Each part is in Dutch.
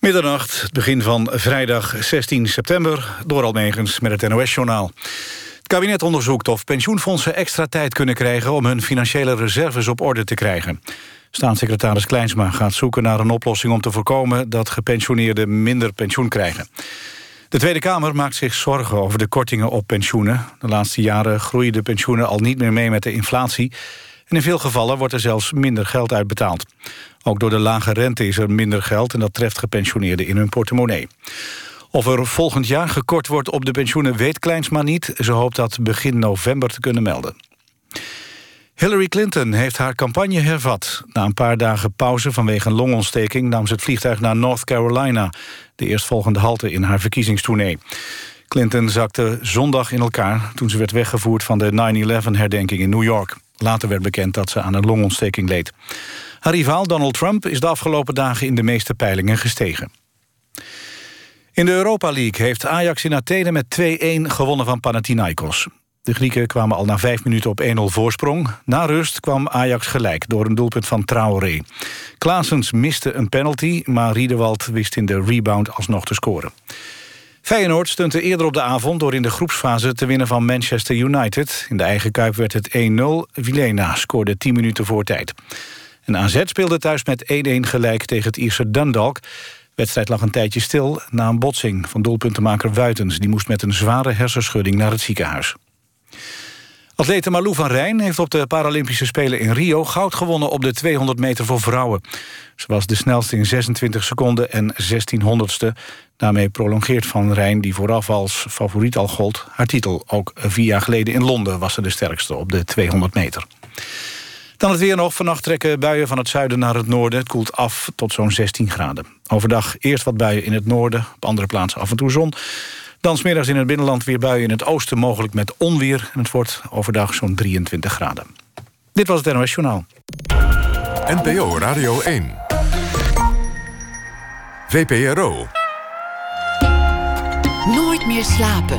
Middernacht, begin van vrijdag 16 september... door Almegens met het NOS-journaal. Het kabinet onderzoekt of pensioenfondsen extra tijd kunnen krijgen... om hun financiële reserves op orde te krijgen. Staatssecretaris Kleinsma gaat zoeken naar een oplossing... om te voorkomen dat gepensioneerden minder pensioen krijgen. De Tweede Kamer maakt zich zorgen over de kortingen op pensioenen. De laatste jaren groeien de pensioenen al niet meer mee met de inflatie... en in veel gevallen wordt er zelfs minder geld uitbetaald. Ook door de lage rente is er minder geld... en dat treft gepensioneerden in hun portemonnee. Of er volgend jaar gekort wordt op de pensioenen weet Kleinsma niet. Ze hoopt dat begin november te kunnen melden. Hillary Clinton heeft haar campagne hervat. Na een paar dagen pauze vanwege een longontsteking... nam ze het vliegtuig naar North Carolina... de eerstvolgende halte in haar verkiezingstournee. Clinton zakte zondag in elkaar toen ze werd weggevoerd... van de 9-11-herdenking in New York. Later werd bekend dat ze aan een longontsteking leed. Haar rivaal Donald Trump is de afgelopen dagen in de meeste peilingen gestegen. In de Europa League heeft Ajax in Athene met 2-1 gewonnen van Panathinaikos. De Grieken kwamen al na vijf minuten op 1-0 voorsprong. Na rust kwam Ajax gelijk door een doelpunt van Traoré. Klaasens miste een penalty, maar Riedewald wist in de rebound alsnog te scoren. Feyenoord stunte eerder op de avond door in de groepsfase te winnen van Manchester United. In de eigen kuip werd het 1-0. Vilena scoorde 10 minuten voor tijd. En AZ speelde thuis met 1-1 gelijk tegen het Ierse Dundalk. De wedstrijd lag een tijdje stil na een botsing van doelpuntenmaker Wuitens. Die moest met een zware hersenschudding naar het ziekenhuis. Atlete Malou van Rijn heeft op de Paralympische Spelen in Rio... goud gewonnen op de 200 meter voor vrouwen. Ze was de snelste in 26 seconden en 16 honderdste. Daarmee prolongeert Van Rijn, die vooraf als favoriet al gold... haar titel. Ook vier jaar geleden in Londen was ze de sterkste op de 200 meter. Dan het weer nog. Vannacht trekken buien van het zuiden naar het noorden. Het koelt af tot zo'n 16 graden. Overdag eerst wat buien in het noorden. Op andere plaatsen af en toe zon. Dan smiddags in het binnenland weer buien in het oosten... mogelijk met onweer. En het wordt overdag zo'n 23 graden. Dit was het NOS Journaal. NPO Radio 1. VPRO. Nooit meer slapen.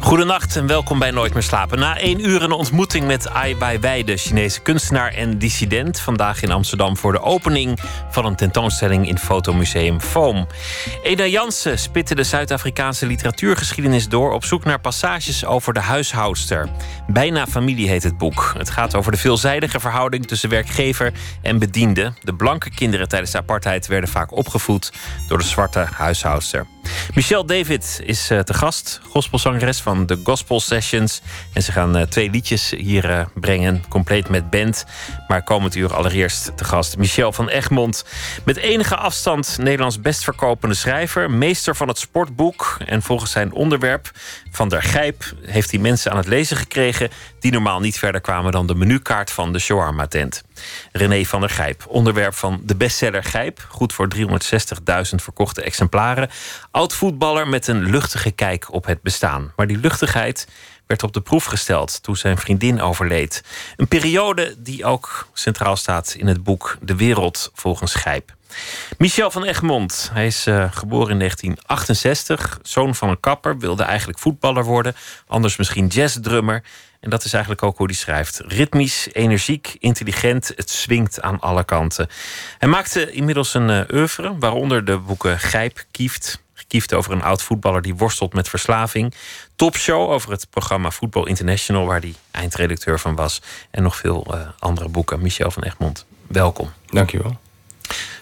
Goedenacht en welkom bij Nooit meer slapen. Na één uur een ontmoeting met Ai Weiwei, de Chinese kunstenaar en dissident. Vandaag in Amsterdam voor de opening van een tentoonstelling in Fotomuseum Foam. Eda Jansen spitte de Zuid-Afrikaanse literatuurgeschiedenis door op zoek naar passages over de huishoudster. Bijna familie heet het boek. Het gaat over de veelzijdige verhouding tussen werkgever en bediende. De blanke kinderen tijdens de apartheid werden vaak opgevoed door de zwarte huishoudster. Michelle David is uh, te gast, gospelzangeres van de Gospel Sessions. En ze gaan uh, twee liedjes hier uh, brengen, compleet met band. Maar komend uur allereerst te gast Michel van Egmond. Met enige afstand Nederlands best verkopende schrijver, meester van het sportboek. En volgens zijn onderwerp van der Gijp heeft hij mensen aan het lezen gekregen die normaal niet verder kwamen dan de menukaart van de shawarma tent. René van der Gijp, onderwerp van de bestseller Gijp, goed voor 360.000 verkochte exemplaren. Oud voetballer met een luchtige kijk op het bestaan. Maar die luchtigheid werd op de proef gesteld toen zijn vriendin overleed. Een periode die ook centraal staat in het boek De Wereld volgens Gijp. Michel van Egmond, hij is uh, geboren in 1968, zoon van een kapper, wilde eigenlijk voetballer worden, anders misschien jazzdrummer. En dat is eigenlijk ook hoe hij schrijft. Ritmisch, energiek, intelligent, het swingt aan alle kanten. Hij maakte inmiddels een uh, oeuvre, waaronder de boeken Gijp, Kieft, Kieft over een oud voetballer die worstelt met verslaving. Topshow over het programma Voetbal International, waar hij eindredacteur van was. En nog veel uh, andere boeken. Michel van Egmond, welkom. Dankjewel.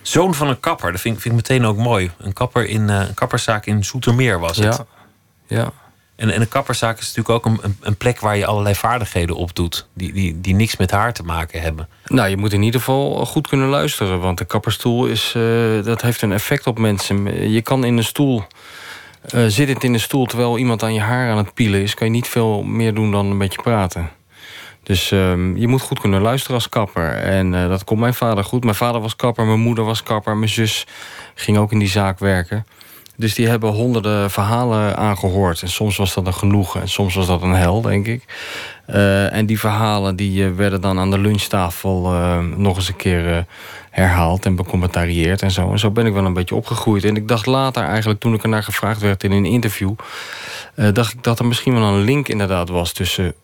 Zoon van een kapper, dat vind, vind ik meteen ook mooi. Een kapper in uh, een kapperszaak in Zoetermeer was het. Ja. ja. En, en een kapperszaak is natuurlijk ook een, een plek waar je allerlei vaardigheden op doet. Die, die, die niks met haar te maken hebben. Nou, je moet in ieder geval goed kunnen luisteren. Want de kapperstoel is, uh, dat heeft een effect op mensen. Je kan in een stoel. Uh, zittend in een stoel terwijl iemand aan je haar aan het pielen is, kan je niet veel meer doen dan een beetje praten. Dus um, je moet goed kunnen luisteren als kapper. En uh, dat komt mijn vader goed. Mijn vader was kapper, mijn moeder was kapper, mijn zus ging ook in die zaak werken. Dus die hebben honderden verhalen aangehoord. En soms was dat een genoegen en soms was dat een hel, denk ik. Uh, en die verhalen die uh, werden dan aan de lunchtafel nog eens een keer herhaald en becommentarieerd en zo. En zo ben ik wel een beetje opgegroeid. En ik dacht later eigenlijk, toen ik ernaar gevraagd werd in een interview... dacht ik dat er misschien wel een link inderdaad was tussen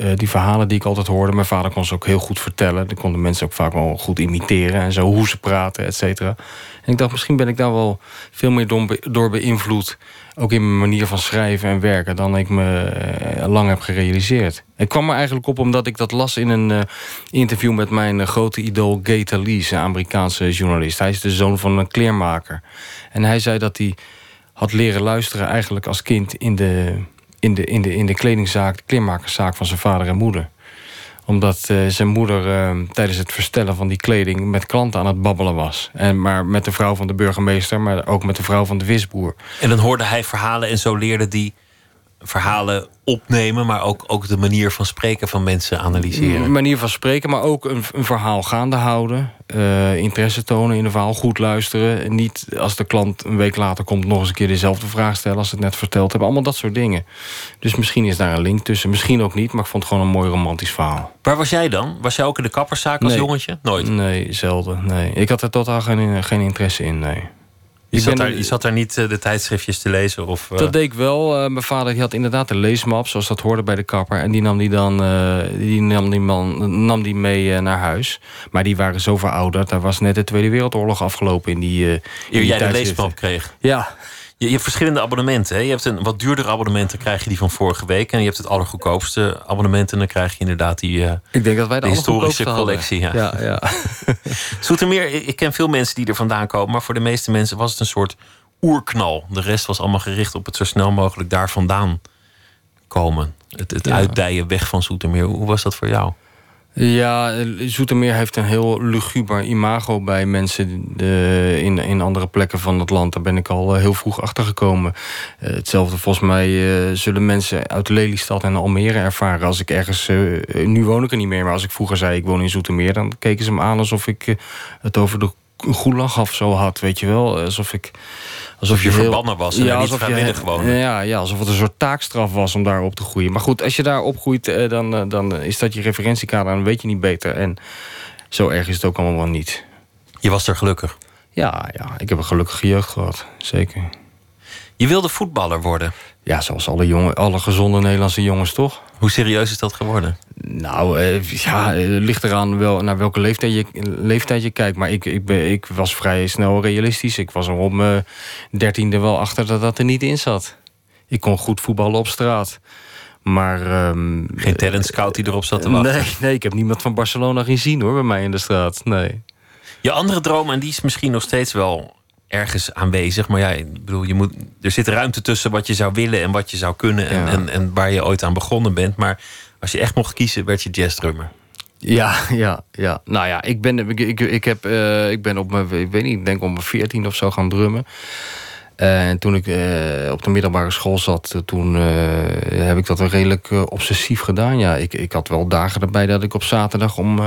uh, die verhalen die ik altijd hoorde. Mijn vader kon ze ook heel goed vertellen. Die konden mensen ook vaak wel goed imiteren en zo, hoe ze praten, et cetera. En ik dacht, misschien ben ik daar wel veel meer door beïnvloed. Ook in mijn manier van schrijven en werken dan ik me uh, lang heb gerealiseerd. Ik kwam er eigenlijk op omdat ik dat las in een uh, interview met mijn grote idool Gay Talese, een Amerikaanse journalist. Hij is de zoon van een kleermaker. En hij zei dat hij had leren luisteren eigenlijk als kind in de in de, in de, in de kledingzaak, de kleermakerszaak van zijn vader en moeder. Omdat uh, zijn moeder uh, tijdens het verstellen van die kleding met klanten aan het babbelen was. En, maar met de vrouw van de burgemeester, maar ook met de vrouw van de visboer. En dan hoorde hij verhalen en zo leerde die verhalen opnemen, maar ook, ook de manier van spreken van mensen analyseren. Een manier van spreken, maar ook een, een verhaal gaande houden. Uh, interesse tonen in een verhaal, goed luisteren. Niet als de klant een week later komt nog eens een keer dezelfde vraag stellen als ze het net verteld hebben. Allemaal dat soort dingen. Dus misschien is daar een link tussen. Misschien ook niet, maar ik vond het gewoon een mooi romantisch verhaal. Waar was jij dan? Was jij ook in de kapperszaak als jongetje? Nooit? Nee, zelden. Nee. Ik had er totaal geen, geen interesse in, nee. Je zat, daar, je zat daar niet eh, de tijdschriftjes te lezen? Of, uh... Dat deed ik wel. Uh, mijn vader die had inderdaad een leesmap, zoals dat hoorde bij de kapper. En die nam die dan die nam die man, nam die mee naar huis. Maar die waren zo verouderd. Daar was net de Tweede Wereldoorlog afgelopen in die. Eer jij de leesmap kreeg? Ja. Je, je, hebt verschillende abonnementen. Hè? Je hebt een wat duurder abonnement, dan krijg je die van vorige week. En je hebt het allergoedkoopste abonnement. En dan krijg je inderdaad die, uh, ik denk dat wij de, historische collectie. Ja. Ja, ja. Zoetermeer, ik ken veel mensen die er vandaan komen. Maar voor de meeste mensen was het een soort oerknal. De rest was allemaal gericht op het zo snel mogelijk daar vandaan komen. Het, het ja. uitdijen weg van Zoetermeer. Hoe was dat voor jou? Ja, Zoetermeer heeft een heel luguber imago bij mensen de, in, in andere plekken van het land. Daar ben ik al eh, heel vroeg achter gekomen. Uh, hetzelfde volgens mij zullen mensen uit Lelystad en Almere ervaren. Als ik ergens, nu woon ik er niet meer, maar als ik vroeger zei ik woon in Zoetermeer, dan keken ze me aan alsof ik het over de gulag of zo had, weet je wel. Alsof ik Alsof je, verbannen was en ja, niet vrijwillig gewoon. Ja, ja, alsof het een soort taakstraf was om daar op te groeien. Maar goed, als je daar opgroeit, eh, dan, eh, dan is dat je referentiekader... en dan weet je niet beter. En zo erg is het ook allemaal wel niet. Je was er gelukkig? Ja, ja ik heb een gelukkige jeugd gehad. Zeker. Je wilde voetballer worden? Ja, zoals alle, jongen, alle gezonde Nederlandse jongens, toch? Hoe serieus is dat geworden? Nou, eh, ja, het ligt eraan wel, naar welke leeftijd je, leeftijd je kijkt. Maar ik, ik, ben, ik was vrij snel realistisch. Ik was er op mijn dertiende wel achter dat dat er niet in zat. Ik kon goed voetballen op straat. Maar... Um, Geen talent scout die erop zat te wachten? Nee, nee, ik heb niemand van Barcelona gezien hoor, bij mij in de straat. Nee. Je andere droom, en die is misschien nog steeds wel ergens aanwezig. Maar ja, ik bedoel, je moet, er zit ruimte tussen wat je zou willen en wat je zou kunnen. En, en, en waar je ooit aan begonnen bent. Maar als je echt mocht kiezen, werd je jazzdrummer. Ja, ja, ja. Nou ja, ik ben, ik, ik, ik heb, uh, ik ben op mijn, ik weet niet, ik denk op mijn veertien of zo gaan drummen. Eh, en toen ik uh, op de middelbare school zat, toen heb ik dat wel redelijk obsessief gedaan. Ja, ik, ik had wel dagen erbij dat ik op zaterdag om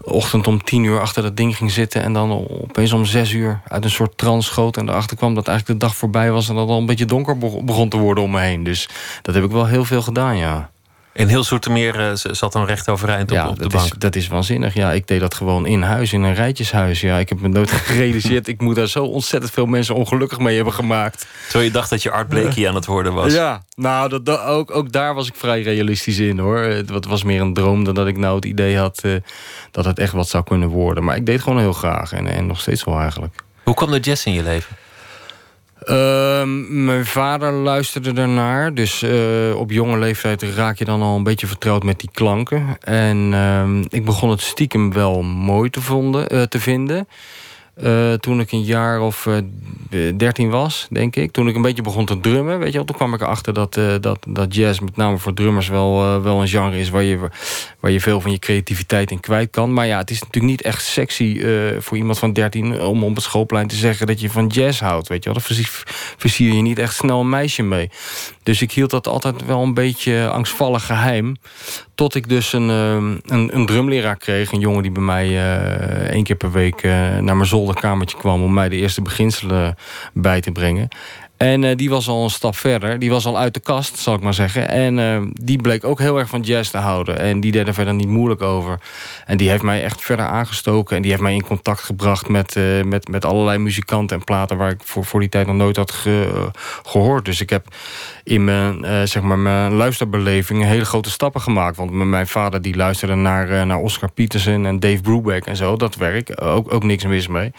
ochtend om tien uur achter dat ding ging zitten. En dan opeens om zes uur uit een soort trance schoot. En erachter kwam dat eigenlijk de dag voorbij was en dat het al een beetje donker begon te worden om me heen. Dus dat heb ik wel heel veel gedaan, ja. En heel Soetermeer uh, zat dan recht overeind op, ja, op de dat bank. Is, dat is waanzinnig. Ja, ik deed dat gewoon in huis, in een rijtjeshuis. Ja, ik heb me nooit gerealiseerd. ik moet daar zo ontzettend veel mensen ongelukkig mee hebben gemaakt. Terwijl je dacht dat je Art Blakey aan het worden was. Ja, nou, dat, dat, ook, ook daar was ik vrij realistisch in hoor. Het was meer een droom dan dat ik nou het idee had uh, dat het echt wat zou kunnen worden. Maar ik deed gewoon heel graag en, en nog steeds wel eigenlijk. Hoe kwam de jazz in je leven? Uh, mijn vader luisterde ernaar. Dus uh, op jonge leeftijd raak je dan al een beetje vertrouwd met die klanken. En uh, ik begon het stiekem wel mooi te, uh, te vinden. Uh, toen ik een jaar of uh, 13 was, denk ik. Toen ik een beetje begon te drummen, weet je wel. Toen kwam ik erachter dat, uh, dat, dat jazz, met name voor drummers, wel, wel een genre is waar je, waar je veel van je creativiteit in kwijt kan. Maar ja, het is natuurlijk niet echt sexy voor iemand van 13 om op het schoolplein te zeggen dat je van jazz houdt. Weet je wel. Daar versier je niet echt snel een meisje mee. Dus ik hield dat altijd wel een beetje angstvallig geheim. Tot ik dus een, een, een drumleraar kreeg. Een jongen die bij mij één keer per week naar mijn zolder zolderkamertje kwam om mij de eerste beginselen bij te brengen. En uh, die was al een stap verder. Die was al uit de kast, zal ik maar zeggen. En uh, die bleek ook heel erg van jazz te houden. En die deed er verder niet moeilijk over. En die heeft mij echt verder aangestoken. En die heeft mij in contact gebracht met, uh, met, met allerlei muzikanten en platen... waar ik voor, voor die tijd nog nooit had ge, gehoord. Dus ik heb in mijn, zeg maar mijn luisterbeleving hele grote stappen gemaakt. Want mijn vader die luisterde naar, naar Oscar Peterson en Dave Brubeck en zo. Dat werk, ook, ook niks mis mee.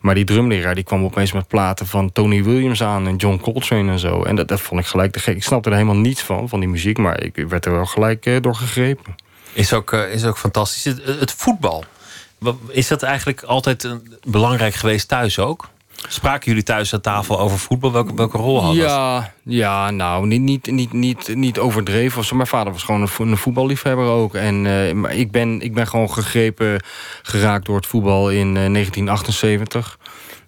Maar die drumleraar die kwam opeens met platen van Tony Williams aan... John Coltrane en zo. En dat, dat vond ik gelijk te gek. Ik snapte er helemaal niets van, van die muziek. Maar ik werd er wel gelijk uh, door gegrepen. Is ook, uh, is ook fantastisch. Het, het, voetbal. Is dat eigenlijk altijd belangrijk geweest thuis ook? Spraken jullie thuis aan tafel over voetbal? Welke, welke rol had ja? Ja, nou, niet, niet, niet, niet, niet overdreven. Mijn vader was gewoon een, voetballiefhebber ook. En uh, maar ik, ben, ik ben gewoon gegrepen geraakt door het voetbal in 1978.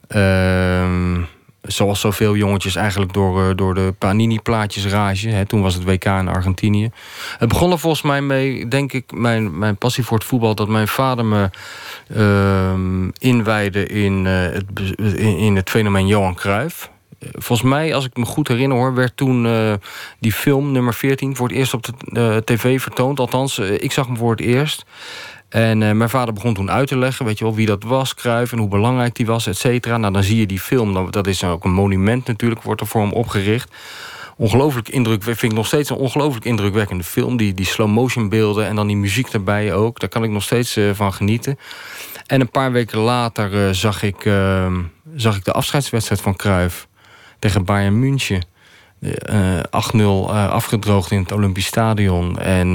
Ehm zoals zoveel jongetjes eigenlijk door, uh, door de Panini-plaatjes rage. Hè, toen was het WK in Argentinië. Het begon er volgens mij mee, denk ik, mijn, mijn passie voor het voetbal... dat mijn vader me uh, inwijde in, uh, het, in, het fenomeen Johan Cruijff. Volgens mij, als ik me goed herinner hoor... werd toen uh, die film, nummer 14, voor het eerst op de tv vertoond. Althans, ik zag hem voor het eerst... En uh, mijn vader begon toen uit te leggen, weet je wel, wie dat was, Kruif en hoe belangrijk die was, et cetera. Nou, dan zie je die film, dat is ook een monument natuurlijk, wordt er voor hem opgericht. Ongelooflijk indruk, vind ik nog steeds een ongelooflijk indrukwekkende film. Die, die slow motion beelden en dan die muziek erbij ook. Daar kan ik nog steeds uh, van genieten. En een paar weken later uh, zag, ik, ehm, zag ik de afscheidswedstrijd van Kruif tegen Bayern München. 8-0 afgedroogd in het Olympisch Stadion. En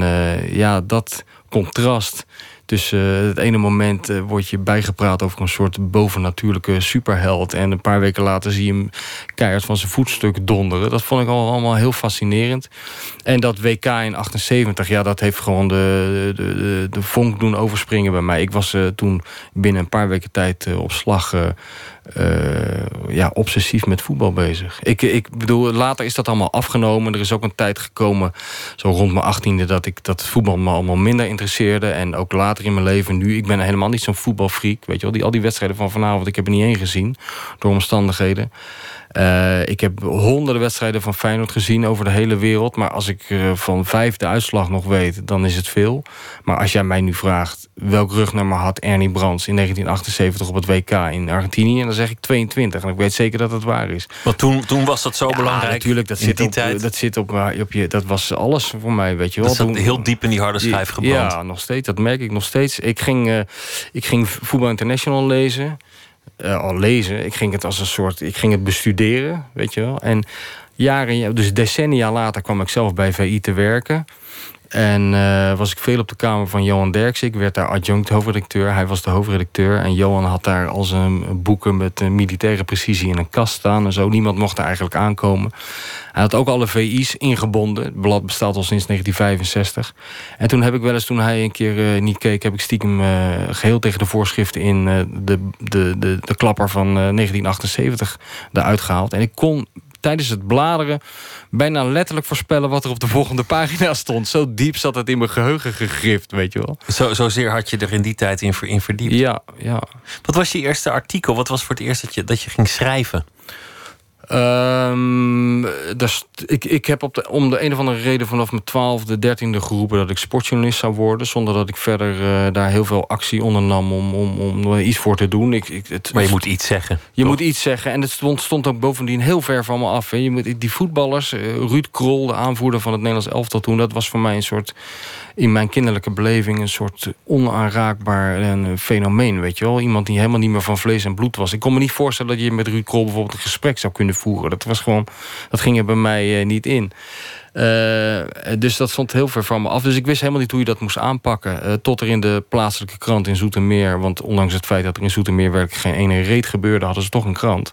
ja, dat contrast dus uh, het ene moment uh, word je bijgepraat over een soort bovennatuurlijke superheld. En een paar weken later zie je hem keihard van zijn voetstuk donderen. Dat vond ik al, allemaal heel fascinerend. En dat WK in 78, ja, dat heeft gewoon de, de, de, vonk doen overspringen bij mij. Ik was uh, toen binnen een paar weken tijd op slag uh, ja, obsessief met voetbal bezig. Ik, ik bedoel, later is dat allemaal afgenomen. Er is ook een tijd gekomen, zo rond mijn achttiende... dat ik dat voetbal me allemaal minder interesseerde. En ook later in mijn leven nu. Ik ben helemaal niet zo'n voetbalfreak. Weet je wel, die, al die wedstrijden van vanavond, ik heb er niet één gezien. Door omstandigheden. Uh, ik heb honderden wedstrijden van Feyenoord gezien over de hele wereld. Maar als ik uh, van vijf de uitslag nog weet, dan is het veel. Maar als jij mij nu vraagt welk rugnummer had Ernie Brands in 1978 op het WK in Argentinië, dan zeg ik 22. En ik weet zeker dat het waar is. Want toen, toen was dat zo ja, belangrijk. Natuurlijk, dat zit, op, tijd. dat zit op, op je. Dat was alles voor mij, weet je wel. Dat zat heel diep in die harde schijf gebrand. Ja, nog steeds. Dat merk ik nog steeds. Ik ging, uh, ik ging Voetbal International lezen. Uh, al lezen. Ik ging het als een soort. Ik ging het bestuderen, weet je wel. En jaren, dus decennia later kwam ik zelf bij VI te werken. En uh, was ik veel op de kamer van Johan Derksen. Ik werd daar adjunct hoofdredacteur. Hij was de hoofdredacteur. En Johan had daar al zijn boeken met militaire precisie in een kast staan en zo. Niemand mocht er eigenlijk aankomen. Hij had ook alle VI's ingebonden. Het blad bestaat al sinds 1965. En toen heb ik wel eens, toen hij een keer uh, niet keek... heb ik stiekem geheel tegen de voorschriften in de, de, de, de klapper van 1978 eruit gehaald. En ik kon tijdens het bladeren bijna letterlijk voorspellen wat er op de volgende pagina stond. Zo diep zat het in mijn geheugen gegrift, weet je wel. Zo, zozeer had je er in die tijd in, in verdiept. Ja, ja. Wat was je eerste artikel? Wat was voor het eerst dat je, dat je ging schrijven? Um, dus ik, ik heb op de, om de een of andere reden vanaf mijn twaalfde, dertiende geroepen dat ik sportjournalist zou worden. Zonder dat ik verder uh, daar heel veel actie ondernam om, om, om er iets voor te doen. Ik, ik, het, maar je moet iets zeggen. Je toch? moet iets zeggen. En het stond, stond ook bovendien heel ver van me af. Hè. Je moet, die voetballers, uh, Ruud Krol, de aanvoerder van het Nederlands elftal toen, dat was voor mij een soort in mijn kinderlijke beleving een soort onaanraakbaar een fenomeen, weet je wel. Iemand die helemaal niet meer van vlees en bloed was. Ik kon me niet voorstellen dat je met Ruud Krol bijvoorbeeld een gesprek zou kunnen voeren. Dat was gewoon, dat ging er bij mij uh, niet in. Uh, dus dat stond heel ver van me af. Dus ik wist helemaal niet hoe je dat moest aanpakken. Uh, tot er in de plaatselijke krant in Zoetermeer... want ondanks het feit dat er in Zoetermeer werkelijk geen ene reet gebeurde... hadden ze toch een krant.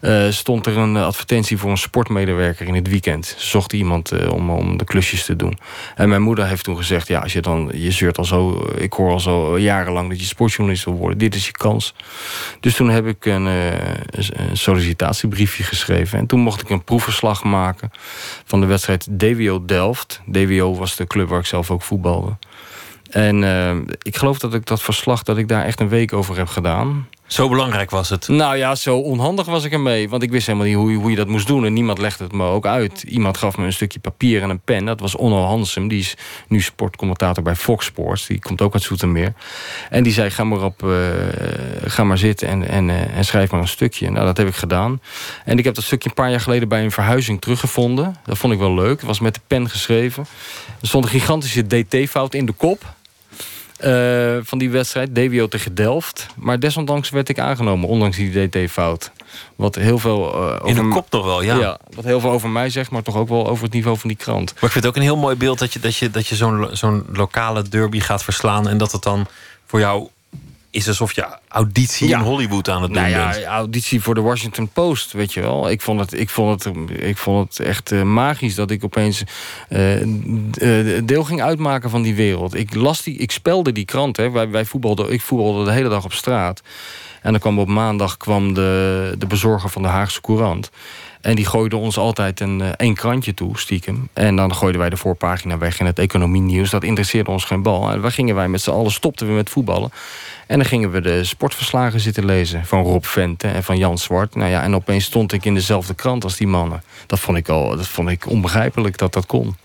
Uh, stond er een advertentie voor een sportmedewerker in het weekend. Ze zochten iemand om, om de klusjes te doen. En mijn moeder heeft toen gezegd... ja, als je dan, je zeurt al zo... ik hoor al zo jarenlang dat je sportjournalist wil worden. Dit is je kans. Dus toen heb ik een, een sollicitatiebriefje geschreven. En toen mocht ik een proefverslag maken van de wedstrijd DWO Delft. DWO was de club waar ik zelf ook voetbalde. En uh, ik geloof dat ik dat verslag, dat ik daar echt een week over heb gedaan. Zo belangrijk was het. Nou ja, zo onhandig was ik ermee. Want ik wist helemaal niet hoe, hoe je dat moest doen. En niemand legde het me ook uit. Iemand gaf me een stukje papier en een pen. Dat was Onno Hansem. Die is nu sportcommentator bij Fox Sports. Die komt ook uit Zoetermeer. En die zei, ga maar, op, eh, ga maar zitten en, en, eh, en schrijf maar een stukje. Nou, dat heb ik gedaan. En ik heb dat stukje een paar jaar geleden bij een verhuizing teruggevonden. Dat vond ik wel leuk. Het was met de pen geschreven. Er stond een gigantische DT-fout in de kop. Eh, van die wedstrijd, DWO tegen Delft. Maar desondanks werd ik aangenomen, ondanks die DT-fout. Wat heel veel eh, over In de kop nog wel, ja. Wat heel veel over mij zegt, maar toch ook wel over het niveau van die krant. Maar ik vind het ook een heel mooi beeld dat je, dat je, dat je zo'n zo'n lokale derby gaat verslaan. En dat het dan voor jou is alsof je auditie Ja. in Hollywood aan het doen Nou ja, bent. auditie voor de Washington Post, weet je wel. Ik vond het, ik vond het, ik vond het echt eh, magisch dat ik opeens eh, deel ging uitmaken van die wereld. Ik, las die, ik spelde die krant, hè. Wij, wij voetbalden, ik voetbalde de hele dag op straat. En dan kwam op maandag kwam de, de bezorger van de Haagse Courant. En die gooide ons altijd een, eh, één krantje toe, stiekem. En dan gooiden wij de voorpagina weg in het economienieuws. Dat interesseerde ons geen bal. En waar gingen wij met z'n allen, stopten we met voetballen. En dan gingen we de sportverslagen zitten lezen. Van Rob Vente en van Jan Zwart. Nou ja, en opeens stond ik in dezelfde krant als die mannen. Dat vond ik, al, dat vond ik onbegrijpelijk dat dat kon.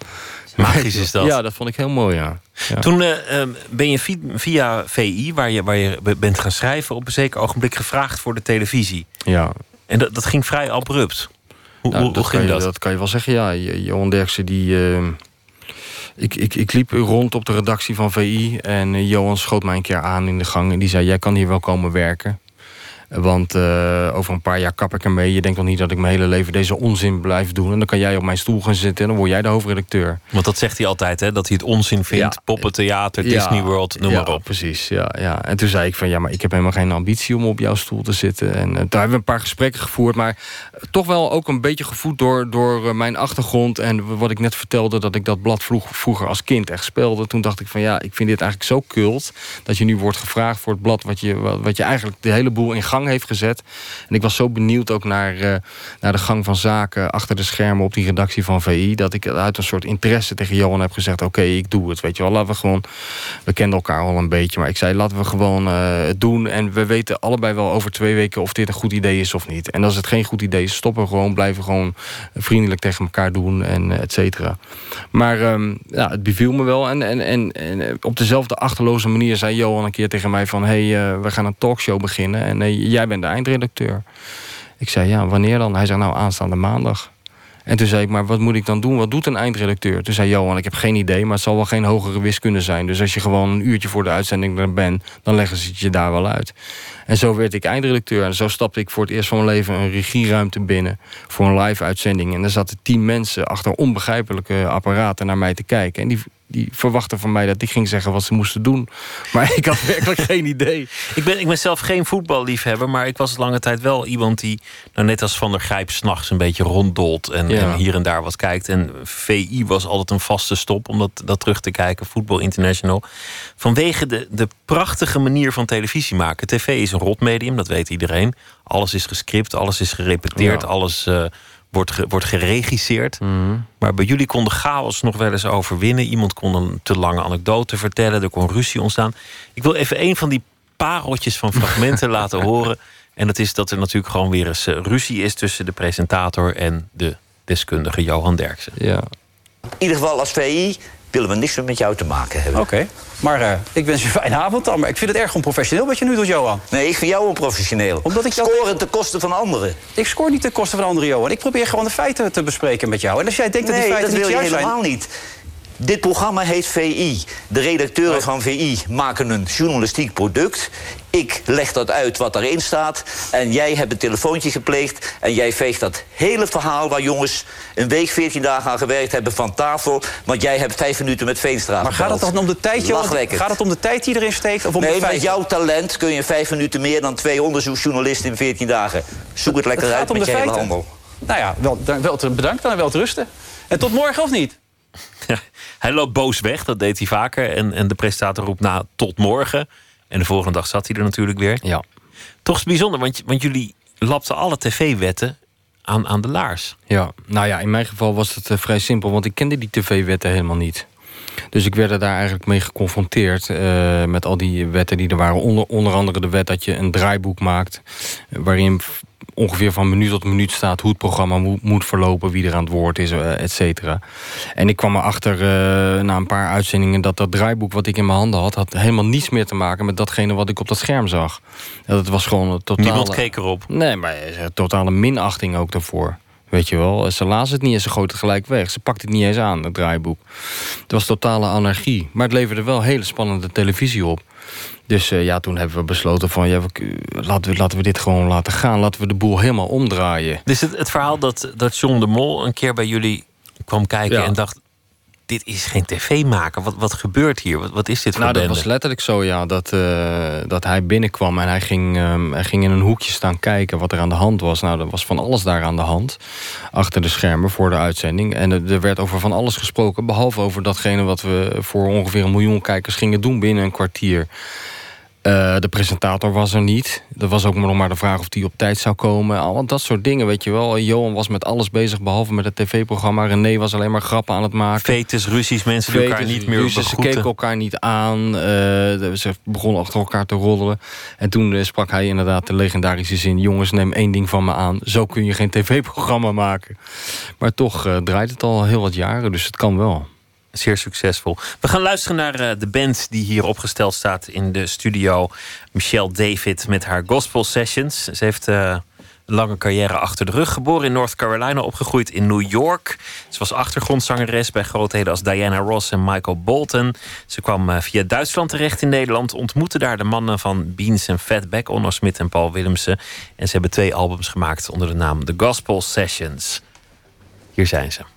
Magisch is dat. Ja, dat vond ik heel mooi, ja. ja. Toen eh, ehm, ben je vi- via VI, waar je, waar je be- bent gaan schrijven... op een zeker ogenblik gevraagd voor de televisie. ja. En dat, dat ging vrij abrupt. Hoe, Nou, hoe, dat, ging kan je, dat? dat kan je wel zeggen, ja. Jo- Johan Derksen, die... eh, ik, ik, ik liep rond op de redactie van VI en eh, Johan schoot mij een keer aan in de gang. En die zei, jij kan hier wel komen werken. Want eh, over een paar jaar kap ik ermee. Je denkt toch niet dat ik mijn hele leven deze onzin blijf doen. En dan kan jij op mijn stoel gaan zitten en dan word jij de hoofdredacteur. Want dat zegt hij altijd, hè? dat hij het onzin vindt. Ja. Poppentheater, Ja. Disney World, noem ja, maar op. precies. Ja, ja. En toen zei ik van ja, maar ik heb helemaal geen ambitie om op jouw stoel te zitten. En eh, daar hebben we een paar gesprekken gevoerd. Maar eh, toch wel ook een beetje gevoed door, door eh, mijn achtergrond. En wat ik net vertelde, dat ik dat blad vroeg, vroeger als kind echt speelde. Toen dacht ik van ja, ik vind dit eigenlijk zo kult. Dat je nu wordt gevraagd voor het blad wat je, wat, wat je eigenlijk de hele boel in gang heeft gezet. En ik was zo benieuwd ook naar, eh, naar de gang van zaken achter de schermen op die redactie van VI. Dat ik uit een soort interesse tegen Johan heb gezegd: Oké, ik doe het. Weet je wel, laten we gewoon. We kenden elkaar al een beetje, maar ik zei: laten we gewoon eh, het doen. En we weten allebei wel over twee weken of dit een goed idee is of niet. En als het geen goed idee is, stoppen gewoon, blijven gewoon vriendelijk tegen elkaar doen en et cetera. Maar ehm, ja, het beviel me wel. En, en, en, en op dezelfde achterloze manier zei Johan een keer tegen mij: van... hey, eh, we gaan een talkshow beginnen en jij bent de eindredacteur. Ik zei: ja, wanneer dan? Hij zei: nou, aanstaande maandag. En toen zei ik, maar wat moet ik dan doen? Wat doet een eindredacteur? Toen zei Johan, ik heb geen idee, maar het zal wel geen hogere wiskunde zijn. Dus als je gewoon een uurtje voor de uitzending er bent... dan leggen ze het je daar wel uit. En zo werd ik eindredacteur. En zo stapte ik voor het eerst van mijn leven een regieruimte binnen... voor een live uitzending. En er zaten tien mensen achter onbegrijpelijke apparaten naar mij te kijken. En die, die verwachten van mij dat ik ging zeggen wat ze moesten doen. Maar ik had werkelijk geen idee. Ik ben, ik ben zelf geen voetballiefhebber, maar ik was lange tijd wel iemand die, nou net als Van der Grijp, s'nachts een beetje ronddolt en, Ja. en hier en daar wat kijkt. En VI was altijd een vaste stop om dat, dat terug te kijken, Voetbal International. Vanwege de, de prachtige manier van televisie maken. TV is een rotmedium, dat weet iedereen. Alles is gescript, alles is gerepeteerd, Ja. alles eh, wordt, ge- wordt geregisseerd. Maar bij jullie kon de chaos nog wel eens overwinnen. Iemand kon een te lange anekdote vertellen. Er kon ruzie ontstaan. Ik wil even een van die pareltjes van fragmenten laten horen. En dat is dat er natuurlijk gewoon weer eens eh, ruzie is... tussen de presentator en de deskundige Johan Derksen. Ja. In ieder geval als VI willen we niks meer met jou te maken hebben. Oké, maar eh, ik wens je een fijne avond dan. Maar ik vind het erg onprofessioneel wat je nu doet, Johan. Nee, ik vind jou onprofessioneel. Omdat ik dat- Scoren ten koste van anderen. Ik scoor niet ten koste van anderen, Johan. Ik probeer gewoon de feiten te bespreken met jou. En als jij denkt dat die feiten dat niet wil je juist zijn... helemaal niet. Dit programma heet VI. De redacteuren van VI maken een journalistiek product. Ik leg dat uit wat erin staat. En jij hebt een telefoontje gepleegd. En jij veegt dat hele verhaal waar jongens een week, 14 dagen aan gewerkt hebben van tafel. Want jij hebt vijf minuten met Veenstra Maar gaat het dan om de tijd, Johan? Gaat het om de tijd die erin steekt of om de Nee, met feiten? jouw talent kun je in vijf minuten meer dan twee onderzoeksjournalisten in 14 dagen. Zoek het lekker Het uit met de je hele feiten. handel. Nou ja, wel, dan- wel te, bedankt dan en wel te rusten. En tot morgen of niet? Ja, hij loopt boos weg, dat deed hij vaker. En, en de presentator roept na tot morgen. En de volgende dag zat hij er natuurlijk weer. ja. Toch is het bijzonder, want, want jullie lapten alle tv-wetten aan, aan de laars. Ja, nou ja, in mijn geval was het eh, vrij simpel, want ik kende die tv-wetten helemaal niet. Dus ik werd er daar eigenlijk mee geconfronteerd uh, met al die wetten die er waren. Onder, onder andere de wet dat je een draaiboek maakt... waarin ongeveer van minuut tot minuut staat hoe het programma moet, moet verlopen, wie er aan het woord is, uh, et cetera. En ik kwam erachter uh, na een paar uitzendingen dat dat draaiboek wat ik in mijn handen had, had helemaal niets meer te maken met datgene wat ik op dat scherm zag. Dat het was gewoon een totale. Niemand keek erop. Nee, maar totale minachting ook daarvoor. Weet je wel, ze lazen het niet en ze gooit het gelijk weg. Ze pakt het niet eens aan, het draaiboek. Het was totale anarchie. Maar het leverde wel hele spannende televisie op. Dus uh, ja, toen hebben we besloten van... Ja, we, laten, we, laten we dit gewoon laten gaan. Laten we de boel helemaal omdraaien. Dus het, het verhaal dat, dat John de Mol een keer bij jullie kwam kijken... en dacht, dit is geen tv maken. Wat, wat gebeurt hier? Wat, wat is dit voor Nou, bende? dat was letterlijk zo, ja. Dat, uh, dat hij binnenkwam en hij ging, um, hij ging in een hoekje staan kijken... wat er aan de hand was. Nou, er was van alles daar aan de hand. Achter de schermen voor de uitzending. En er werd over van alles gesproken. Behalve over datgene wat we voor ongeveer een miljoen kijkers gingen doen binnen een kwartier. Uh, de presentator was er niet. Er was ook nog maar de vraag of die op tijd zou komen. Al dat soort dingen, weet je wel. Johan was met alles bezig, behalve met het tv-programma. René was alleen maar grappen aan het maken. Fetes, ruzies, mensen die elkaar niet meer ruzies, Ze keken elkaar niet aan. Uh, ze begonnen achter elkaar te roddelen. En toen uh, sprak hij inderdaad de legendarische zin... jongens, neem één ding van me aan. Zo kun je geen tv-programma maken. Maar toch draait het al heel wat jaren, dus het kan wel zeer succesvol. We gaan luisteren naar uh, de band die hier opgesteld staat in de studio. Michelle David met haar gospel sessions. Ze heeft uh, een lange carrière achter de rug. Geboren in North Carolina, opgegroeid in New York. Ze was achtergrondzangeres bij grootheden als Diana Ross en Michael Bolton. Ze kwam uh, via Duitsland terecht in Nederland. Ontmoette daar de mannen van Beans en Fatback, Onno Smit en Paul Willemsen. En ze hebben twee albums gemaakt onder de naam The Gospel Sessions. Hier zijn ze.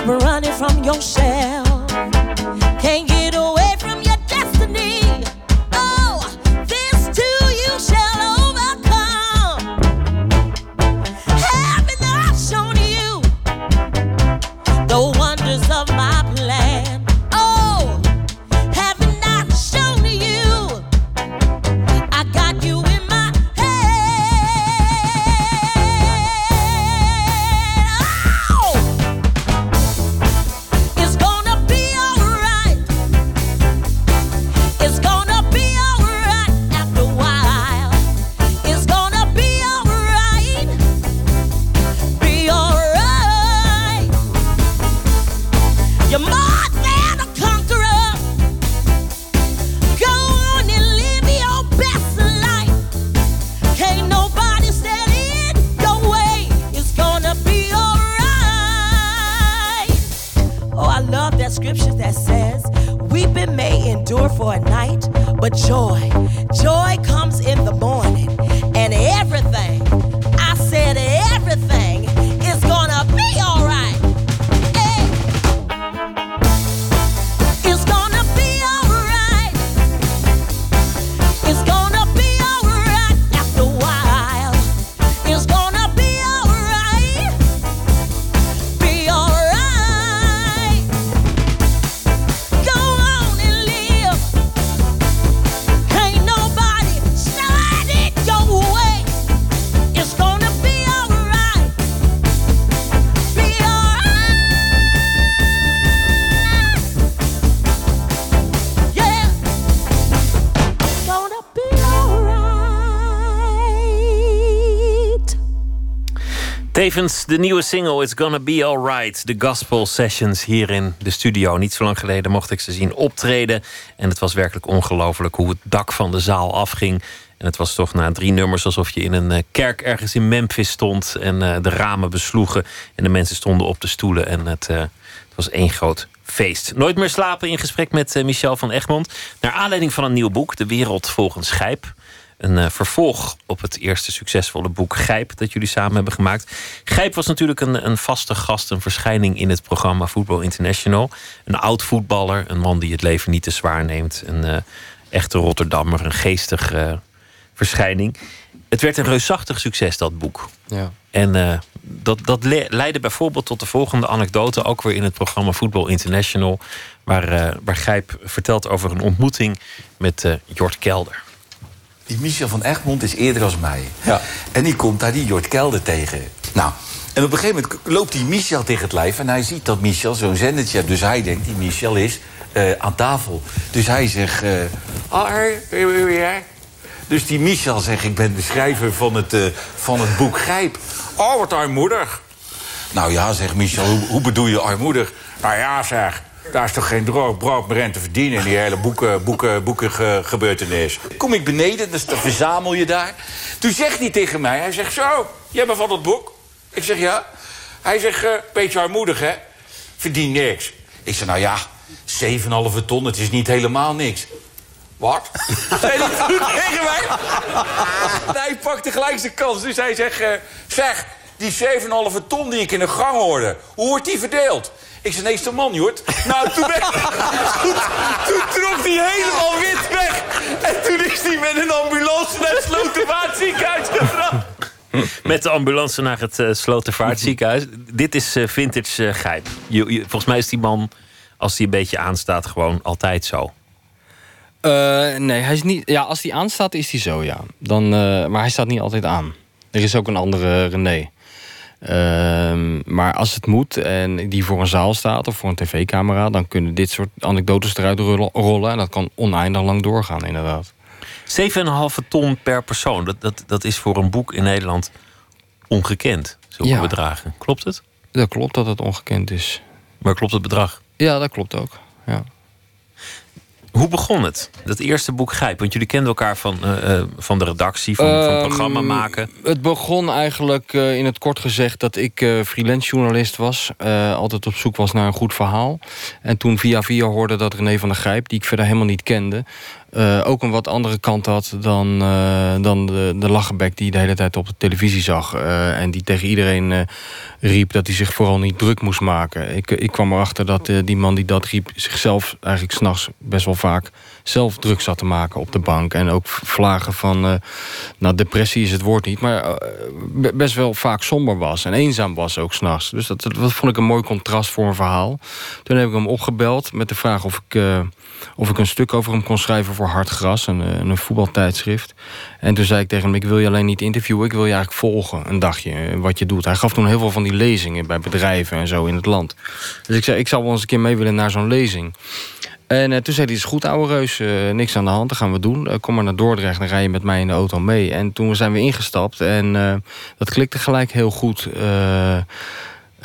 Stop running from yourself. De nieuwe single It's Gonna Be Alright. De Gospel Sessions hier in de studio. Niet zo lang geleden mocht ik ze zien optreden. En het was werkelijk ongelooflijk hoe het dak van de zaal afging. En het was toch na drie nummers alsof je in een eh, kerk ergens in Memphis stond. En eh, de ramen besloegen. En de mensen stonden op de stoelen. En het, uh, het was één groot feest. Nooit meer slapen in gesprek met Michel van Egmond. Naar aanleiding van een nieuw boek, De Wereld volgens Gijp. Een uh, vervolg op het eerste succesvolle boek Gijp, dat jullie samen hebben gemaakt. Gijp was natuurlijk een, een vaste gast, een verschijning in het programma Voetbal International. Een oud voetballer, een man die het leven niet te zwaar neemt. Een uh, echte Rotterdammer, een geestig uh, verschijning. Het werd een reusachtig succes, dat boek. Ja. En dat, dat le leidde bijvoorbeeld tot de volgende anekdote, ook weer in het programma Voetbal International, waar, waar Gijp vertelt over een ontmoeting met Jort Kelder. Die Michel van Egmond is eerder als mij. Ja. En die komt daar die Jort Kelder tegen. Nou, en op een gegeven moment loopt die Michel tegen het lijf... en hij ziet dat Michel zo'n zendertje heeft. Dus hij denkt, die Michel is uh, aan tafel. Dus hij zegt... Uh, dus die Michel zegt, ik ben de schrijver van het, uh, van het boek Grijp. Oh, wat armoedig. Nou ja, zegt Michel, hoe, hoe bedoel je armoedig? Nou ja, zeg, daar is toch geen droog brood meer te verdienen... in die hele boeken, boeken, boeken ge gebeurtenis. Kom ik beneden, dan verzamel je daar. Toen zegt hij tegen mij, hij zegt... Zo, jij bent van dat boek? Ik zeg ja. Hij zegt, beetje armoedig, hè? Verdien niks. Ik zeg, nou ja, 7,5 ton, het is niet helemaal niks. Wat? Zei hij tegen mij? hij pakte gelijk zijn kans. Dus hij zegt, uh, zeg, die 7,5 ton die ik in de gang hoorde... hoe wordt die verdeeld? Ik zei, nee, is de man, Jort. Nou, toen, ben, toen, toen, trok hij helemaal wit weg. En toen is hij met een ambulance naar het Slotervaartziekenhuis gebracht. Met de ambulance naar het uh, Slotervaartziekenhuis. Dit is uh, vintage uh, Gijp. Je, je, volgens mij is die man, als hij een beetje aanstaat, gewoon altijd zo. nee, hij is niet. Ja, als hij aanstaat, is hij zo, ja. Dan, maar hij staat niet altijd aan. Er is ook een andere René. Uh, maar als het moet en die voor een zaal staat of voor een tv-camera... dan kunnen dit soort anekdotes eruit rollen. En dat kan oneindig lang doorgaan, inderdaad. 7,5 ton per persoon, dat, dat, dat is voor een boek in Nederland ongekend. Zulke ja. bedragen. Klopt het? Dat klopt dat het ongekend is. Maar klopt het bedrag? Ja, dat klopt ook. Ja. Hoe begon het? Dat eerste boek Grijp? Want jullie kenden elkaar van, uh, uh, van de redactie, van, uh, van het programma maken. Het begon eigenlijk in het kort gezegd dat ik freelance journalist was. altijd op zoek was naar een goed verhaal. En toen via via hoorde dat René van der Grijp, die ik verder helemaal niet kende... Uh, ook een wat andere kant had dan, uh, dan de, de lachenbek die de hele tijd op de televisie zag. Uh, en die tegen iedereen riep dat hij zich vooral niet druk moest maken. Ik, ik kwam erachter dat die man die dat riep zichzelf eigenlijk s'nachts best wel vaak zelf druk zat te maken op de bank. En ook vlagen van, nou depressie is het woord niet, maar best wel vaak somber was. En eenzaam was ook s'nachts. Dus dat, dat vond ik een mooi contrast voor een verhaal. Toen heb ik hem opgebeld met de vraag of ik of ik een stuk over hem kon schrijven voor Hard Gras, een, een voetbaltijdschrift. En toen zei ik tegen hem, ik wil je alleen niet interviewen, ik wil je eigenlijk volgen, een dagje, wat je doet. Hij gaf toen heel veel van die lezingen bij bedrijven en zo in het land. Dus ik zei, ik zou wel eens een keer mee willen naar zo'n lezing. En uh, toen zei hij, is goed ouwe reus, niks aan de hand, dat gaan we doen. Kom maar naar Dordrecht, dan rij je met mij in de auto mee. En toen zijn we ingestapt en dat klikte gelijk heel goed...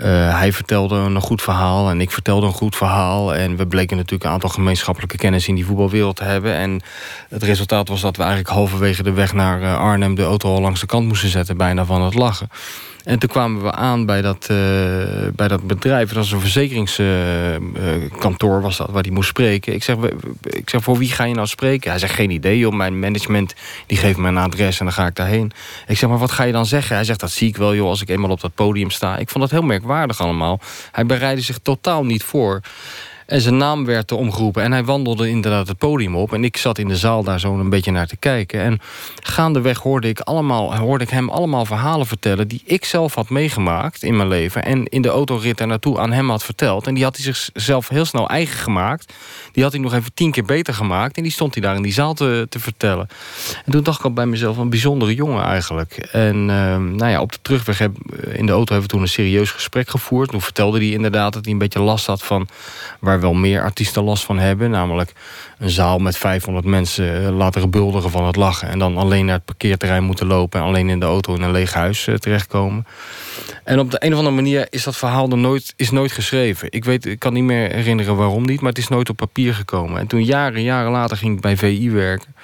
Uh, hij vertelde een goed verhaal en ik vertelde een goed verhaal. En we bleken natuurlijk een aantal gemeenschappelijke kennis in die voetbalwereld te hebben. En het resultaat was dat we eigenlijk halverwege de weg naar uh, Arnhem de auto al langs de kant moesten zetten, bijna van het lachen. En toen kwamen we aan bij dat, uh, bij dat bedrijf. Dat was een verzekeringskantoor was dat, waar hij moest spreken. Ik zeg, ik zeg, voor wie ga je nou spreken? Hij zegt, geen idee, joh. Mijn management die geeft me een adres en dan ga ik daarheen. Ik zeg, maar wat ga je dan zeggen? Hij zegt, dat zie ik wel, joh, als ik eenmaal op dat podium sta. Ik vond dat heel merkwaardig allemaal. Hij bereidde zich totaal niet voor. En zijn naam werd omgeroepen. En hij wandelde inderdaad het podium op. En ik zat in de zaal daar zo een beetje naar te kijken. En gaandeweg hoorde ik, allemaal, hoorde ik hem allemaal verhalen vertellen... die ik zelf had meegemaakt in mijn leven. En in de autorit daar naartoe aan hem had verteld. En die had hij zichzelf heel snel eigen gemaakt. Die had hij nog even tien keer beter gemaakt. En die stond hij daar in die zaal te, te vertellen. En toen dacht ik al bij mezelf, een bijzondere jongen eigenlijk. En uh, nou ja, op de terugweg heb, in de auto hebben we toen een serieus gesprek gevoerd. Toen vertelde hij inderdaad dat hij een beetje last had van... waar waar wel meer artiesten last van hebben. Namelijk een zaal met 500 mensen eh, laten rebulderen van het lachen. En dan alleen naar het parkeerterrein moeten lopen. En alleen in de auto in een leeg huis eh, terechtkomen. En op de een of andere manier is dat verhaal er nooit, is nooit geschreven. Ik, weet, ik kan niet meer herinneren waarom niet, maar het is nooit op papier gekomen. En toen jaren, jaren later ging ik bij VI werken.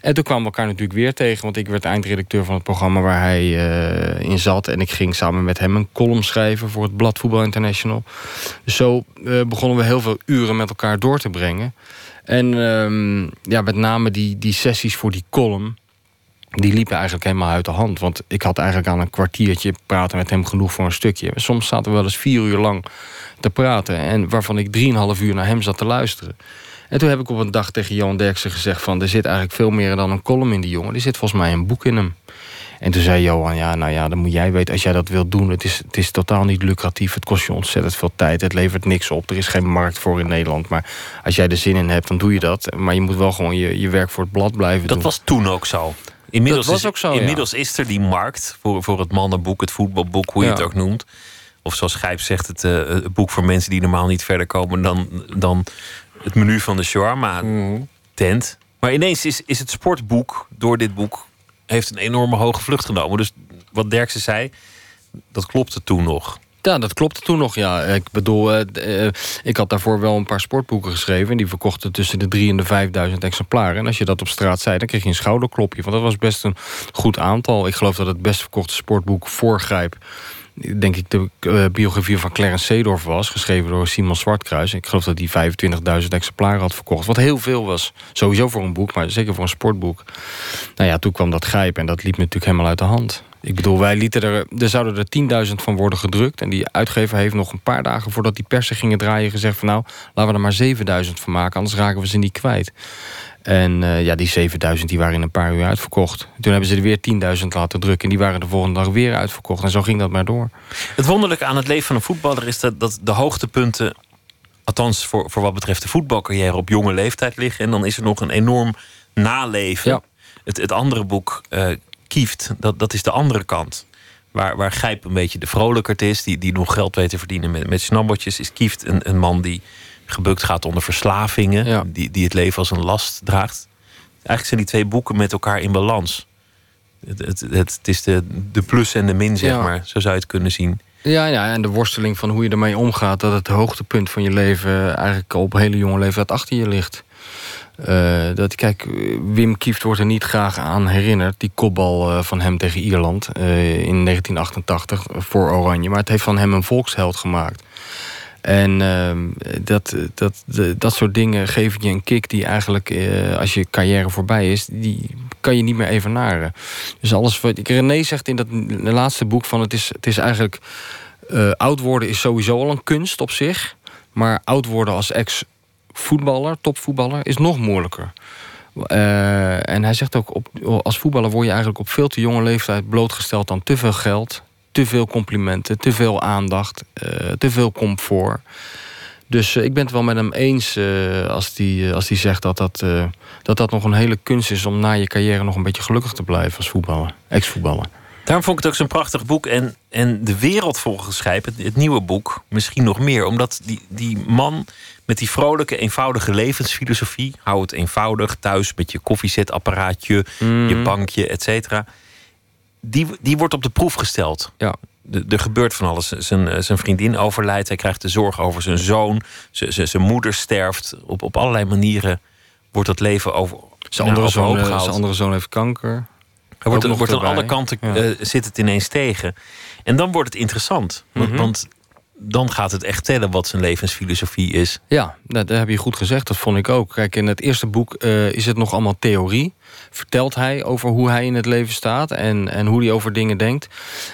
En toen kwamen we elkaar natuurlijk weer tegen, want ik werd eindredacteur van het programma waar hij uh, in zat. En ik ging samen met hem een column schrijven voor het blad Voetbal International. Dus zo uh, begonnen we heel veel uren met elkaar door te brengen. En um, ja, met name die, die sessies voor die column die liepen eigenlijk helemaal uit de hand. Want ik had eigenlijk aan een kwartiertje praten met hem genoeg voor een stukje. Soms zaten we wel eens vier uur lang te praten. En waarvan ik drieënhalf uur naar hem zat te luisteren. En toen heb ik op een dag tegen Johan Derksen gezegd... van er zit eigenlijk veel meer dan een column in die jongen. Er zit volgens mij een boek in hem. En toen zei Johan, ja, nou ja, dan moet jij weten... als jij dat wilt doen, het is, het is totaal niet lucratief. Het kost je ontzettend veel tijd. Het levert niks op. Er is geen markt voor in Nederland. Maar als jij er zin in hebt, dan doe je dat. Maar je moet wel gewoon je, je werk voor het blad blijven dat doen. Dat was toen ook zo. Inmiddels, dat was ook zo, is, inmiddels is er die markt voor, voor het mannenboek, het voetbalboek, hoe je Ja. het ook noemt. Of zoals Gijp zegt, het, eh, het boek voor mensen die normaal niet verder komen dan, dan het menu van de shawarma tent. Maar ineens is, is het sportboek door dit boek heeft een enorme hoge vlucht genomen. Dus wat Derksen zei, dat klopte toen nog. Ja, dat klopte toen nog, ja. Ik bedoel, eh, eh, ik had daarvoor wel een paar sportboeken geschreven... en die verkochten tussen de 3 en de 5000 exemplaren. En als je dat op straat zei, dan kreeg je een schouderklopje. Want dat was best een goed aantal. Ik geloof dat het best verkochte sportboek Voorgrijp... denk ik de eh, biografie van Clarence Seedorf was... geschreven door Simon Zwartkruis. Ik geloof dat die 25.000 exemplaren had verkocht. Wat heel veel was. Sowieso voor een boek, maar zeker voor een sportboek. Nou ja, toen kwam dat Grijp en dat liep natuurlijk helemaal uit de hand. Ik bedoel, wij lieten er... Er zouden er 10.000 van worden gedrukt. En die uitgever heeft nog een paar dagen voordat die persen gingen draaien... gezegd van nou, laten we er maar 7.000 van maken... anders raken we ze niet kwijt. En eh, ja, die 7.000 die waren in een paar uur uitverkocht. Toen hebben ze er weer 10.000 laten drukken... en die waren de volgende dag weer uitverkocht. En zo ging dat maar door. Het wonderlijke aan het leven van een voetballer is dat, dat de hoogtepunten, althans voor, voor wat betreft de voetbalcarrière, op jonge leeftijd liggen. En dan is er nog een enorm naleven. Ja. Het, het andere boek, eh Kieft, dat, dat is de andere kant. Waar, waar Gijp een beetje de vrolijkert is, die, die nog geld weet te verdienen met, met snabbeltjes, is Kieft een, een man die gebukt gaat onder verslavingen, Ja. die, die het leven als een last draagt. Eigenlijk zijn die twee boeken met elkaar in balans. Het, het, het, het is de, de plus en de min, zeg Ja. maar. Zo zou je het kunnen zien. Ja, ja, en de worsteling van hoe je ermee omgaat... dat het hoogtepunt van je leven eigenlijk op hele jonge leeftijd achter je ligt. Eh, dat, kijk, Wim Kieft wordt er niet graag aan herinnerd. Die kopbal eh, van hem tegen Ierland eh, in 1988 voor Oranje. Maar het heeft van hem een volksheld gemaakt. En ehm, dat, dat, dat soort dingen geven je een kick die eigenlijk, eh, als je carrière voorbij is, die kan je niet meer evenaren. Dus alles wat. René zegt in dat laatste boek van het is, het is eigenlijk. eh, oud worden is sowieso al een kunst op zich. Maar oud worden als ex-voetballer, topvoetballer, is nog moeilijker. Eh, en hij zegt ook, op, als voetballer word je eigenlijk op veel te jonge leeftijd blootgesteld aan te veel geld, te veel complimenten, te veel aandacht, eh, te veel comfort. Dus eh, ik ben het wel met hem eens eh, als hij als die zegt dat dat, dat dat nog een hele kunst is om na je carrière nog een beetje gelukkig te blijven als voetballer, ex-voetballer. Daarom vond ik het ook zo'n prachtig boek. En, en De Wereld volgens Gijp, het, het nieuwe boek, misschien nog meer. Omdat die, die man met die vrolijke, eenvoudige levensfilosofie... hou het eenvoudig, thuis met je koffiezetapparaatje, je bankje, et cetera... Die, die wordt op de proef gesteld. Ja. Er gebeurt van alles. Zijn, zijn vriendin overlijdt. Hij krijgt de zorg over zijn zoon. Zijn moeder sterft. Op, op allerlei manieren wordt dat leven over. Zijn nou, andere, overhoop zoon, eh, zijn andere zoon heeft kanker. Hij wordt, wordt aan alle kanten Ja. eh, zit het ineens tegen. En dan wordt het interessant. Want, Mhm. want dan gaat het echt tellen wat zijn levensfilosofie is. Ja, dat, heb je goed gezegd. Dat vond ik ook. Kijk, in het eerste boek eh, is het nog allemaal theorie. Vertelt hij over hoe hij in het leven staat en, en hoe hij over dingen denkt.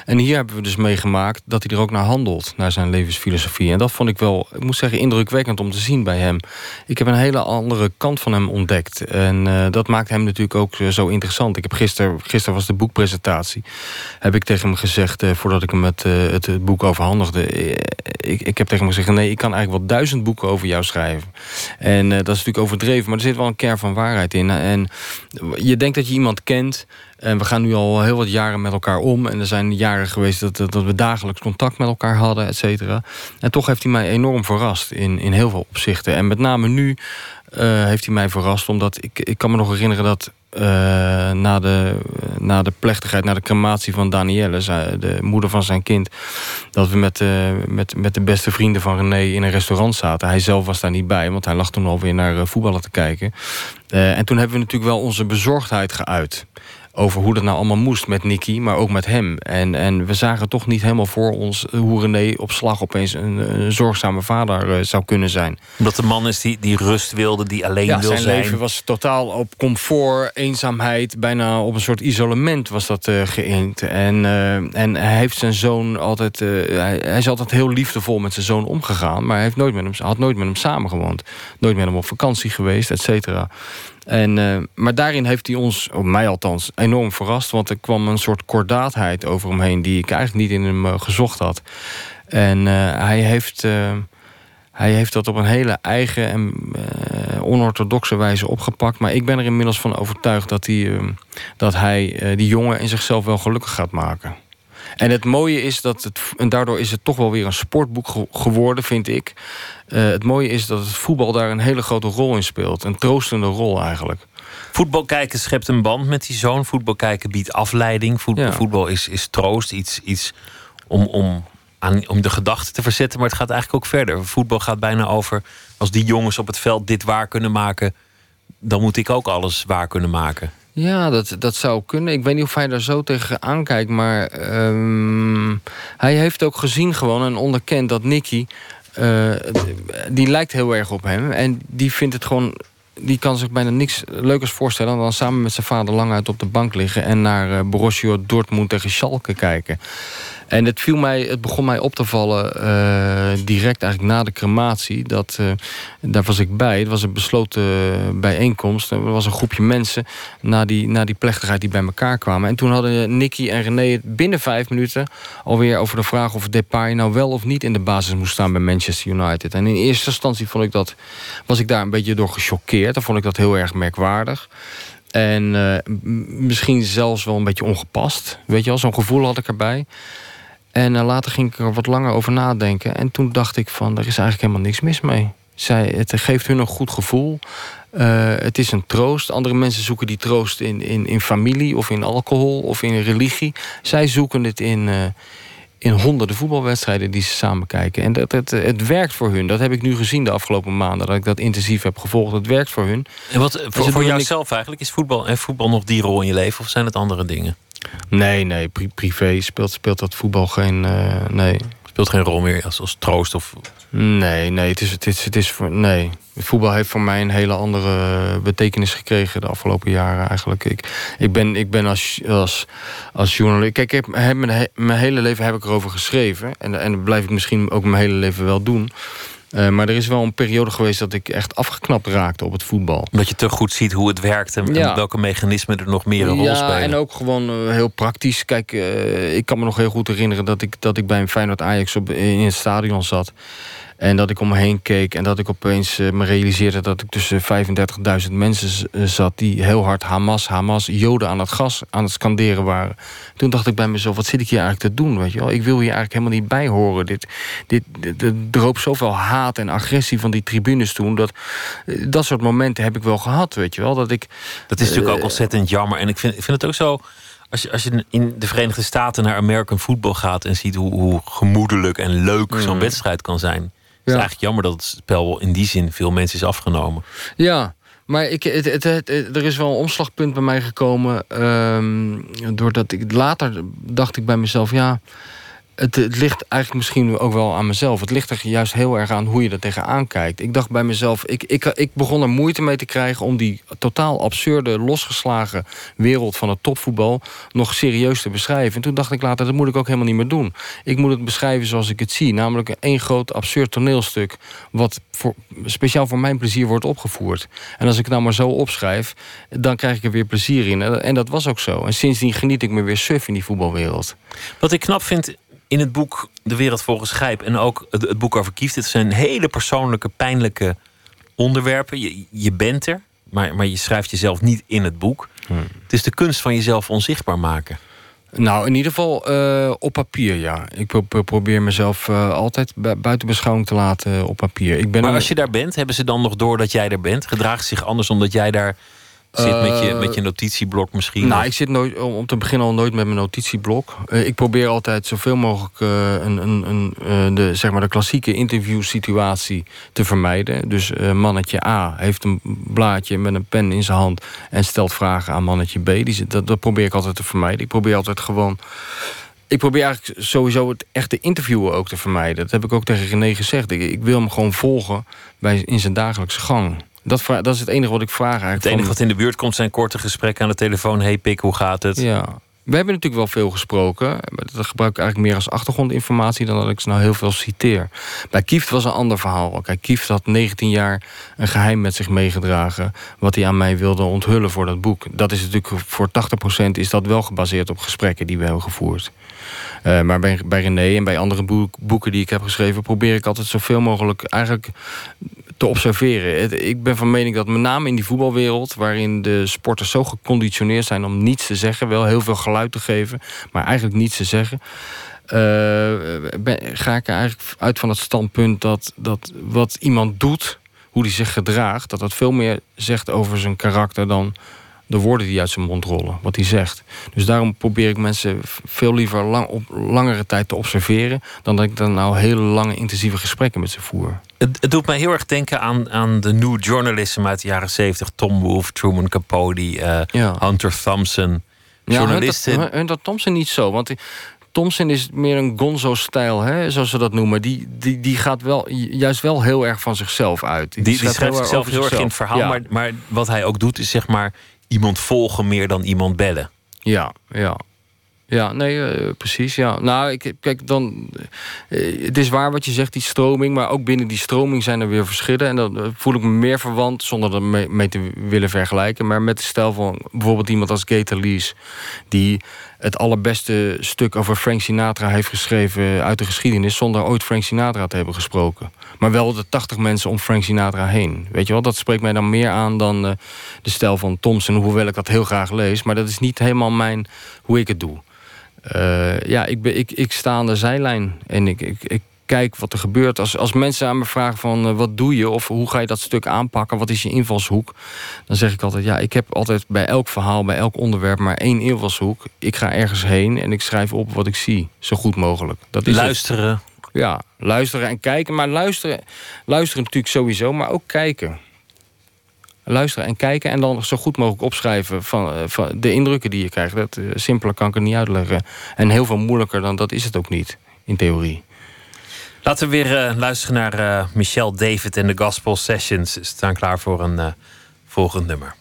En hier hebben we dus meegemaakt dat hij er ook naar handelt, naar zijn levensfilosofie. En dat vond ik wel, ik moet zeggen, indrukwekkend om te zien bij hem. Ik heb een hele andere kant van hem ontdekt. En eh, dat maakt hem natuurlijk ook eh, zo interessant. Ik heb gisteren, gisteren was de boekpresentatie. Heb ik tegen hem gezegd, eh, voordat ik hem het, het, boek overhandigde. ik, ik heb tegen hem gezegd... nee, ik kan eigenlijk wel duizend boeken over jou schrijven. En dat is natuurlijk overdreven, maar er zit wel een kern van waarheid in. En je denkt dat je iemand kent... En we gaan nu al heel wat jaren met elkaar om. En er zijn jaren geweest dat, dat we dagelijks contact met elkaar hadden, et cetera. En toch heeft hij mij enorm verrast in, in heel veel opzichten. En met name nu uh, heeft hij mij verrast, omdat ik, ik kan me nog herinneren dat uh, na, de, na de plechtigheid, na de crematie van Danielle, de moeder van zijn kind, dat we met, uh, met, met de beste vrienden van René in een restaurant zaten. Hij zelf was daar niet bij, want hij lag toen alweer naar voetballen te kijken. en toen hebben we natuurlijk wel onze bezorgdheid geuit over hoe dat nou allemaal moest met Nicky, maar ook met hem. En, en we zagen toch niet helemaal voor ons hoe René op slag opeens een, een zorgzame vader uh, zou kunnen zijn. Omdat de man is die, die rust wilde, die alleen ja, wil zijn zijn. Leven was totaal op comfort, eenzaamheid, bijna op een soort isolement was dat uh. En, uh, en hij heeft zijn zoon altijd, hij, hij, is altijd heel liefdevol met zijn zoon omgegaan, maar hij heeft nooit met hem, had nooit met hem samengewoond. Nooit met hem op vakantie geweest, et cetera. En, uh, maar daarin heeft hij ons, op mij althans, enorm verrast. Want er kwam een soort kordaatheid over hem heen... die ik eigenlijk niet in hem uh, gezocht had. En uh, hij, heeft, hij heeft dat op een hele eigen en onorthodoxe wijze opgepakt. Maar ik ben er inmiddels van overtuigd dat hij, dat hij die jongen in zichzelf wel gelukkig gaat maken. En het mooie is dat het, en daardoor is het toch wel weer een sportboek ge geworden, vind ik. Uh, het mooie is dat het voetbal daar een hele grote rol in speelt. Een troostende rol eigenlijk. Voetbal kijken schept een band met die zoon. Voetbal kijken biedt afleiding. Voetbal, Ja. voetbal is, is troost. Iets, iets om, om, aan, om de gedachten te verzetten. Maar het gaat eigenlijk ook verder. Voetbal gaat bijna over. Als die jongens op het veld dit waar kunnen maken. dan moet ik ook alles waar kunnen maken. Ja, dat, dat zou kunnen. Ik weet niet of hij daar zo tegen aankijkt. Maar ehm, hij heeft ook gezien gewoon en onderkend dat Nicky... eh, die lijkt heel erg op hem. En die vindt het gewoon... Die kan zich bijna niks leukers voorstellen... dan samen met zijn vader lang uit op de bank liggen... en naar eh, Borussia Dortmund tegen Schalke kijken. En het, viel mij, het begon mij op te vallen eh, direct eigenlijk na de crematie. Dat, eh, daar was ik bij. Het was een besloten bijeenkomst. Er was een groepje mensen na die, na die plechtigheid die bij elkaar kwamen. En toen hadden Nicky en René het binnen vijf minuten alweer over de vraag of Depay nou wel of niet in de basis moest staan bij Manchester United. En in eerste instantie vond ik dat, was ik daar een beetje door gechoqueerd. Dan vond ik dat heel erg merkwaardig. En eh, misschien zelfs wel een beetje ongepast. Weet je wel, zo'n gevoel had ik erbij. En eh, later ging ik er wat langer over nadenken. En toen dacht ik van, er is eigenlijk helemaal niks mis mee. Zij, het geeft hun een goed gevoel. Eh, het is een troost. Andere mensen zoeken die troost in, in, in familie of in alcohol of in religie. Zij zoeken het in, eh, in honderden voetbalwedstrijden die ze samen kijken. En dat, het, het werkt voor hun. Dat heb ik nu gezien de afgelopen maanden. Dat ik dat intensief heb gevolgd. Het werkt voor hun. En wat, voor, voor jouzelf eigenlijk, is voetbal, en voetbal nog die rol in je leven? Of zijn het andere dingen? Nee, nee, pri- privé speelt, speelt dat voetbal geen... eh, nee. Speelt geen rol meer als, als troost of... Nee, nee, het is, het is, het is voor, nee. Voetbal heeft voor mij een hele andere betekenis gekregen de afgelopen jaren eigenlijk. Ik, ik ben, ik ben als, als, als journalist. Kijk, ik heb, heb mijn, mijn hele leven heb ik erover geschreven. En, en dat blijf ik misschien ook mijn hele leven wel doen. Eh, maar er is wel een periode geweest dat ik echt afgeknapt raakte op het voetbal. Omdat je te goed ziet hoe het werkt en, welke mechanismen er nog meer een rol ja, spelen. en ook gewoon eh, heel praktisch. Kijk, eh, ik kan me nog heel goed herinneren dat ik, dat ik bij een Feyenoord Ajax op, in het stadion zat. En dat ik om me heen keek en dat ik opeens eh, me realiseerde dat ik tussen 35.000 mensen eh, zat die heel hard Hamas, Hamas, Joden aan het gas aan het scanderen waren. Toen dacht ik bij mezelf, wat zit ik hier eigenlijk te doen? Weet je wel? Ik wil hier eigenlijk helemaal niet bij horen. Dit, dit, dit, er droop zoveel haat en agressie van die tribunes toen. Dat, eh, dat soort momenten heb ik wel gehad, weet je wel. Dat ik, Dat is natuurlijk ook ontzettend jammer. En ik vind, ik vind het ook zo. Als je, als je in de Verenigde Staten naar American football gaat en ziet hoe, hoe gemoedelijk en leuk zo'n Mm. wedstrijd kan zijn. Het is eigenlijk jammer dat het spel in die zin veel mensen is afgenomen. Ja, maar ik, het, het, het- het- er is wel een omslagpunt bij mij gekomen. ehm, doordat ik later dacht ik bij mezelf, ja. Het, het ligt eigenlijk misschien ook wel aan mezelf. Het ligt er juist heel erg aan hoe je er tegenaan kijkt. Ik dacht bij mezelf, ik, ik, ik begon er moeite mee te krijgen om die totaal absurde, losgeslagen wereld van het topvoetbal nog serieus te beschrijven. En toen dacht ik later, dat moet ik ook helemaal niet meer doen. Ik moet het beschrijven zoals ik het zie. Namelijk één groot absurd toneelstuk. Wat voor, speciaal voor mijn plezier wordt opgevoerd. En als ik het nou maar zo opschrijf, dan krijg ik er weer plezier in. En dat was ook zo. En sindsdien geniet ik me weer suf in die voetbalwereld. Wat ik knap vind in het boek De Wereld Volgens Gijp en ook het, het boek over Kieft. Het zijn hele persoonlijke, pijnlijke onderwerpen. Je, je bent er, maar, maar je schrijft jezelf niet in het boek. Hmm. Het is de kunst van jezelf onzichtbaar maken. Nou, in ieder geval eh, op papier, ja. Ik pro- pro- probeer mezelf eh, altijd bu- buiten beschouwing te laten op papier. Ik ben Maar als je daar bent, hebben ze dan nog door dat jij er bent? Gedraagt ze zich anders omdat jij daar zit met, je, Eh, met je notitieblok misschien? Nou, Of- ik zit nooit, om, te beginnen al nooit met mijn notitieblok. Eh, ik probeer altijd zoveel mogelijk eh, een, een, een, de, zeg maar de klassieke interviewsituatie te vermijden. Dus mannetje A heeft een blaadje met een pen in zijn hand en stelt vragen aan mannetje B. Die, zit- dat, dat probeer ik altijd te vermijden. Ik probeer altijd gewoon. Ik probeer eigenlijk sowieso het echte interviewen ook te vermijden. Dat heb ik ook tegen René gezegd. Ik, ik wil hem gewoon volgen bij, in zijn dagelijkse gang. Dat, dat is het enige wat ik vraag eigenlijk. het enige van- wat in de buurt komt zijn korte gesprekken aan de telefoon. Hey pik, hoe gaat het? ja. We hebben natuurlijk wel veel gesproken. Maar dat gebruik ik eigenlijk meer als achtergrondinformatie... dan dat ik ze nou heel veel citeer. Bij Kieft was een ander verhaal. Kijk, Kieft had 19 jaar een geheim met zich meegedragen... wat hij aan mij wilde onthullen voor dat boek. Dat is natuurlijk voor 80% is dat wel gebaseerd op gesprekken die we hebben gevoerd. Eh, maar bij, bij René en bij andere boek- boeken die ik heb geschreven... probeer ik altijd zoveel mogelijk eigenlijk te observeren. Ik ben van mening dat met name in die voetbalwereld... waarin de sporters zo geconditioneerd zijn om niets te zeggen... wel heel veel geluid te geven, maar eigenlijk niets te zeggen... eh, ga ik eigenlijk uit van het standpunt dat, dat wat iemand doet... hoe hij zich gedraagt, dat dat veel meer zegt over zijn karakter... dan de woorden die uit zijn mond rollen, wat hij zegt. Dus daarom probeer ik mensen veel liever lang, op langere tijd te observeren... dan dat ik dan nou hele lange intensieve gesprekken met ze voer. Het, het doet mij heel erg denken aan, aan de new journalism uit de jaren 70. Tom Wolfe, Truman Capote, eh, Ja. Hunter Thompson. Ja, Journalisten. Hunter, Hunter Thompson niet zo. Want die- Thompson is meer een gonzo-stijl, zoals ze dat noemen. Die, die, die gaat wel, juist wel heel erg van zichzelf uit. Die, die schrijft erg zichzelf heel erg in het verhaal. Ja. Maar, maar wat hij ook doet, is zeg maar iemand volgen meer dan iemand bellen. Ja, ja. Ja, nee, eh, precies. Ja. Nou, ik, kijk, dan. eh, het is waar wat je zegt, die stroming. Maar ook binnen die stroming zijn er weer verschillen. En dan eh, voel ik me meer verwant, zonder er mee, te willen vergelijken. Maar met de stijl van bijvoorbeeld iemand als Gator Lees. Die het allerbeste stuk over Frank Sinatra heeft geschreven uit de geschiedenis. zonder ooit Frank Sinatra te hebben gesproken. Maar wel de 80 mensen om Frank Sinatra heen. Weet je wel, dat spreekt mij dan meer aan dan de stijl van Thompson. Hoewel ik dat heel graag lees. Maar dat is niet helemaal mijn, hoe ik het doe. Eh, ja, ik, ben, ik, ik sta aan de zijlijn en ik, ik, ik kijk wat er gebeurt. Als, als mensen aan me vragen van eh, wat doe je of hoe ga je dat stuk aanpakken, wat is je invalshoek, dan zeg ik altijd ja, ik heb altijd bij elk verhaal, bij elk onderwerp maar één invalshoek. Ik ga ergens heen en ik schrijf op wat ik zie, zo goed mogelijk. Dat is het. Luisteren. Ja, luisteren en kijken, maar luisteren, luisteren natuurlijk sowieso, maar ook kijken. Luisteren en kijken en dan zo goed mogelijk opschrijven van, eh, van de indrukken die je krijgt. Dat, eh, simpeler kan ik het niet uitleggen. En heel veel moeilijker dan dat is het ook niet, in theorie. Laten we weer eh, luisteren naar eh Michelle David en de Gospel Sessions. Ze staan klaar voor een volgend nummer.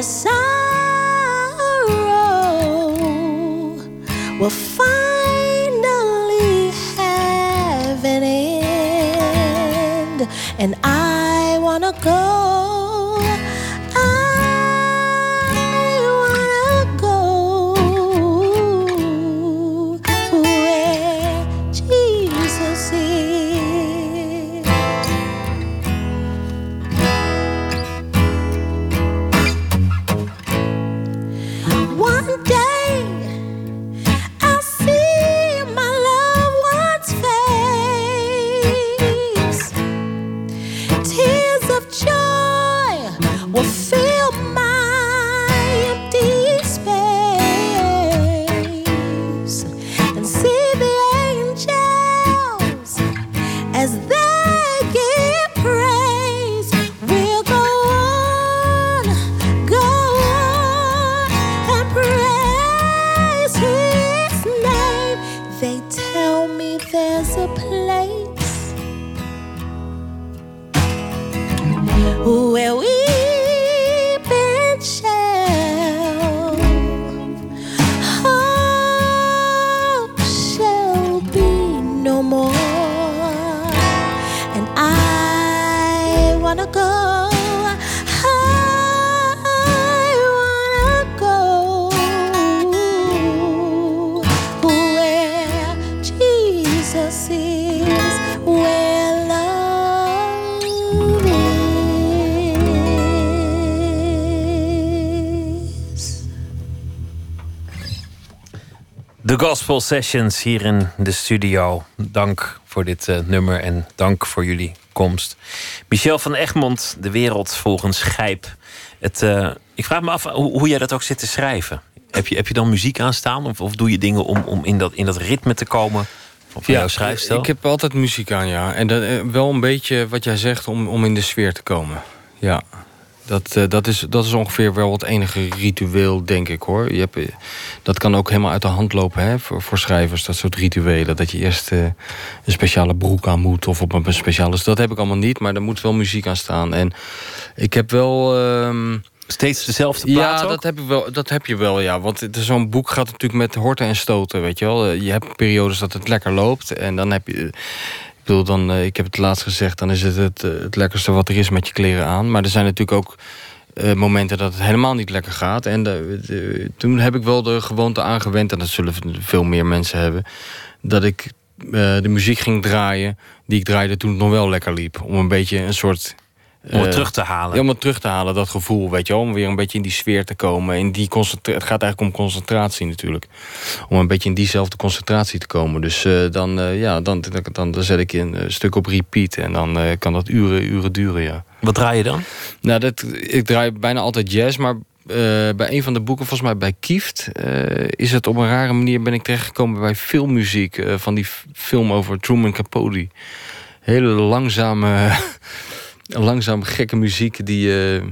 Where sorrow will finally have an end, and I Gospel Sessions hier in de studio. Dank voor dit uh, nummer en dank voor jullie komst. Michel van Egmond, De Wereld volgens Gijp. Het, uh, ik vraag me af hoe, hoe jij dat ook zit te schrijven. Heb je, heb je dan muziek aanstaan? Of, of doe je dingen om, om in, dat, in dat ritme te komen? Van ja, jouw schrijfstijl? Ik heb altijd muziek aan, ja. En dat, eh, wel een beetje wat jij zegt om, om in de sfeer te komen. Ja. Dat, uh, dat, is, dat is ongeveer wel het enige ritueel, denk ik hoor. Je hebt, eh, dat kan ook helemaal uit de hand lopen hè, voor, voor schrijvers, dat soort rituelen. Dat je eerst uh, een speciale broek aan moet of op een speciale. Dat heb ik allemaal niet, maar er moet wel muziek aan staan. En ik heb wel. Uh, Steeds dezelfde plaat Ja, dat heb, ik wel, dat heb je wel, ja. Want zo'n boek gaat natuurlijk met horten en stoten, weet je wel. Je hebt periodes dat het lekker loopt. En dan heb je... Dan, ik heb het laatst gezegd... dan is het het, het lekkerste wat er is met je kleren aan. Maar er zijn natuurlijk ook uh, momenten dat het helemaal niet lekker gaat. En de, toen heb ik wel de gewoonte aangewend... en dat zullen veel meer mensen hebben... dat ik de muziek ging draaien die ik draaide toen het nog wel lekker liep. Om een beetje een soort om het uh, terug te halen. Ja, om het terug te halen, dat gevoel, weet je wel. Om weer een beetje in die sfeer te komen. In die het gaat eigenlijk om concentratie natuurlijk. Om een beetje in diezelfde concentratie te komen. Dus uh, dan, uh, ja, dan, dan, dan, zet ik een stuk op repeat. En dan kan dat uren, uren duren, ja. Wat draai je dan? Nou, dat, ik draai bijna altijd jazz, maar... bij een van de boeken, volgens mij bij Kieft... is het op een rare manier ben ik terechtgekomen bij filmmuziek... van die film over Truman Capote. Hele langzame langzaam gekke muziek, die, uh,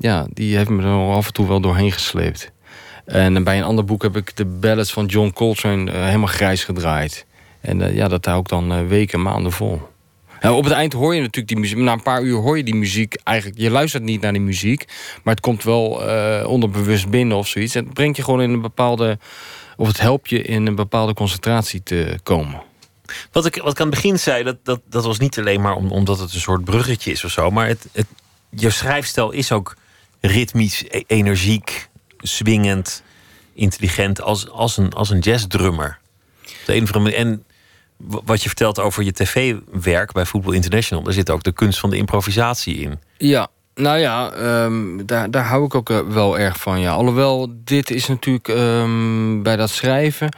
ja, die heeft me er af en toe wel doorheen gesleept. En bij een ander boek heb ik de ballads van John Coltrane uh, helemaal grijs gedraaid. En ja, dat hou ik dan weken, maanden vol. En op het eind hoor je natuurlijk die muziek. Na een paar uur hoor je die muziek eigenlijk. Je luistert niet naar die muziek, maar het komt wel onderbewust binnen of zoiets. En het brengt je gewoon in een bepaalde. Of het helpt je in een bepaalde concentratie te komen. Wat ik, wat ik aan het begin zei, dat, dat, dat was niet alleen maar om, omdat het een soort bruggetje is of zo. Maar het, het, je schrijfstijl is ook ritmisch, e energiek, swingend, intelligent als, als, een, als een jazzdrummer. De En wat je vertelt over je tv-werk bij Football International, daar zit ook de kunst van de improvisatie in. Ja, nou ja, um, daar, daar hou ik ook wel erg van. Ja. Alhoewel, dit is natuurlijk um, bij dat schrijven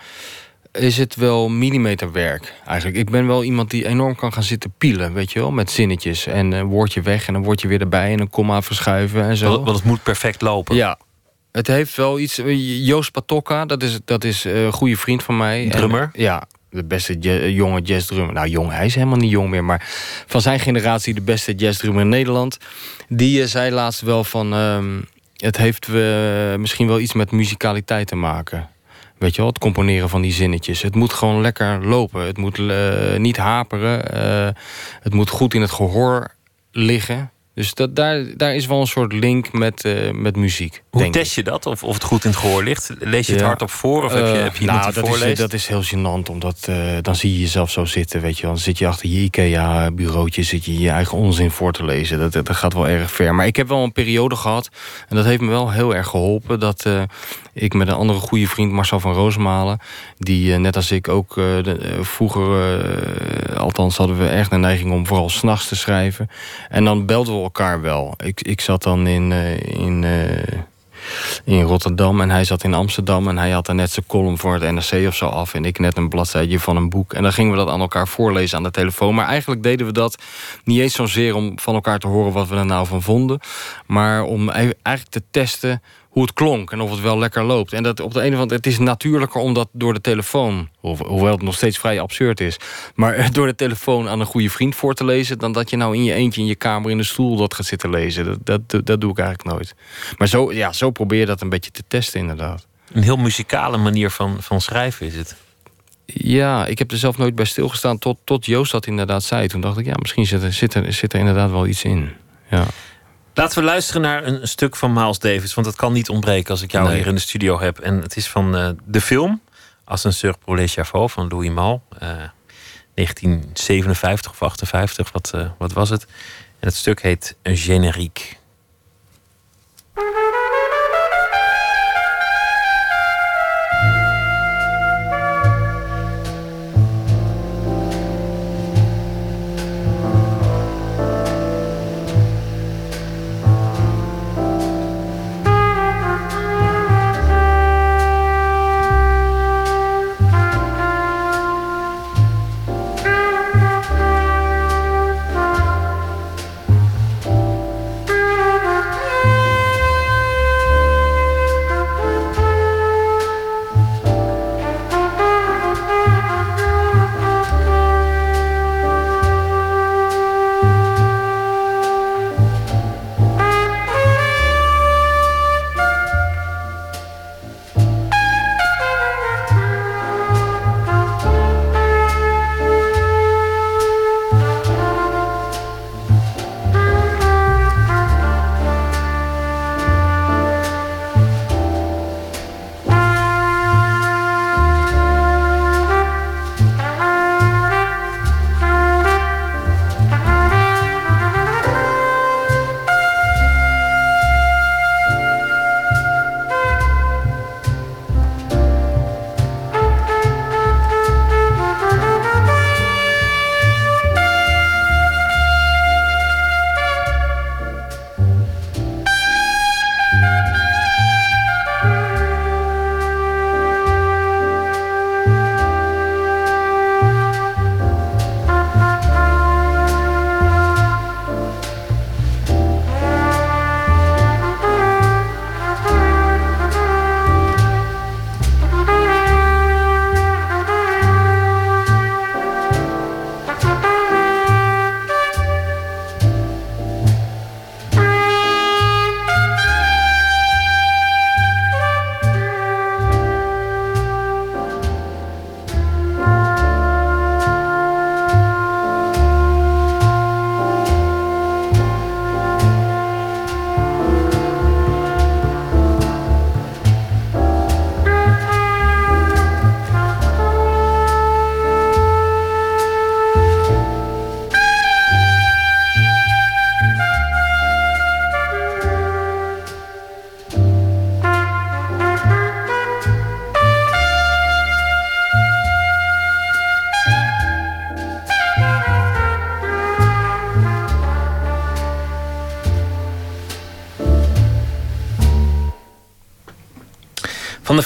is het wel millimeterwerk eigenlijk. Ik ben wel iemand die enorm kan gaan zitten pielen, weet je wel, met zinnetjes. En een woordje weg en een woordje weer erbij en een komma verschuiven en zo. Want het moet perfect lopen. Ja. Het heeft wel iets... Joost Patokka, dat is, dat is een goede vriend van mij. Drummer? En, ja, de beste jazz, jonge jazzdrummer. Nou, jong, hij is helemaal niet jong meer. Maar van zijn generatie de beste jazzdrummer in Nederland. Die zei laatst wel van... Um, het heeft misschien wel iets met muzikaliteit te maken. Weet je wel, het componeren van die zinnetjes. Het moet gewoon lekker lopen. Het moet uh, niet haperen. Uh, het moet goed in het gehoor liggen. Dus dat, daar, daar is wel een soort link met, uh, met muziek. Hoe test je dat? Of, of het goed in het gehoor ligt? Lees je het ja. hardop voor? Of heb je, heb je nou, dat voorleest? Is, dat is heel gênant. Omdat uh, dan zie je jezelf zo zitten. Weet je, dan zit je achter je IKEA-bureautje... zit je je eigen onzin voor te lezen. Dat, dat gaat wel erg ver. Maar ik heb wel een periode gehad... en dat heeft me wel heel erg geholpen... dat ik met een andere goede vriend, Marcel van Roosmalen... die net als ik ook de, vroeger... althans hadden we erg de neiging om vooral s'nachts te schrijven. En dan belden we elkaar wel. Ik, ik zat dan in, uh, in, uh, in Rotterdam en hij zat in Amsterdam... en hij had dan net zijn column voor het NRC of zo af... en ik net een bladzijde van een boek. En dan gingen we dat aan elkaar voorlezen aan de telefoon. Maar eigenlijk deden we dat niet eens zozeer om van elkaar te horen... wat we er nou van vonden, maar om eigenlijk te testen hoe het klonk en of het wel lekker loopt. En dat op de ene hand, het is natuurlijker om dat door de telefoon, hoewel het nog steeds vrij absurd is, maar door de telefoon aan een goede vriend voor te lezen, dan dat je nou in je eentje in je kamer in de stoel dat gaat zitten lezen. Dat, dat, dat doe ik eigenlijk nooit. Maar zo, ja, zo probeer je dat een beetje te testen, inderdaad. Een heel muzikale manier van, van schrijven is het. Ja, ik heb er zelf nooit bij stilgestaan tot, tot Joost dat inderdaad zei. Toen dacht ik, ja, misschien zit er, zit er, zit er inderdaad wel iets in. Ja. Laten we luisteren naar een stuk van Miles Davis. Want dat kan niet ontbreken als ik jou nee. hier in de studio heb. En het is van uh, de film Ascenseur pour les Chavots van Louis Mal. Uh, 1957 of 58, wat, uh, wat was het? En het stuk heet Een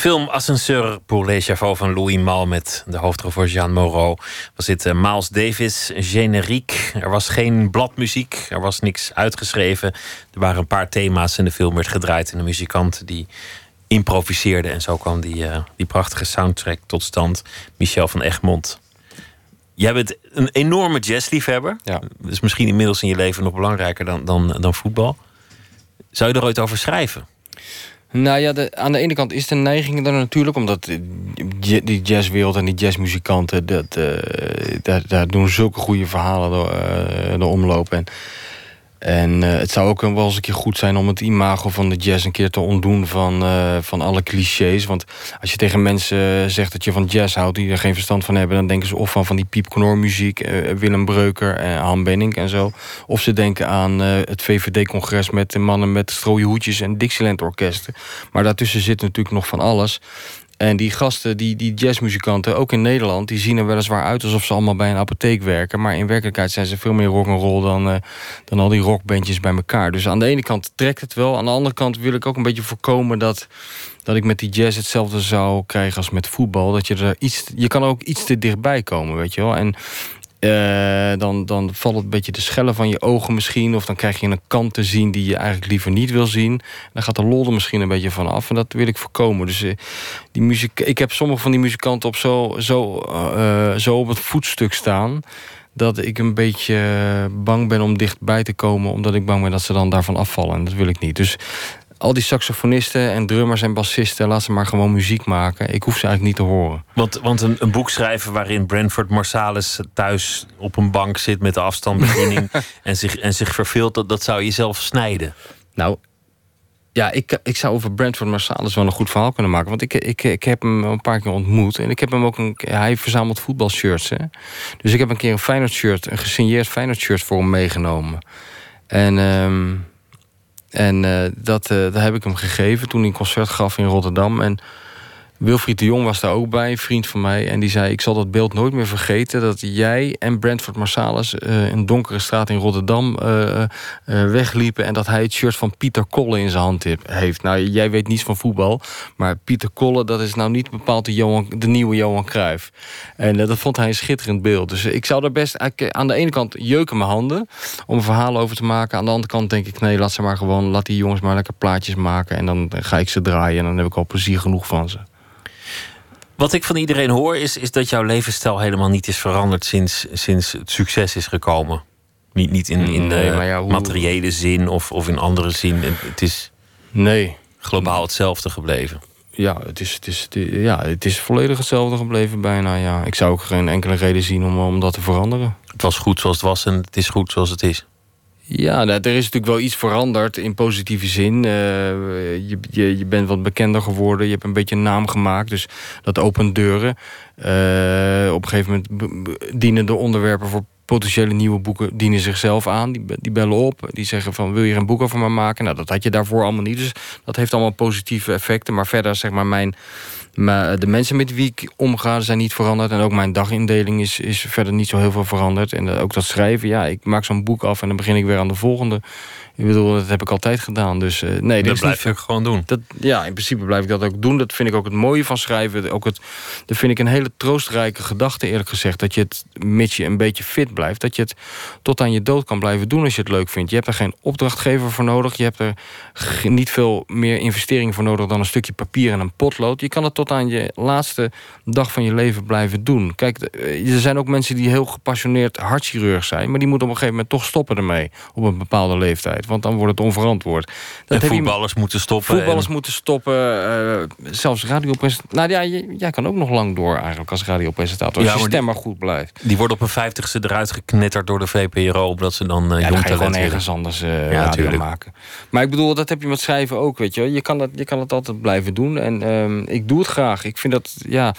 film Ascenseur pour les Chavots van Louis Mal met de hoofdrol voor Jean Moreau was dit uh, Miles Davis, generiek. Er was geen bladmuziek, er was niks uitgeschreven. Er waren een paar thema's en de film werd gedraaid en de muzikant die improviseerde. En zo kwam die, uh, die prachtige soundtrack tot stand. Michel van Egmond. Jij bent een enorme jazzliefhebber. Ja. Dus misschien inmiddels in je leven nog belangrijker dan, dan, dan voetbal. Zou je er ooit over schrijven? Nou ja, de, aan de ene kant is de neiging er natuurlijk, omdat die jazzwereld en die jazzmuzikanten, dat, uh, daar, daar, doen zulke goede verhalen door, uh, door omlopen. En en uh, het zou ook wel eens een keer goed zijn om het imago van de jazz een keer te ontdoen van, uh, van alle clichés. Want als je tegen mensen zegt dat je van jazz houdt die er geen verstand van hebben, dan denken ze of van, van die piepknor muziek, uh, Willem Breuker en Han Benning en zo. Of ze denken aan het VVD-congres met de mannen met strooie hoedjes en Dixieland orkesten. Maar daartussen zit natuurlijk nog van alles. En die gasten, die, die jazzmuzikanten, ook in Nederland... die zien er weliswaar uit alsof ze allemaal bij een apotheek werken... maar in werkelijkheid zijn ze veel meer rock'n'roll dan, uh, dan al die rockbandjes bij elkaar. Dus aan de ene kant trekt het wel. Aan de andere kant wil ik ook een beetje voorkomen dat, dat ik met die jazz hetzelfde zou krijgen als met voetbal. Dat je er iets... Je kan ook iets te dichtbij komen, weet je wel. En uh, dan, dan valt een beetje de schellen van je ogen misschien. Of dan krijg je een kant te zien die je eigenlijk liever niet wil zien. Dan gaat de lol er misschien een beetje van af. En dat wil ik voorkomen. Dus uh, die muziek, ik heb sommige van die muzikanten op zo, zo, uh, zo op het voetstuk staan dat ik een beetje bang ben om dichtbij te komen... omdat ik bang ben dat ze dan daarvan afvallen. En dat wil ik niet. Dus al die saxofonisten en drummers en bassisten... laat ze maar gewoon muziek maken. Ik hoef ze eigenlijk niet te horen. Want, want een, een boek schrijven waarin Brentford Marsalis thuis op een bank zit... met de afstandsbediening en, zich, en zich verveelt... Dat, dat zou je zelf snijden. Nou, ja, ik, ik zou over Brentford Marsalis wel een goed verhaal kunnen maken. Want ik, ik, ik heb hem een paar keer ontmoet. En ik heb hem ook een, hij verzamelt voetbalshirts. Hè? Dus ik heb een keer een Feyenoord shirt, een gesigneerd Feyenoord shirt voor hem meegenomen. En... Um, en uh, dat, uh, dat heb ik hem gegeven toen hij een concert gaf in Rotterdam. En Wilfried de Jong was daar ook bij, een vriend van mij. En die zei, ik zal dat beeld nooit meer vergeten... dat jij en Brentford Marsalis uh, in donkere straat in Rotterdam wegliepen... en dat hij het shirt van Pieter Kolle in zijn hand heeft. Nou, jij weet niets van voetbal, maar Pieter Kolle... dat is nou niet bepaald de, Johan, de nieuwe Johan Cruijff. En dat vond hij een schitterend beeld. Dus ik zou er best... aan de ene kant jeuken mijn handen om een verhaal over te maken. Aan de andere kant denk ik, nee, laat ze maar gewoon... laat die jongens maar lekker plaatjes maken... en dan ga ik ze draaien en dan heb ik al plezier genoeg van ze. Wat ik van iedereen hoor is, is dat jouw levensstijl helemaal niet is veranderd sinds, sinds het succes is gekomen. Niet, niet in, in Nee, de maar ja, hoe- materiële zin of, of in andere zin. Het is Nee, globaal hetzelfde gebleven. ja, het is, het, is, het is- ja, het is volledig hetzelfde gebleven bijna. Ja. Ik zou ook geen enkele reden zien om, om dat te veranderen. Het was goed zoals het was en het is goed zoals het is. Ja, nou, er is natuurlijk wel iets veranderd in positieve zin. Eh, je, je, je bent wat bekender geworden, je hebt een beetje een naam gemaakt. Dus dat opent deuren. Eh, op een gegeven moment dienen de onderwerpen voor potentiële nieuwe boeken dienen zichzelf aan. Die, die bellen op, die zeggen van wil je er een boek over me maken? Nou, dat had je daarvoor allemaal niet. Dus dat heeft allemaal positieve effecten. Maar verder, zeg maar, mijn, maar de mensen met wie ik omga zijn niet veranderd. En ook mijn dagindeling is, is verder niet zo heel veel veranderd. En eh, ook dat schrijven, ja, ik maak zo'n boek af en dan begin ik weer aan de volgende. Ik bedoel, dat heb ik altijd gedaan. Dus eh, nee, dat blijf niet ook gewoon doen. dat, ja, in principe blijf ik dat ook doen. Dat vind ik ook het mooie van schrijven. Ook het, dat vind ik een hele troostrijke gedachte, eerlijk gezegd. Dat je het, mits je een beetje fit blijft... dat je het tot aan je dood kan blijven doen als je het leuk vindt. Je hebt er geen opdrachtgever voor nodig. Je hebt er niet veel meer investering voor nodig... dan een stukje papier en een potlood. Je kan het tot aan je laatste dag van je leven blijven doen. Kijk, eh, er zijn ook mensen die heel gepassioneerd hartchirurg zijn... maar die moeten op een gegeven moment toch stoppen ermee... op een bepaalde leeftijd, want dan wordt het onverantwoord. Dat en voetballers moeten stoppen. Voetballers en- moeten stoppen. eh, zelfs radiopresentator. Nou ja, jij, kan ook nog lang door eigenlijk als radiopresentator. Als Ja, je stem maar goed blijft. Die worden op een vijftigste eruit geknetterd door de VPRO... omdat ze dan eh Ja, jong gewoon talent ergens anders eh Ja, maken. Maar ik bedoel, dat heb je met schrijven ook, weet je. Je kan het, je kan het altijd blijven doen. En ehm, ik doe het graag. Ik vind dat, ja...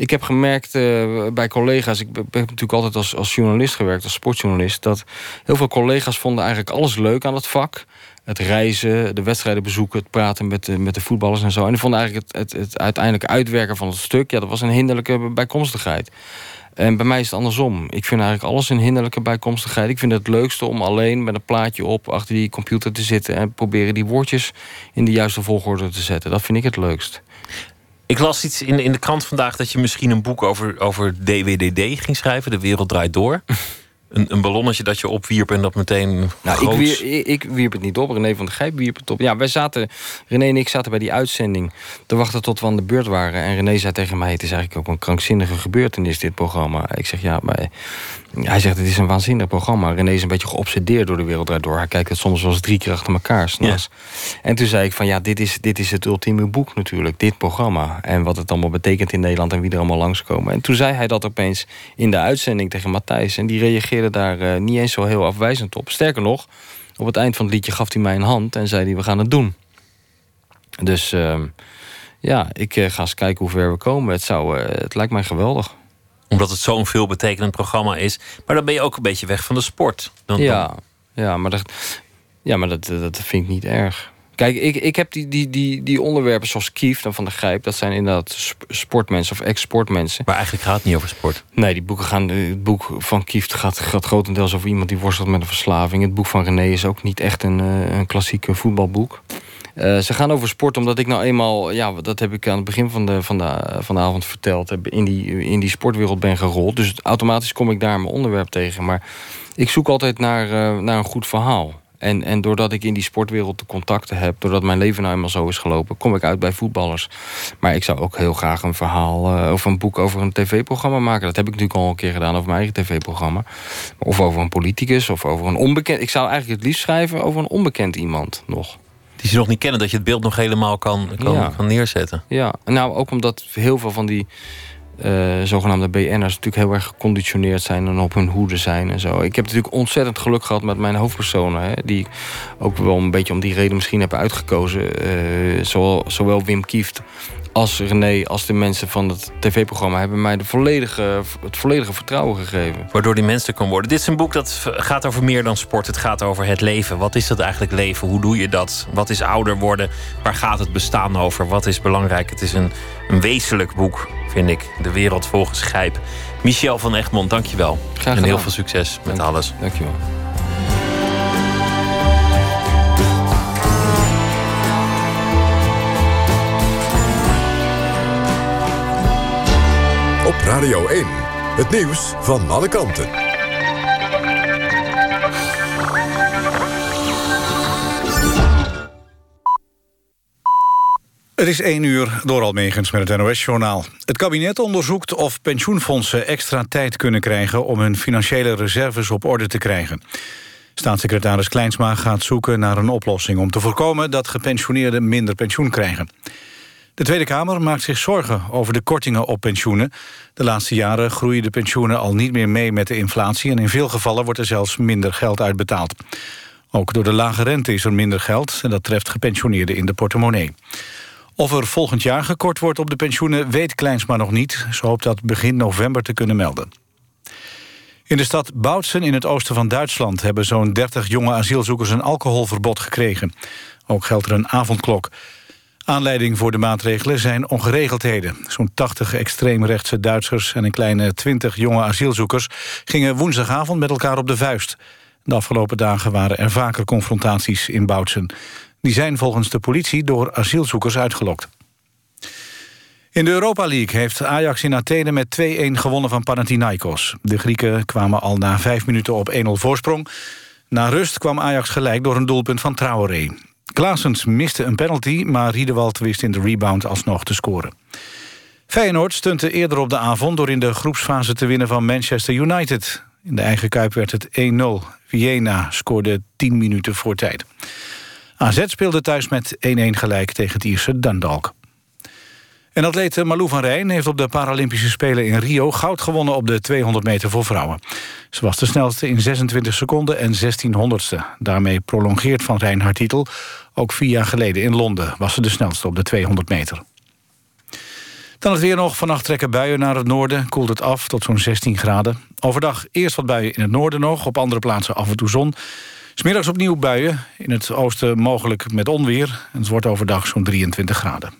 Ik heb gemerkt eh, bij collega's... Ik heb natuurlijk altijd als, als journalist gewerkt, als sportjournalist... dat heel veel collega's vonden eigenlijk alles leuk aan het vak. Het reizen, de wedstrijden bezoeken, het praten met de, met de voetballers en zo. En die vonden eigenlijk het, het, het uiteindelijk uitwerken van het stuk... ja, dat was een hinderlijke bijkomstigheid. En bij mij is het andersom. Ik vind eigenlijk alles een hinderlijke bijkomstigheid. Ik vind het leukste om alleen met een plaatje op achter die computer te zitten en proberen die woordjes in de juiste volgorde te zetten. Dat vind ik het leukst. Ik las iets in, in de krant vandaag dat je misschien een boek over, over DWDD ging schrijven. De wereld draait door. Een, een ballonnetje dat je opwierp en dat meteen nou, ik, wier, ik, ik, wierp het niet op. René van der Gijp wierp het op. Ja, wij zaten, René en ik zaten bij die uitzending te wachten tot we aan de beurt waren. En René zei tegen mij: Het is eigenlijk ook een krankzinnige gebeurtenis, dit programma. Ik zeg ja, maar hij zegt: Het is een waanzinnig programma. René is een beetje geobsedeerd door de wereld door. Hij kijkt het soms wel eens drie keer achter elkaar. S'nachts. En toen zei ik: van ja, dit is, dit is het ultieme boek natuurlijk, dit programma. En wat het allemaal betekent in Nederland en wie er allemaal langskomen. En toen zei hij dat opeens in de uitzending tegen Matthijs. En die reageerde daar uh, niet eens zo heel afwijzend op. Sterker nog, op het eind van het liedje gaf hij mij een hand en zei hij: We gaan het doen. Dus uh, ja, ik uh, ga eens kijken hoe ver we komen. Het, zou, uh, het lijkt mij geweldig omdat het zo'n veelbetekenend programma is. Maar dan ben je ook een beetje weg van de sport. Dan, ja, ja, maar, dat, ja, maar dat, dat vind ik niet erg. Kijk, ik, ik heb die, die, die, die onderwerpen zoals Kief en Van de Grijp... dat zijn inderdaad sportmensen of ex-sportmensen. Maar eigenlijk gaat het niet over sport. Nee, die boeken gaan, het boek van Kief gaat, gaat grotendeels over iemand... die worstelt met een verslaving. Het boek van René is ook niet echt een, eh, een klassieke voetbalboek. Uh, ze gaan over sport omdat ik nou eenmaal, ja, dat heb ik aan het begin van de, van de, van de avond verteld, heb in die, in die sportwereld ben gerold. Dus automatisch kom ik daar mijn onderwerp tegen. Maar ik zoek altijd naar, uh, naar een goed verhaal. En, en doordat ik in die sportwereld de contacten heb, doordat mijn leven nou eenmaal zo is gelopen, kom ik uit bij voetballers. Maar ik zou ook heel graag een verhaal uh, of een boek over een tv-programma maken. Dat heb ik natuurlijk al een keer gedaan over mijn eigen tv-programma. Of over een politicus of over een onbekend. Ik zou eigenlijk het liefst schrijven over een onbekend iemand nog die ze nog niet kennen, dat je het beeld nog helemaal kan, kan, kan neerzetten. Ja, nou ook omdat heel veel van die uh, zogenaamde BN'ers natuurlijk heel erg geconditioneerd zijn en op hun hoede zijn en zo. Ik heb natuurlijk ontzettend geluk gehad met mijn hoofdpersonen, hè, die ik ook wel een beetje om die reden misschien heb uitgekozen. Uh, zowel, zowel Wim Kieft als René, als de mensen van het tv-programma... hebben mij de volledige, het volledige vertrouwen gegeven. Waardoor die mensen kan worden. Dit is een boek dat gaat over meer dan sport. Het gaat over het leven. Wat is dat eigenlijk leven? Hoe doe je dat? Wat is ouder worden? Waar gaat het bestaan over? Wat is belangrijk? Het is een, een wezenlijk boek, vind ik. De wereld volgens Grijp. Michel van Egmond, dankjewel. Graag en heel veel succes met Dank, alles. Dankjewel. Radio 1, het nieuws van alle kanten. Het is één uur door Almegens met het NOS-journaal. Het kabinet onderzoekt of pensioenfondsen extra tijd kunnen krijgen... om hun financiële reserves op orde te krijgen. Staatssecretaris Kleinsma gaat zoeken naar een oplossing... om te voorkomen dat gepensioneerden minder pensioen krijgen. De Tweede Kamer maakt zich zorgen over de kortingen op pensioenen. De laatste jaren groeien de pensioenen al niet meer mee met de inflatie... en in veel gevallen wordt er zelfs minder geld uitbetaald. Ook door de lage rente is er minder geld... en dat treft gepensioneerden in de portemonnee. Of er volgend jaar gekort wordt op de pensioenen weet Kleinsma nog niet. Ze hoopt dat begin november te kunnen melden. In de stad Boutsen in het oosten van Duitsland... hebben zo'n 30 jonge asielzoekers een alcoholverbod gekregen. Ook geldt er een avondklok. Aanleiding voor de maatregelen zijn ongeregeldheden. Zo'n 80 extreemrechtse Duitsers en een kleine 20 jonge asielzoekers... gingen woensdagavond met elkaar op de vuist. De afgelopen dagen waren er vaker confrontaties in Boutsen. Die zijn volgens de politie door asielzoekers uitgelokt. In de Europa League heeft Ajax in Athene met 2-1 gewonnen van Panathinaikos. De Grieken kwamen al na vijf minuten op 1-0 voorsprong. Na rust kwam Ajax gelijk door een doelpunt van Traoré. Klaasens miste een penalty, maar Riedewald wist in de rebound alsnog te scoren. Feyenoord stunte eerder op de avond door in de groepsfase te winnen van Manchester United. In de eigen kuip werd het 1-0. Vienna scoorde 10 minuten voor tijd. AZ speelde thuis met 1-1 gelijk tegen het Ierse Dundalk. En atleet Malou van Rijn heeft op de Paralympische Spelen in Rio... goud gewonnen op de 200 meter voor vrouwen. Ze was de snelste in 26 seconden en 16 honderdste. Daarmee prolongeert Van Rijn haar titel. Ook vier jaar geleden in Londen was ze de snelste op de 200 meter. Dan het weer nog. Vannacht trekken buien naar het noorden. Koelt het af tot zo'n 16 graden. Overdag eerst wat buien in het noorden nog. Op andere plaatsen af en toe zon. Smiddags opnieuw buien. In het oosten mogelijk met onweer. En het wordt overdag zo'n 23 graden.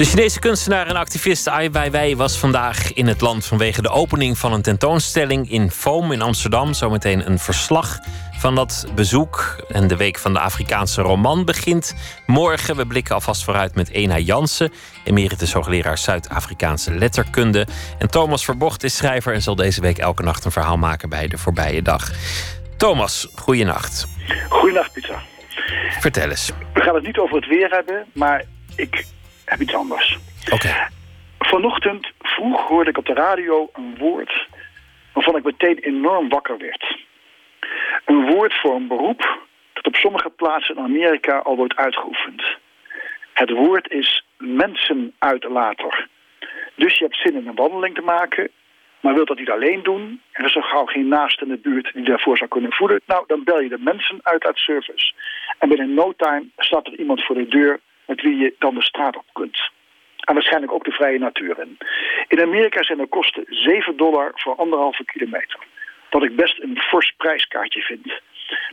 De Chinese kunstenaar en activist Ai Weiwei was vandaag in het land vanwege de opening van een tentoonstelling in Foam in Amsterdam. Zometeen een verslag van dat bezoek. En de week van de Afrikaanse roman begint morgen. We blikken alvast vooruit met Ena Jansen, emeritus hoogleraar Zuid-Afrikaanse letterkunde. En Thomas Verbocht is schrijver en zal deze week elke nacht een verhaal maken bij de voorbije dag. Thomas, goeienacht. Goeienacht, Pieter. Vertel eens. We gaan het niet over het weer hebben, maar ik heb iets anders. Oké. Vanochtend vroeg hoorde ik op de radio een woord waarvan ik meteen enorm wakker werd. Een woord voor een beroep dat op sommige plaatsen in Amerika al wordt uitgeoefend. Het woord is mensenuitlater. Dus je hebt zin in een wandeling te maken, maar wilt dat niet alleen doen... en er is zo gauw geen naast in de buurt die daarvoor zou kunnen voeden... nou, dan bel je de mensenuitlaatservice. En binnen no time staat er iemand voor de deur met wie je dan de straat op kunt. En waarschijnlijk ook de vrije natuur in. In Amerika zijn de kosten 7 dollar voor anderhalve kilometer. Dat ik best een fors prijskaartje vind.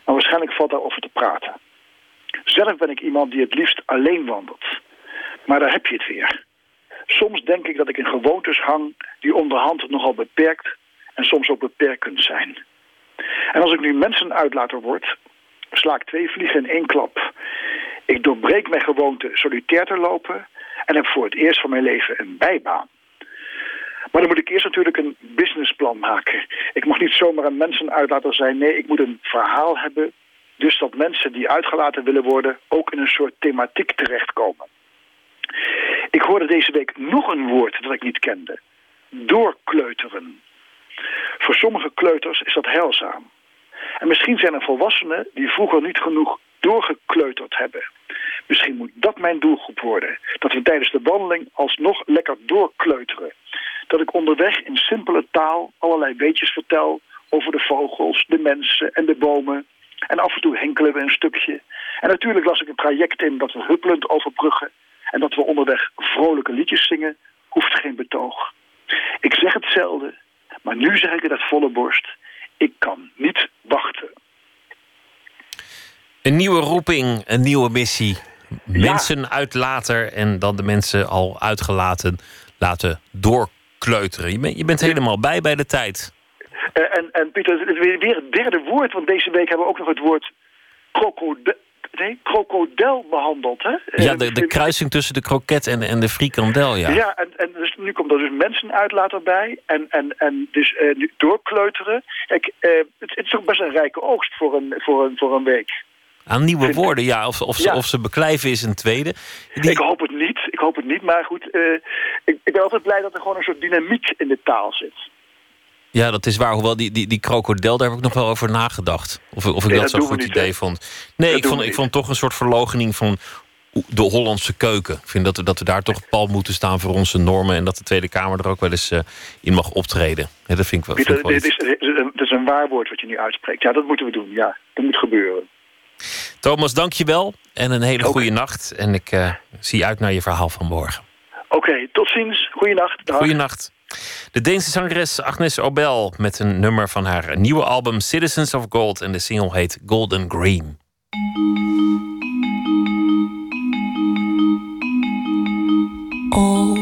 Maar waarschijnlijk valt daarover te praten. Zelf ben ik iemand die het liefst alleen wandelt. Maar daar heb je het weer. Soms denk ik dat ik in gewoontes hang die onderhand nogal beperkt en soms ook beperkend zijn. En als ik nu mensenuitlater word, sla ik twee vliegen in één klap. Ik doorbreek mijn gewoonte solitair te lopen en heb voor het eerst van mijn leven een bijbaan. Maar dan moet ik eerst natuurlijk een businessplan maken. Ik mag niet zomaar een mensenuitlater zijn. Nee, ik moet een verhaal hebben. Dus dat mensen die uitgelaten willen worden ook in een soort thematiek terechtkomen. Ik hoorde deze week nog een woord dat ik niet kende. Doorkleuteren. Voor sommige kleuters is dat heilzaam. En misschien zijn er volwassenen die vroeger niet genoeg doorgekleuterd hebben. Misschien moet dat mijn doelgroep worden. Dat we tijdens de wandeling alsnog lekker doorkleuteren. Dat ik onderweg in simpele taal allerlei weetjes vertel over de vogels, de mensen en de bomen. En af en toe henkelen we een stukje. En natuurlijk las ik een traject in dat we huppelend overbruggen. En dat we onderweg vrolijke liedjes zingen, hoeft geen betoog. Ik zeg hetzelfde, maar nu zeg ik het uit volle borst. Ik kan niet wachten. Een nieuwe roeping, een nieuwe missie. Mensen uitlater en dan de mensen al uitgelaten laten doorkleuteren. Je, bent je bent helemaal bij bij de tijd. Uh, en, en Pieter, het is weer, het derde woord, want deze week hebben we ook nog het woord krokodil, nee, krokodil behandeld. Hè? Ja, de, de kruising tussen de kroket en, en de frikandel, ja. Ja, en, en dus, nu komt er dus mensenuitlater bij en, en, en dus uh, nu doorkleuteren. Kijk, uh, het, het, is ook best een rijke oogst voor een, voor een, voor een week. Aan nieuwe woorden, ja. Of, of, Ja. Ze, of ze beklijven is een tweede. Die- Ik hoop het niet, ik hoop het niet, maar goed, uh, ik, ik ben altijd blij dat er gewoon een soort dynamiek in de taal zit. Ja, dat is waar. Hoewel die, die, die krokodil, daar heb ik nog wel over nagedacht. Of, of ik Nee, dat dat zo'n goed niet, idee vond. Nee, Dat ik vond, ik vond toch een soort verlogening van de Hollandse keuken. Ik vind dat we, dat we daar toch pal moeten staan voor onze normen... en dat de Tweede Kamer er ook wel eens eh, in mag optreden. Dat vind ik wel, vind Pieter, ik wel dit is, dit is een waar woord wat je nu uitspreekt. Ja, dat moeten we doen, ja. Dat moet gebeuren. Thomas, dank je wel. En een hele goede nacht. En ik eh, zie uit naar je verhaal van morgen. Oké, tot ziens. Goeienacht. Dag. Goeienacht. De Deense zangeres Agnes Obel met een nummer van haar nieuwe album Citizens of Gold. En de single heet Golden Green. All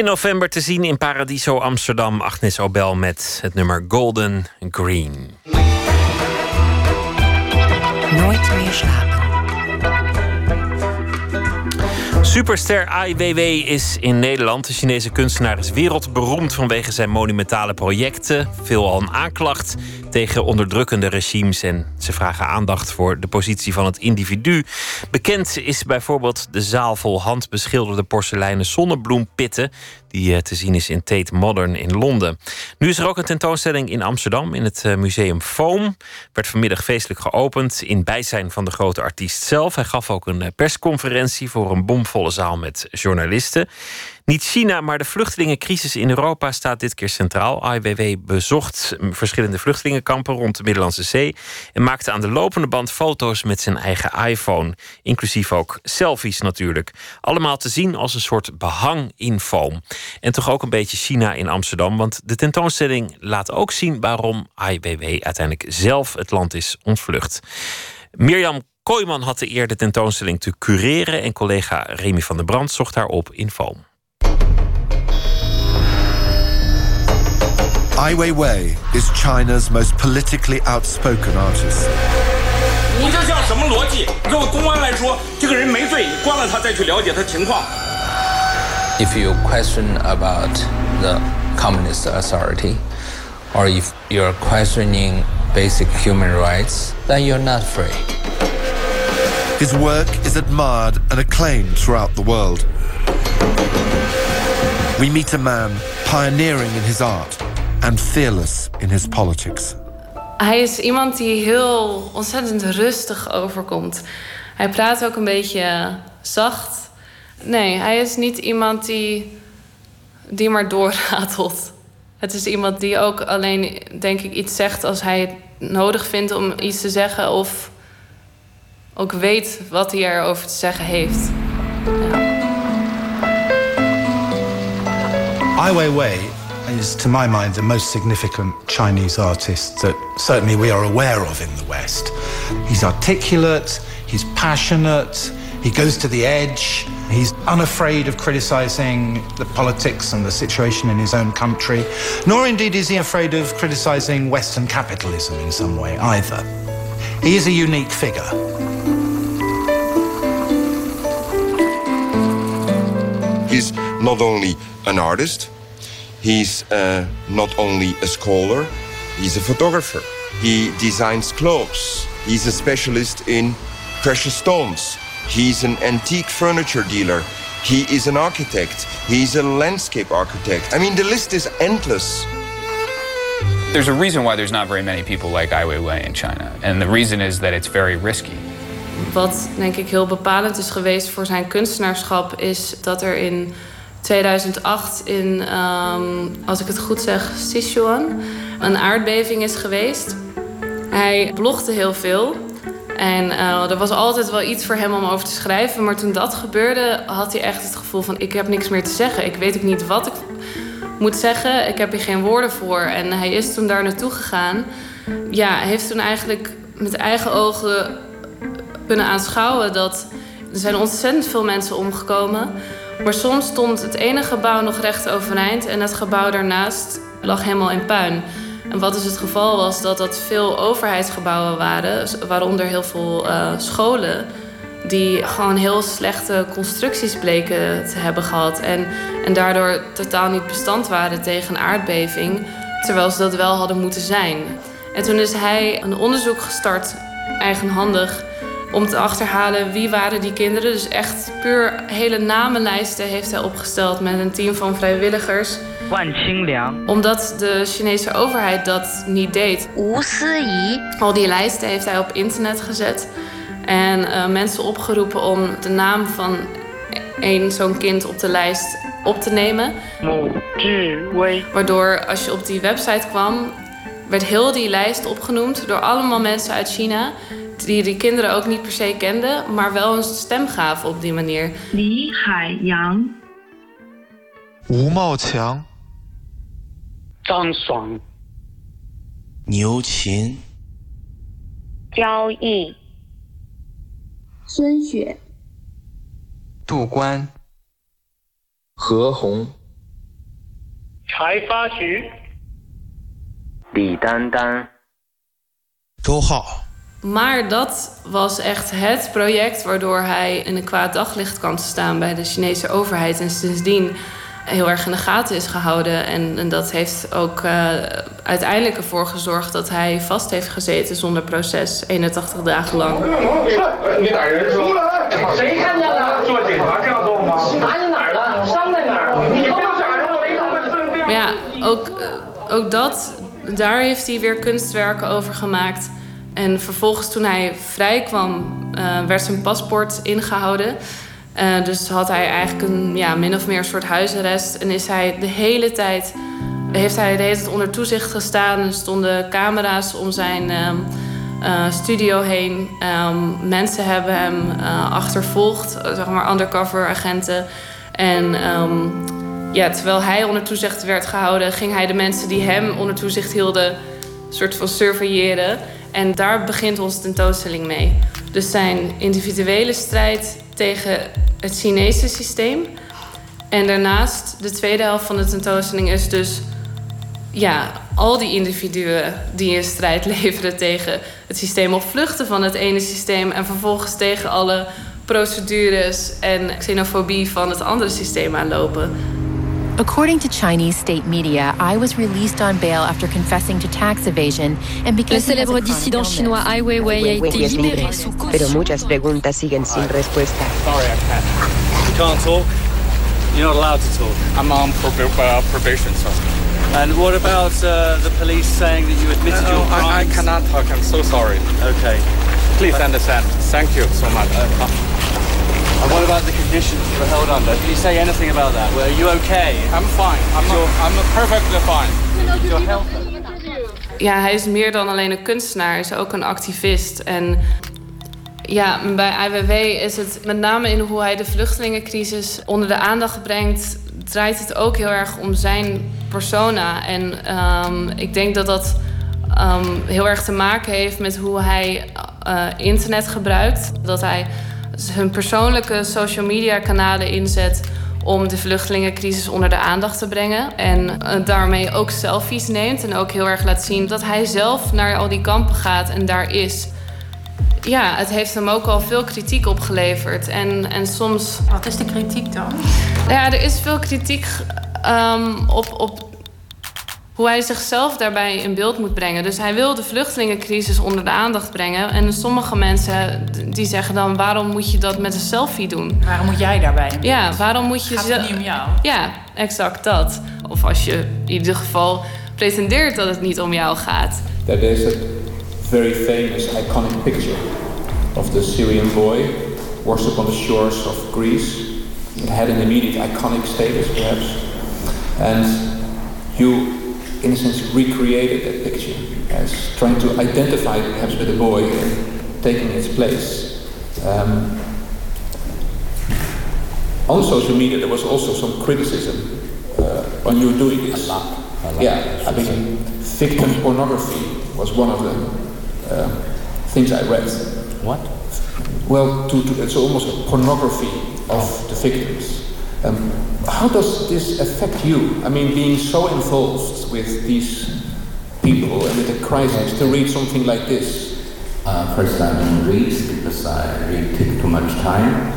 Begin november te zien in Paradiso Amsterdam. Agnes Obel met het nummer Golden Green. Nooit meer slapen. Superster Ai Weiwei is in Nederland. De Chinese kunstenaar is wereldberoemd vanwege zijn monumentale projecten. Veelal een aanklacht tegen onderdrukkende regimes. En ze vragen aandacht voor de positie van het individu. Bekend is bijvoorbeeld de zaal vol handbeschilderde porseleinen zonnebloempitten. Die eh, te zien is in Tate Modern in Londen. Nu is er ook een tentoonstelling in Amsterdam in het eh, museum Foam. Werd vanmiddag feestelijk geopend in bijzijn van de grote artiest zelf. Hij gaf ook een eh, persconferentie voor een bomvolle zaal met journalisten. Niet China, maar de vluchtelingencrisis in Europa staat dit keer centraal. IWW bezocht verschillende vluchtelingenkampen rond de Middellandse Zee en maakte aan de lopende band foto's met zijn eigen iPhone, inclusief ook selfies natuurlijk. Allemaal te zien als een soort behang in foam. En toch ook een beetje China in Amsterdam, want de tentoonstelling laat ook zien waarom IWW uiteindelijk zelf het land is ontvlucht. Mirjam Kooijman had de eer de tentoonstelling te cureren en collega Remy van der Brand zocht haar op in foam. Ai Weiwei is China's most politically outspoken artist. If you question about the communist authority, or if you're questioning basic human rights, then you're not free. His work is admired and acclaimed throughout the world. We meet a man pioneering in his art and fearless in his politics. Hij is iemand die heel ontzettend rustig overkomt. Hij praat ook een beetje zacht. Nee, hij is niet iemand die, die maar doorratelt. Het is iemand die ook alleen, denk ik, iets zegt als hij het nodig vindt om iets te zeggen. Of ook weet wat hij erover te zeggen heeft. Ai Weiwei is, to my mind, the most significant Chinese artist that certainly we are aware of in the West. He's articulate, he's passionate, he goes to the edge, he's unafraid of criticizing the politics and the situation in his own country, nor indeed is he afraid of criticizing Western capitalism in some way either. He is a unique figure. He's not only an artist, he's uh, not only a scholar, he's a photographer. He designs clothes. He's a specialist in precious stones. He's an antique furniture dealer. He is an architect. He's a landscape architect. I mean, the list is endless. There's a reason why there's not very many people like Ai Weiwei in China. And the reason is that it's very risky. Wat denk ik heel bepalend is geweest voor zijn kunstenaarschap, is dat er in 2008 in, ehm, als ik het goed zeg, Sichuan, een aardbeving is geweest. Hij blogde heel veel. En eh, er was altijd wel iets voor hem om over te schrijven. Maar toen dat gebeurde, had hij echt het gevoel van... ik heb niks meer te zeggen. Ik weet ook niet wat ik moet zeggen. Ik heb hier geen woorden voor. En hij is toen daar naartoe gegaan. Ja, heeft toen eigenlijk met eigen ogen kunnen aanschouwen... dat er zijn ontzettend veel mensen omgekomen. Maar soms stond het ene gebouw nog recht overeind... en het gebouw daarnaast lag helemaal in puin. En wat dus het geval was, dat dat veel overheidsgebouwen waren, waaronder heel veel uh, scholen, die gewoon heel slechte constructies bleken te hebben gehad. En, en daardoor totaal niet bestand waren tegen een aardbeving, terwijl ze dat wel hadden moeten zijn. En toen is hij een onderzoek gestart, eigenhandig, om te achterhalen wie waren die kinderen. Dus echt puur hele namenlijsten heeft hij opgesteld met een team van vrijwilligers. Omdat de Chinese overheid dat niet deed. Al die lijsten heeft hij op internet gezet. En uh, mensen opgeroepen om de naam van één zo'n kind op de lijst op te nemen. Waardoor als je op die website kwam, werd heel die lijst opgenoemd door allemaal mensen uit China. Die die kinderen ook niet per se kenden, maar wel een stem gaven op die manier. Li Haiyang. Wu Maoqiang. Zhang Shuang. Niu Qin. Jiao Yi. Sun Xue. Du Guan. He Hong. Chai Fa Xu. 李丹丹，周浩， Maar dat was echt het project waardoor hij in een kwaad daglicht kwam te staan bij de Chinese overheid. En sindsdien heel erg in de gaten is gehouden. En, en dat heeft ook eh, uiteindelijk ervoor gezorgd dat hij vast heeft gezeten zonder proces, 81 dagen lang. 你打人出来！谁看见了？做警察这样做吗？打你哪儿了？伤在哪儿？你给我打人！我没有 Maar ja, ook, eh, ook dat, daar heeft hij weer kunstwerken over gemaakt. En vervolgens toen hij vrij kwam, eh, werd zijn paspoort ingehouden. Eh, dus had hij eigenlijk een ja, min of meer soort huisarrest. En is hij de hele tijd, heeft hij de hele tijd onder toezicht gestaan. Er stonden camera's om zijn ehm, eh, studio heen. Ehm, mensen hebben hem achtervolgd, zeg maar undercover agenten. En ehm, ja, terwijl hij onder toezicht werd gehouden, ging hij de mensen die hem onder toezicht hielden, soort van surveilleren. En daar begint onze tentoonstelling mee. Dus zijn individuele strijd tegen het Chinese systeem. En daarnaast, de tweede helft van de tentoonstelling is dus ja, al die individuen die een strijd leveren tegen het systeem of vluchten van het ene systeem en vervolgens tegen alle procedures en xenofobie van het andere systeem aanlopen. According to Chinese state media, I was released on bail after confessing to tax evasion and because Le he has a célèbre dissident chinois Ai Weiwei a été libéré libre, sous pero muchas preguntas siguen sin respuesta. Sorry, I can't. You can't talk? You're not allowed to talk. I'm on prob- uh, probation, sir. And what about uh, the police saying that you admitted your crimes? I, I cannot talk. I'm so sorry. Okay. Please understand. Thank you so much. And what about the conditions you were held under? Did you say anything about that? Were you okay? I'm fine. I'm, I'm perfectly fine. Your health. Ja, hij is meer dan alleen een kunstenaar, hij is ook een activist. En ja, bij IWW is het met name in hoe hij de vluchtelingencrisis onder de aandacht brengt, draait het ook heel erg om zijn persona. En ehm, ik denk dat dat ehm, heel erg te maken heeft met hoe hij eh, internet gebruikt. Dat hij zijn persoonlijke social media kanalen inzet om de vluchtelingencrisis onder de aandacht te brengen. En eh, daarmee ook selfies neemt en ook heel erg laat zien dat hij zelf naar al die kampen gaat en daar is. Ja, het heeft hem ook al veel kritiek opgeleverd. En, en soms. Wat is de kritiek dan? Ja, er is veel kritiek ehm, op, op hoe hij zichzelf daarbij in beeld moet brengen. Dus hij wil de vluchtelingencrisis onder de aandacht brengen. En sommige mensen die zeggen dan: waarom moet je dat met een selfie doen? Waarom moet jij daarbij? in beeld? Ja, waarom moet je Gaat het niet om jou? Ja, exact dat. Of als je in ieder geval pretendeert dat het niet om jou gaat. that there's a very famous iconic picture of the Syrian boy washed up on the shores of Greece. It had an immediate iconic status, perhaps. And you, in a sense, recreated that picture as trying to identify perhaps with the boy and taking its place. Um, on social media, there was also some criticism uh, on you doing this. Yeah, I mean, victim pornography was one of the uh, things I read. What? Well, to, to, it's almost a pornography of the victims. Um, how does this affect you? I mean, being so involved with these people and with the crisis, to read something like this. Uh, first, I don't read because I read take too much time,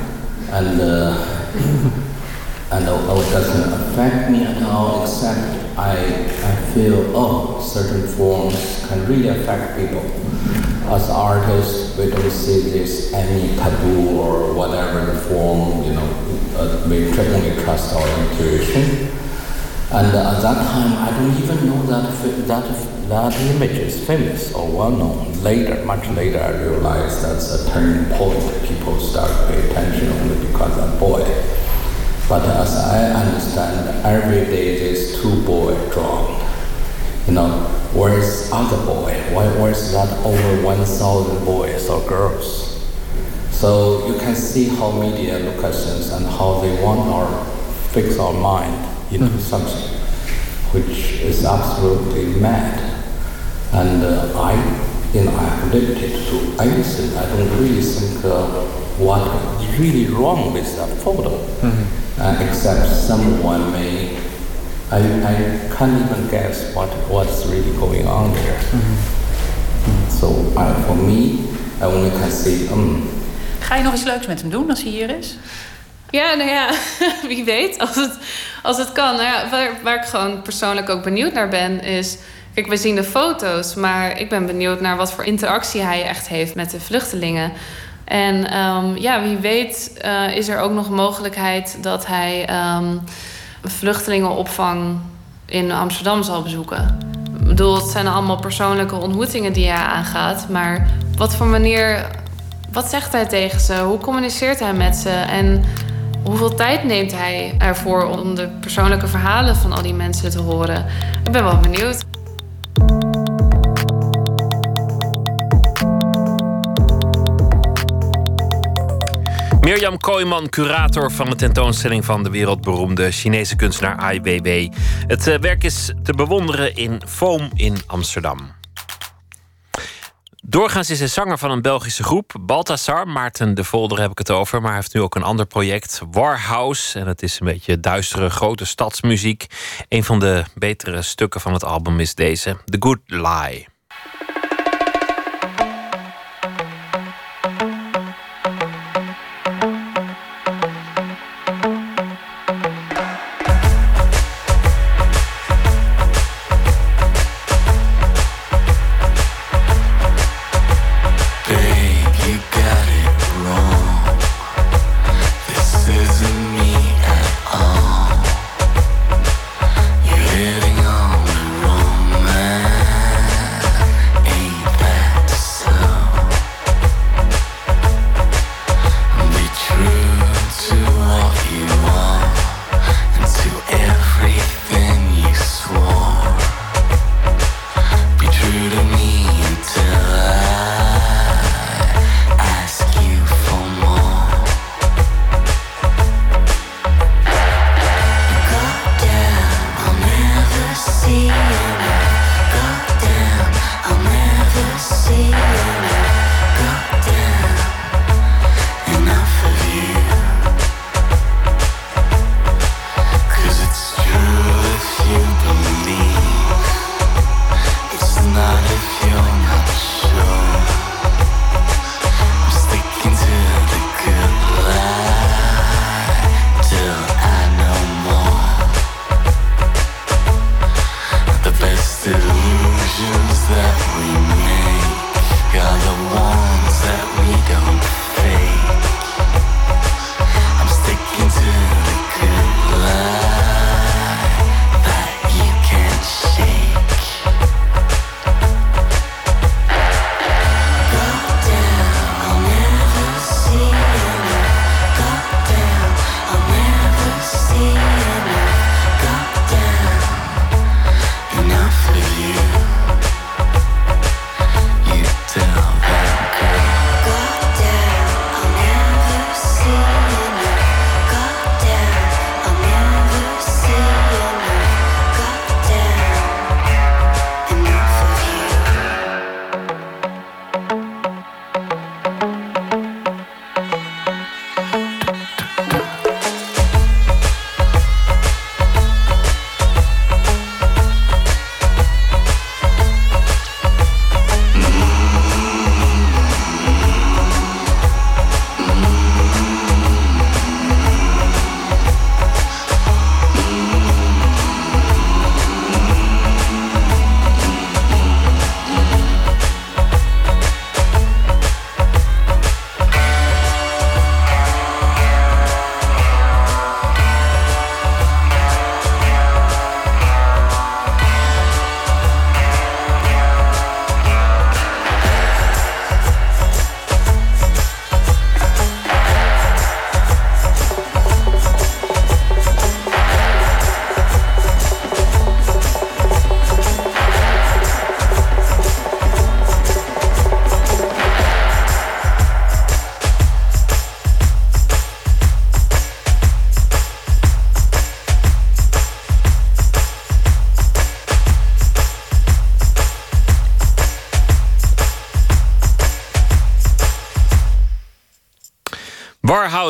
and uh, and uh, it doesn't affect me at all. Except I I feel oh certain forms can really affect people. As artists, we don't see this any taboo or whatever the form. You know, uh, we tr- trust our intuition. And at that time, I don't even know that that that image is famous or well known. Later, much later, I realized that's a turning point. People start to pay attention only because of boy. But as I understand, every day there's two boys drawn. You know, where's other boy? Why, where's that over 1,000 boys or girls? So you can see how media look at things and how they want our fix our mind into something which is absolutely mad. And uh, I, you know, I'm addicted to anything. I don't really think uh, what is really wrong with that photo, uh, except someone may I, I can't even guess what what's really going on there. So uh, for me, I only can say, um, Ga je nog iets leuks met hem doen als hij hier is? Ja, nou ja, wie weet. Als het, als het kan. Nou ja, waar, waar ik gewoon persoonlijk ook benieuwd naar ben, is. Kijk, we zien de foto's, maar ik ben benieuwd naar wat voor interactie hij echt heeft met de vluchtelingen. En ehm, ja, wie weet eh, is er ook nog mogelijkheid dat hij ehm, vluchtelingenopvang in Amsterdam zal bezoeken. Ik bedoel, het zijn allemaal persoonlijke ontmoetingen die hij aangaat. Maar wat voor manier, wat zegt hij tegen ze? Hoe communiceert hij met ze? En hoeveel tijd neemt hij ervoor om de persoonlijke verhalen van al die mensen te horen? Ik ben wel benieuwd. Mirjam Kooijman, curator van de tentoonstelling van de wereldberoemde Chinese kunstenaar Ai Weiwei. Het eh, werk is te bewonderen in Foam in Amsterdam. Doorgaans is hij zanger van een Belgische groep, Balthasar. Maarten de Volder heb ik het over, maar hij heeft nu ook een ander project, Warhouse. En het is een beetje duistere, grote stadsmuziek. Een van de betere stukken van het album is deze, The Good Lie. with your soul.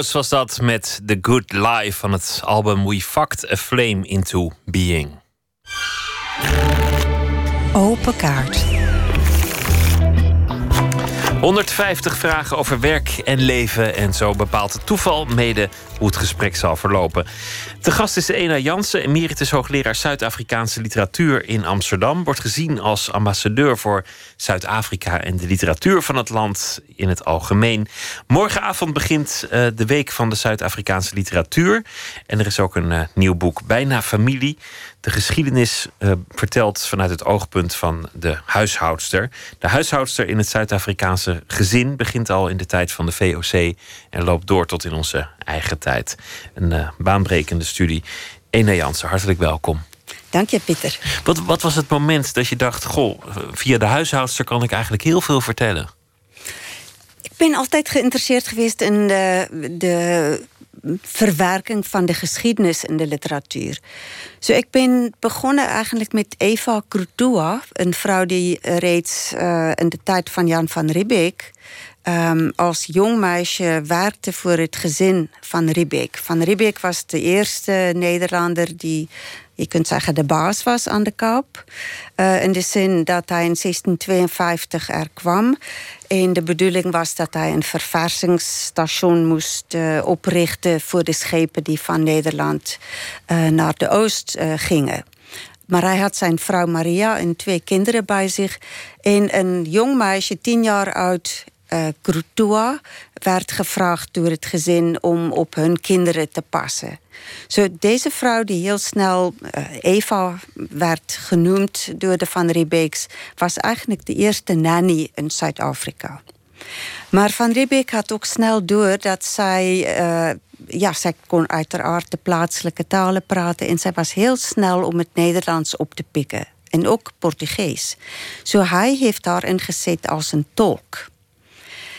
Barhouse was dat met The Good Life van het album We Fucked a Flame into Being. Open kaart. 150 vragen over werk en leven. En zo bepaalt het toeval mede hoe het gesprek zal verlopen. De gast is Ena Jansen, emeritus hoogleraar Zuid-Afrikaanse literatuur in Amsterdam. Wordt gezien als ambassadeur voor Zuid-Afrika en de literatuur van het land in het algemeen. Morgenavond begint uh, de Week van de Zuid-Afrikaanse Literatuur. En er is ook een uh, nieuw boek, Bijna Familie. De geschiedenis uh, vertelt vanuit het oogpunt van de huishoudster. De huishoudster in het Zuid-Afrikaanse gezin begint al in de tijd van de VOC en loopt door tot in onze eigen tijd. Een uh, baanbrekende studie. Ena Jansen, hartelijk welkom. Dank je, Pieter. Wat, wat was het moment dat je dacht: Goh, via de huishoudster kan ik eigenlijk heel veel vertellen? Ik ben altijd geïnteresseerd geweest in de, de verwerking van de geschiedenis in de literatuur. So ik ben begonnen eigenlijk met Eva Krutua, een vrouw die reeds uh, in de tijd van Jan van Riebeek um, als jong meisje werkte voor het gezin van Riebeek. Van Riebeek was de eerste Nederlander die, je kunt zeggen, de baas was aan de Kaap. Uh, in de zin dat hij in 1652 er kwam. En de bedoeling was dat hij een verversingsstation moest uh, oprichten voor de schepen die van Nederland uh, naar de oost gingen. Maar hij had zijn vrouw Maria en twee kinderen bij zich. En een jong meisje, tien jaar oud, uh, Krutua werd gevraagd door het gezin om op hun kinderen te passen. So, deze vrouw, die heel snel uh, Eva werd genoemd door de Van Riebeeks, was eigenlijk de eerste nanny in Zuid-Afrika. Maar Van Riebeek had ook snel door dat zij. Uh, ja, zij kon uiteraard de plaatselijke talen praten en zij was heel snel om het Nederlands op te pikken. En ook Portugees. Zo hij heeft haar ingezet als een tolk.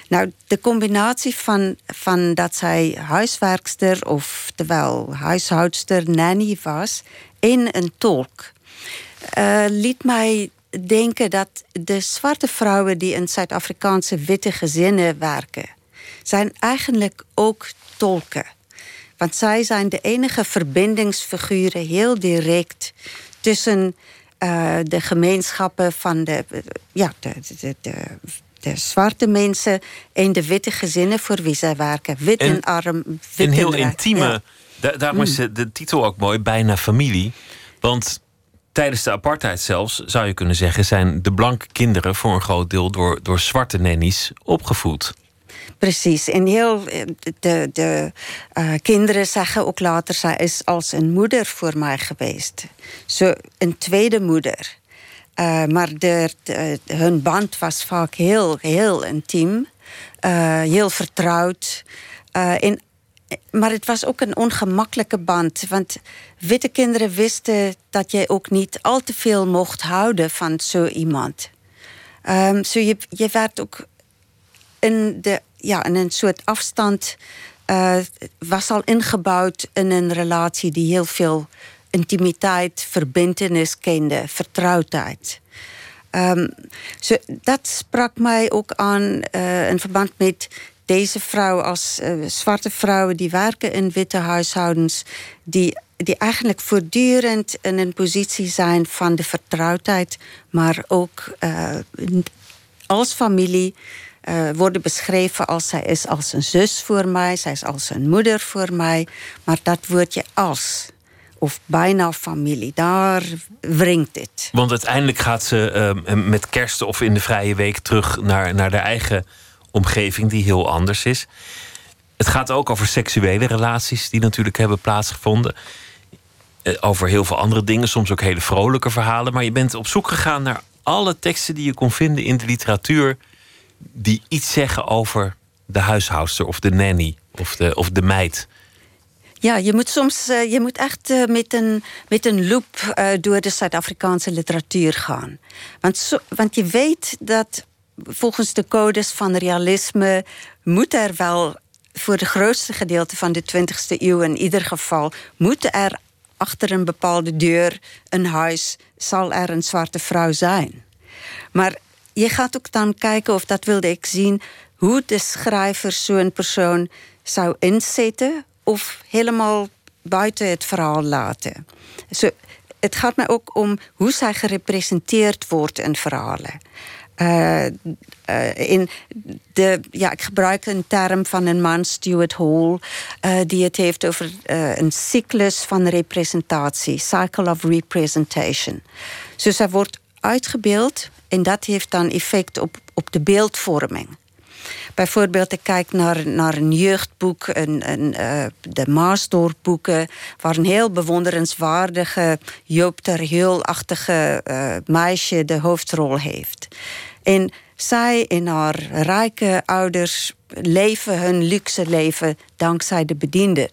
Nou, de combinatie van, van dat zij huiswerkster, of terwijl huishoudster, nanny was, en een tolk, uh, liet mij denken dat de zwarte vrouwen die in Zuid-Afrikaanse witte gezinnen werken, zijn eigenlijk ook tolken. Want zij zijn de enige verbindingsfiguren heel direct tussen uh, de gemeenschappen van de, ja, de, de, de zwarte mensen en de witte gezinnen voor wie zij werken. Wit en, en arm, wit Een heel intieme, ja. daarom is mm. de titel ook mooi, bijna familie. Want tijdens de apartheid zelfs, zou je kunnen zeggen... zijn de blanke kinderen voor een groot deel door, door zwarte nannies opgevoed. Precies. En heel de, de uh, kinderen zeggen ook later... zij is als een moeder voor mij geweest. Zo een tweede moeder. Uh, maar de, hun band was vaak heel, heel intiem. Uh, heel vertrouwd. En, maar het was ook een ongemakkelijke band. Want witte kinderen wisten dat je ook niet al te veel mocht houden van zo iemand. Um, so je, je werd ook in, de, ja, in een soort afstand... was al ingebouwd in een relatie die heel veel intimiteit, verbindenis kende, vertrouwdheid. So, dat sprak mij ook aan uh, in verband met deze vrouw als uh, zwarte vrouwen die werken in witte huishoudens, die, die eigenlijk voortdurend in een positie zijn van de vertrouwdheid, maar ook uh, als familie. Worden beschreven als zij is als een zus voor mij, zij is als een moeder voor mij. Maar dat woordje als, of bijna familie. Daar wringt het. Want uiteindelijk gaat ze uh, met kerst of in de vrije week terug naar, naar de eigen omgeving, die heel anders is. Het gaat ook over seksuele relaties die natuurlijk hebben plaatsgevonden. Uh, over heel veel andere dingen, soms ook hele vrolijke verhalen. Maar je bent op zoek gegaan naar alle teksten die je kon vinden in de literatuur. die iets zeggen over de huishoudster of de nanny of de, of de meid. Ja, je moet soms uh, je moet echt uh, met, een, met een loop uh, door de Zuid-Afrikaanse literatuur gaan. Want, want je weet dat volgens de codes van realisme moet er wel voor de grootste gedeelte van de 20e eeuw in ieder geval moet er achter een bepaalde deur, een huis, zal er een zwarte vrouw zijn. Maar je gaat ook dan kijken, of dat wilde ik zien, hoe de schrijver zo'n persoon zou inzetten of helemaal buiten het verhaal laten. Het gaat mij ook om hoe zij gerepresenteerd wordt in verhalen. Uh, uh, in de, ja, ik gebruik een term van een man, Stuart Hall, uh, die het heeft over een cyclus van representatie, cycle of representation. Dus hij wordt uitgebeeld en dat heeft dan effect op, op de beeldvorming. Bijvoorbeeld, ik kijk naar, naar een jeugdboek, een, een, uh, de Maasdorpboeken, waar een heel bewonderenswaardige Joop ter Heul-achtige uh, meisje de hoofdrol heeft. En zij en haar rijke ouders leven hun luxe leven dankzij de bedienden.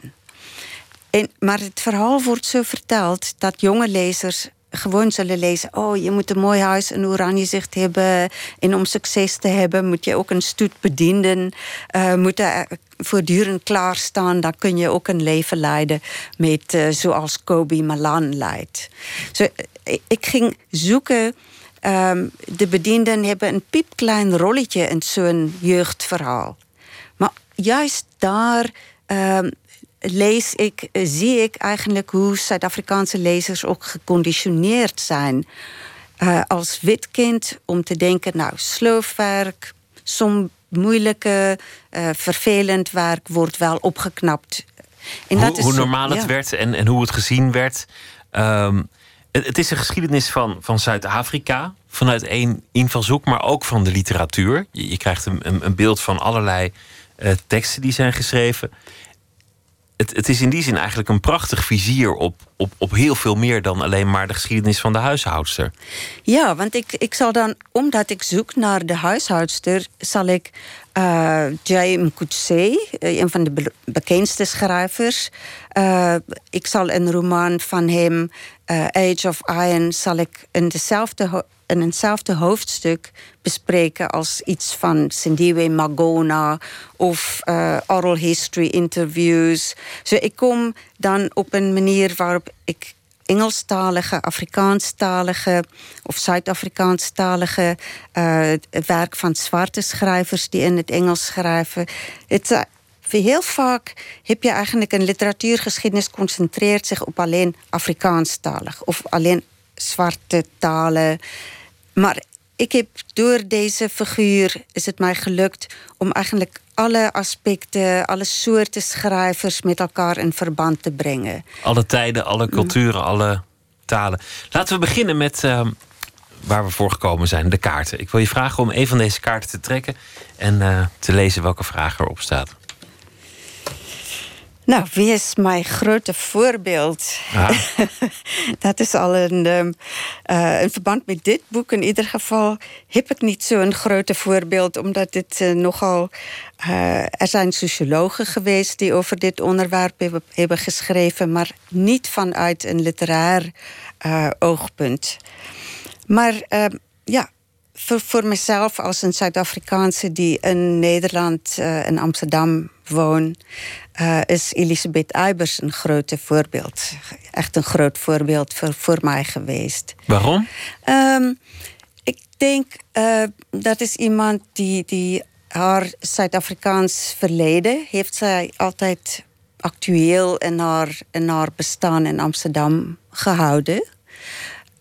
En, maar het verhaal wordt zo verteld dat jonge lezers gewoon zullen lezen... oh, je moet een mooi huis en oranje zicht hebben... en om succes te hebben moet je ook een stoet bedienden... Uh, moeten voortdurend klaarstaan... dan kun je ook een leven leiden met, uh, zoals Kobe Malan leidt. Ik ging zoeken... Um, de bedienden hebben een piepklein rolletje in zo'n jeugdverhaal. Maar juist daar um, lees ik, zie ik eigenlijk hoe Zuid-Afrikaanse lezers ook geconditioneerd zijn uh, als wit kind om te denken, nou, sloofwerk, som moeilijke, uh, vervelend werk wordt wel opgeknapt. En hoe, dat is hoe normaal het ja. werd en, en hoe het gezien werd. Um, het, het, is een geschiedenis van, van Zuid-Afrika vanuit één invalshoek, maar ook van de literatuur. Je, je krijgt een, een, een, beeld van allerlei uh, teksten die zijn geschreven het, het is in die zin eigenlijk een prachtig vizier op, op, op heel veel meer dan alleen maar de geschiedenis van de huishoudster. Ja, want ik, ik zal dan, omdat ik zoek naar de huishoudster, zal ik uh, Jay Mkutse, een van de be bekendste schrijvers. Uh, ik zal een roman van hem, Age of Iron, zal ik in dezelfde in eenzelfde hoofdstuk bespreken als iets van Sindiwe Magona of uh, oral history interviews. So ik kom dan op een manier waarop ik Engelstalige, Afrikaanstalige of Zuid-Afrikaanstalige uh, werk van zwarte schrijvers die in het Engels schrijven. Het, uh, heel vaak heb je eigenlijk een literatuurgeschiedenis concentreert zich op alleen Afrikaanstalig of alleen zwarte talen. Maar ik heb door deze figuur is het mij gelukt om eigenlijk alle aspecten, alle soorten schrijvers met elkaar in verband te brengen. Alle tijden, alle culturen, alle talen. Laten we beginnen met uh, waar we voor gekomen zijn, de kaarten. Ik wil je vragen om een van deze kaarten te trekken en uh, te lezen welke vraag erop staat. Nou, wie is mijn grote voorbeeld? Ah. dat is al een, um, uh, in verband met dit boek. In ieder geval heb ik niet zo'n grote voorbeeld, omdat het uh, nogal. Uh, er zijn sociologen geweest die over dit onderwerp hebben, hebben geschreven, maar niet vanuit een literair oogpunt. Maar ehm, ja, voor, voor mezelf als een Zuid-Afrikaanse die in Nederland, in Amsterdam woon, uh, is Elisabeth Eibers een grote voorbeeld. Echt een groot voorbeeld voor, voor mij geweest. Waarom? Um, ik denk uh, dat is iemand die, die haar Zuid-Afrikaans verleden heeft zij altijd actueel in haar, in haar bestaan in Amsterdam gehouden.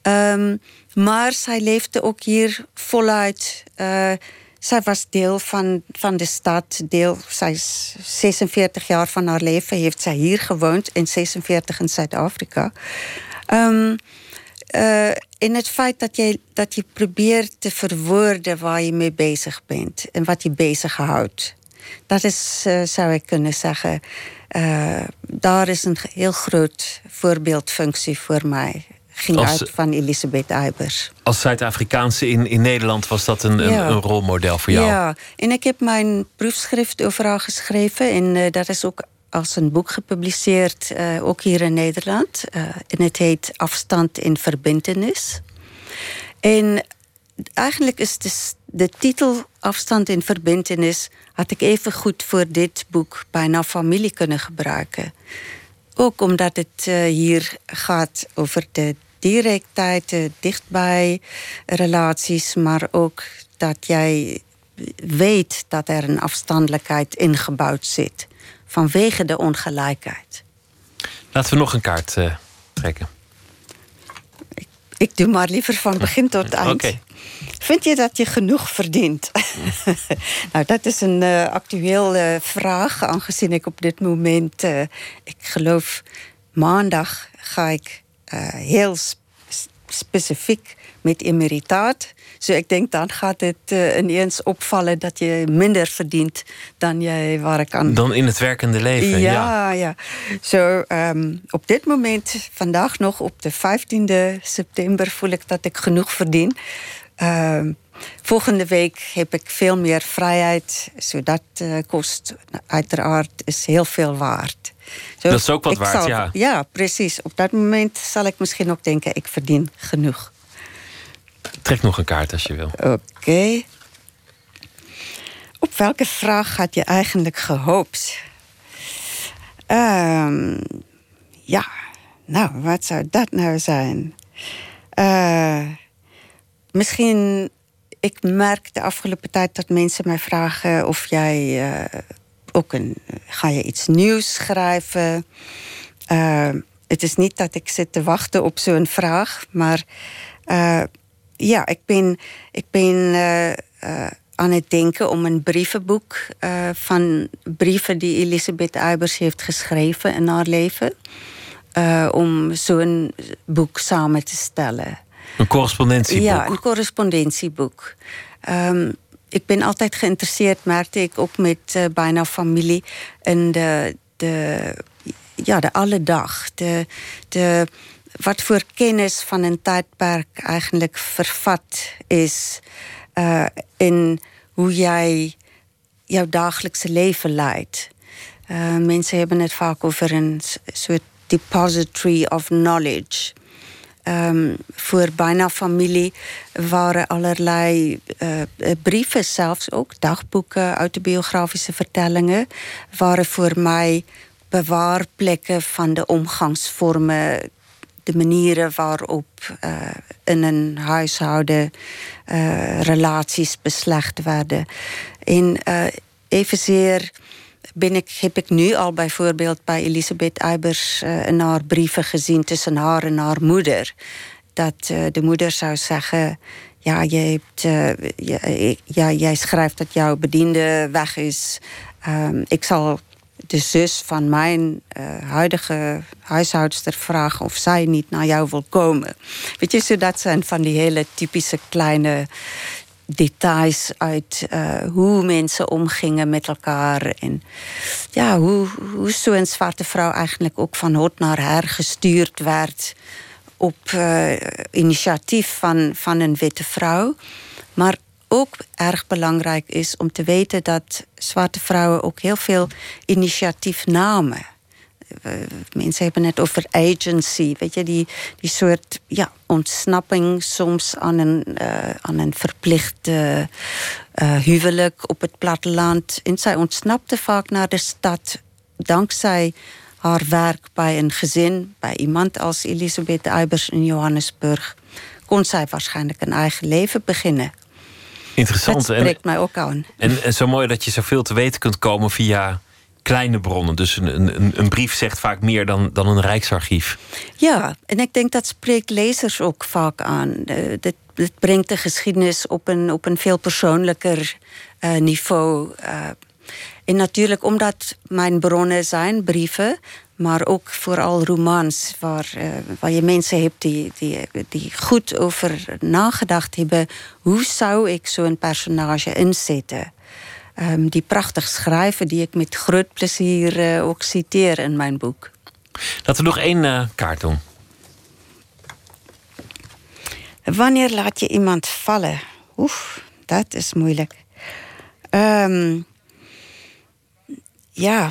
Um, maar zij leefde ook hier voluit. Uh, zij was deel van, van de stad. Deel, zij is 46 jaar van haar leven heeft zij hier gewoond. In 46 in Zuid-Afrika. Um, uh, in het feit dat je, dat je probeert te verwoorden waar je mee bezig bent. En wat je bezighoudt. Dat is, uh, zou ik kunnen zeggen... Uh, daar is een heel groot voorbeeldfunctie voor mij ging als, uit van Elisabeth Eibers. Als Zuid-Afrikaanse in, in Nederland was dat een, ja. een, een, rolmodel voor jou? Ja, en ik heb mijn proefschrift overal geschreven. En uh, dat is ook als een boek gepubliceerd, uh, ook hier in Nederland. Uh, en het heet Afstand in Verbintenis. En eigenlijk is de, de titel Afstand in Verbintenis... had ik even goed voor dit boek bijna familie kunnen gebruiken. Ook omdat het uh, hier gaat over de directheid, dichtbij relaties, maar ook dat jij weet dat er een afstandelijkheid ingebouwd zit. Vanwege de ongelijkheid. Laten we nog een kaart uh, trekken. Ik, ik, doe maar liever van begin tot eind. Vind je dat je genoeg verdient? nou, dat is een uh, actuele uh, vraag, aangezien ik op dit moment, uh, ik geloof maandag, ga ik heel sp specifiek met emeritaat. So ek dink dan gaat het uh, ineens opvallen dat je minder verdient dan jij waar ik aan. Dan in het werkende leven. Ja, ja. ja. So, um, op dit moment, vandaag nog op de 15e september, voel ik dat ik genoeg verdien. Um, volgende week heb ik veel meer vrijheid. So dat uh, kost uiteraard is heel veel waard. Dat is ook wat waard, zal, ja. Ja, precies. Op dat moment zal ik misschien ook denken, ik verdien genoeg. Trek nog een kaart als je wil. Oké. Okay. Op welke vraag had je eigenlijk gehoopt? Um, ja, nou, wat zou dat nou zijn? Uh, misschien, ik merk de afgelopen tijd dat mensen mij vragen of jij uh, ook een. Ga je iets nieuws schrijven? Uh, het is niet dat ik zit te wachten op zo'n vraag, maar ja, ik ben, ik ben uh, uh, aan het denken om een brievenboek van brieven die Elisabeth Eibers heeft geschreven in haar leven. om zo'n boek samen te stellen. Een correspondentieboek? Ja, een correspondentieboek. Um, ik ben altijd geïnteresseerd, merkte ik ook met bijna familie, in de, de, ja, de alledag. De, de, wat voor kennis van een tijdperk eigenlijk vervat is uh, in hoe jij jouw dagelijkse leven leidt. Uh, mensen hebben het vaak over een soort depository of knowledge. Um, voor bijna familie waren allerlei uh, brieven, zelfs ook dagboeken, autobiografische vertellingen, waren voor mij bewaarplekken van de omgangsvormen de manieren waarop uh, in een huishouden uh, relaties beslecht werden. En evenzeer ik, heb ik nu al bijvoorbeeld bij Elisabeth Eibers in haar brieven gezien tussen haar en haar moeder. Dat de moeder zou zeggen. Ja, hebt, ja, jij schrijft dat jouw bediende weg is. Um, ik zal de zus van mijn huidige huishoudster vragen of zij niet naar jou wil komen. Weet je, zo dat zijn van die hele typische kleine details uit uh, hoe mensen omgingen met elkaar. En ja, hoe, hoe zo'n zwarte vrouw eigenlijk ook van hot naar her gestuurd werd op uh, initiatief van, van een witte vrouw. Maar ook erg belangrijk is om te weten dat zwarte vrouwen ook heel veel initiatief namen. Mensen hebben het over agency, weet je, die, die soort ja, ontsnapping soms aan een, uh, aan een verplichte uh, huwelijk op het platteland. En zij ontsnapte vaak naar de stad dankzij haar werk bij een gezin, bij iemand als Elisabeth Eibers in Johannesburg. Kon zij waarschijnlijk een eigen leven beginnen. Interessant. Dat spreekt mij ook aan. En, en zo mooi dat je zoveel te weten kunt komen via kleine bronnen. Dus een, een, een brief zegt vaak meer dan, dan een rijksarchief. Ja, en ik denk dat spreekt lezers ook vaak aan. Uh, dit, brengt de geschiedenis op een, op een veel persoonlijker uh, niveau. Uh, en natuurlijk omdat mijn bronnen zijn brieven, maar ook vooral romans waar, uh, waar je mensen hebt die, die, die goed over nagedacht hebben. Hoe zou ik zo'n personage inzetten? Um, die prachtig schrijven, die ik met groot plezier uh, ook citeer in mijn boek. Laten we nog één uh, kaart doen. Wanneer laat je iemand vallen? Oef, dat is moeilijk. Um, ja,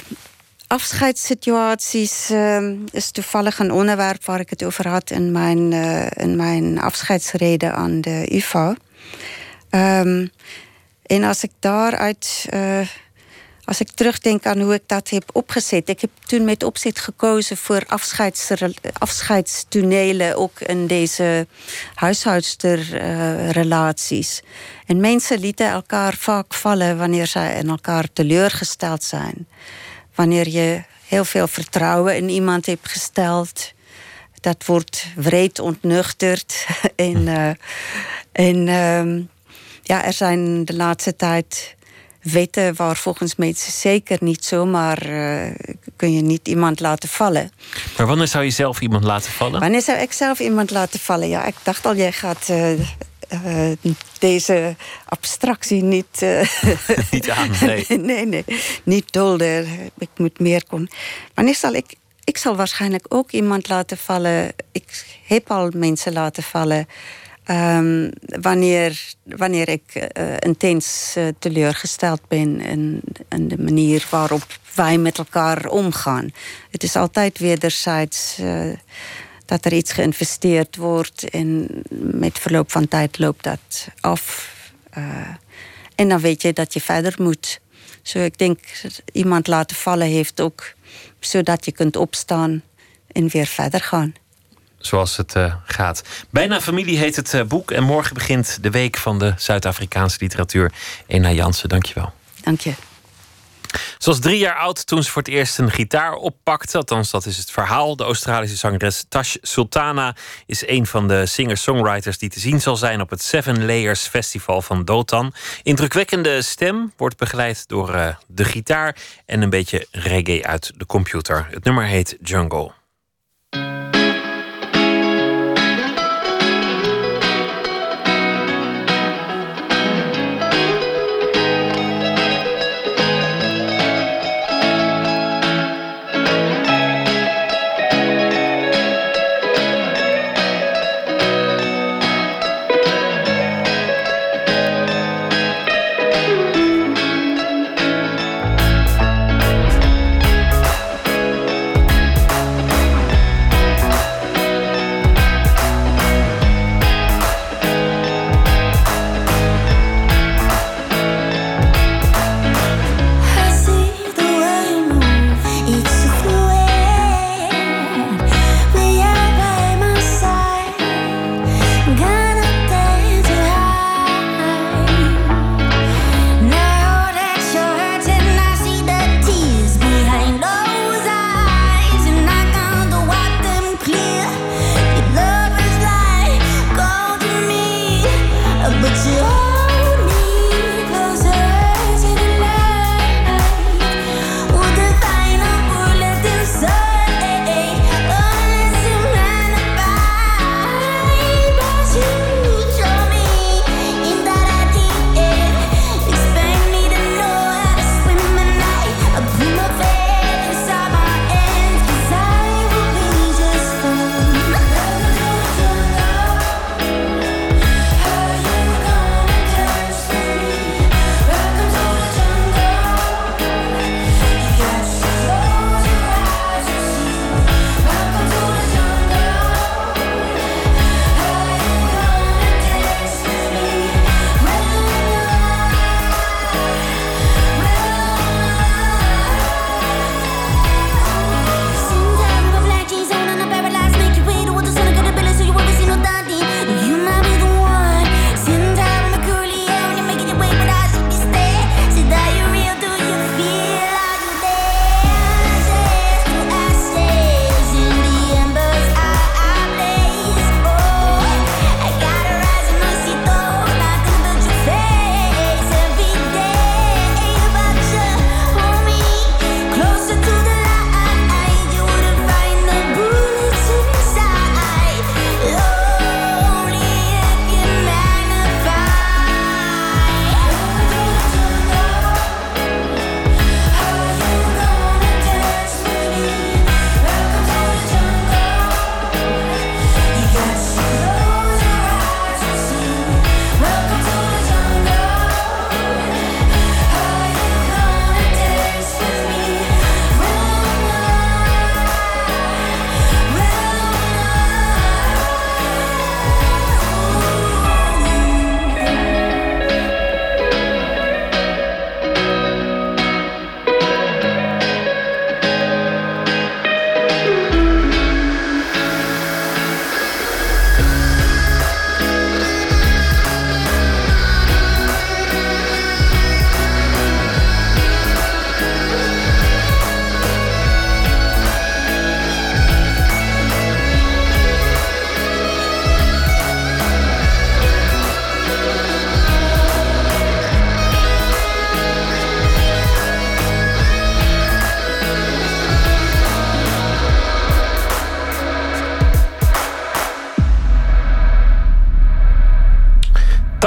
afscheidssituaties uh, is toevallig een onderwerp waar ik het over had in mijn, uh, in mijn afscheidsreden aan de UvA. Um, en als ik daaruit uh, als ik terugdenk aan hoe ik dat heb opgezet. Ik heb toen met opzet gekozen voor afscheids, ook in deze huishoudsterrelaties. en mensen lieten elkaar vaak vallen wanneer zij in elkaar teleurgesteld zijn. Wanneer je heel veel vertrouwen in iemand hebt gesteld. Dat wordt wreed ontnuchterd. en en uh, ja, er zijn de laatste tijd wetten waar volgens mensen zeker niet zomaar uh, kun je niet iemand laten vallen. Maar wanneer zou je zelf iemand laten vallen? Wanneer zou ik zelf iemand laten vallen? Ja, ik dacht al, jij gaat uh, uh, deze abstractie niet... niet aan, nee. nee, nee, niet dolder. Ik moet meer kon. Wanneer zal ik... Ik zal waarschijnlijk ook iemand laten vallen. Ik heb al mensen laten vallen... Um, wanneer, wanneer ik uh, intens uh, teleurgesteld ben in, in, de manier waarop wij met elkaar omgaan. Het is altijd wederzijds uh, dat er iets geïnvesteerd wordt en met verloop van tijd loopt dat af. en dan weet je dat je verder moet. Zo, ik denk iemand laten vallen heeft ook zodat je kunt opstaan en weer verder gaan zoals het uh, gaat. Bijna familie heet het uh, boek. En morgen begint de week van de Zuid-Afrikaanse literatuur. Ena Jansen, dankjewel. Dank je. Ze was drie jaar oud toen ze voor het eerst een gitaar oppakte. Althans, dat is het verhaal. De Australische zangeres Tash Sultana is een van de singer-songwriters die te zien zal zijn op het Seven Layers Festival van Dotan. Indrukwekkende stem wordt begeleid door uh, de gitaar en een beetje reggae uit de computer. Het nummer heet Jungle.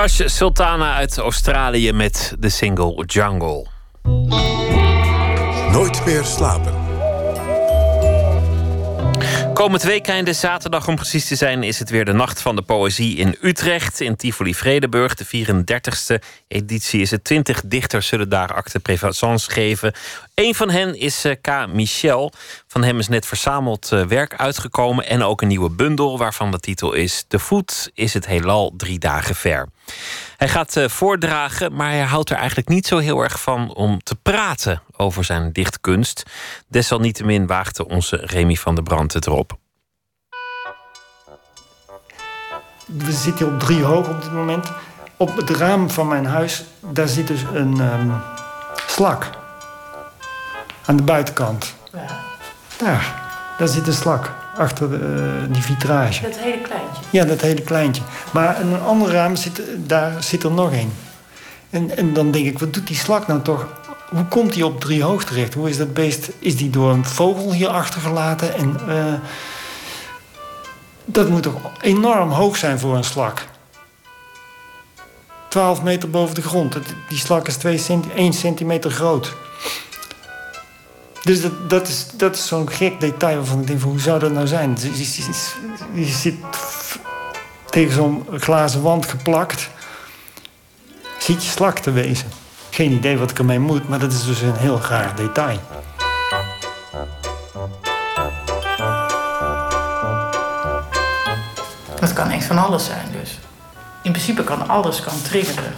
Tash Sultana uit Australië met de single Jungle. Nooit meer slapen. Komend weekende, zaterdag om precies te zijn, is het weer de Nacht van de Poëzie in Utrecht, in Tivoli Vredenburg. De 34e editie is het. 20 dichters zullen daar acte présence geven. Een van hen is eh, K. Michel. Van hem is net verzameld eh, werk uitgekomen en ook een nieuwe bundel, waarvan de titel is De voet is het heelal drie dagen ver. Hij gaat eh, voordragen, maar hij houdt er eigenlijk niet zo heel erg van om te praten over zijn dichtkunst. Desalniettemin waagde onze Remy van der Brand het erop. We zitten op drie hoog op dit moment. Op het raam van mijn huis, daar zit dus een ehm, slak. Aan de buitenkant. Daar, daar zit een slak. Achter de, eh, die vitrage. Dat hele kleintje. Ja, dat hele kleintje. Maar in een ander raam zit, daar zit er nog één. En, en dan denk ik, wat doet die slak nou toch? Hoe komt die op drie hoog terecht? Hoe is dat beest? Is die door een vogel hier achtergelaten? En eh, dat moet toch enorm hoog zijn voor een slak? 12 meter boven de grond. Die slak is 2 centi 1 centimeter groot. Dus dat, dat is, dat is zo'n gek detail waarvan ik denk: van, hoe zou dat nou zijn? Je, je- je- je zit tegen zo'n glazen wand geplakt. Ziet je slak te wezen. Geen idee wat ik ermee moet, maar dat is dus een heel raar detail. Dat kan echt van alles zijn dus. In principe kan alles kan triggeren.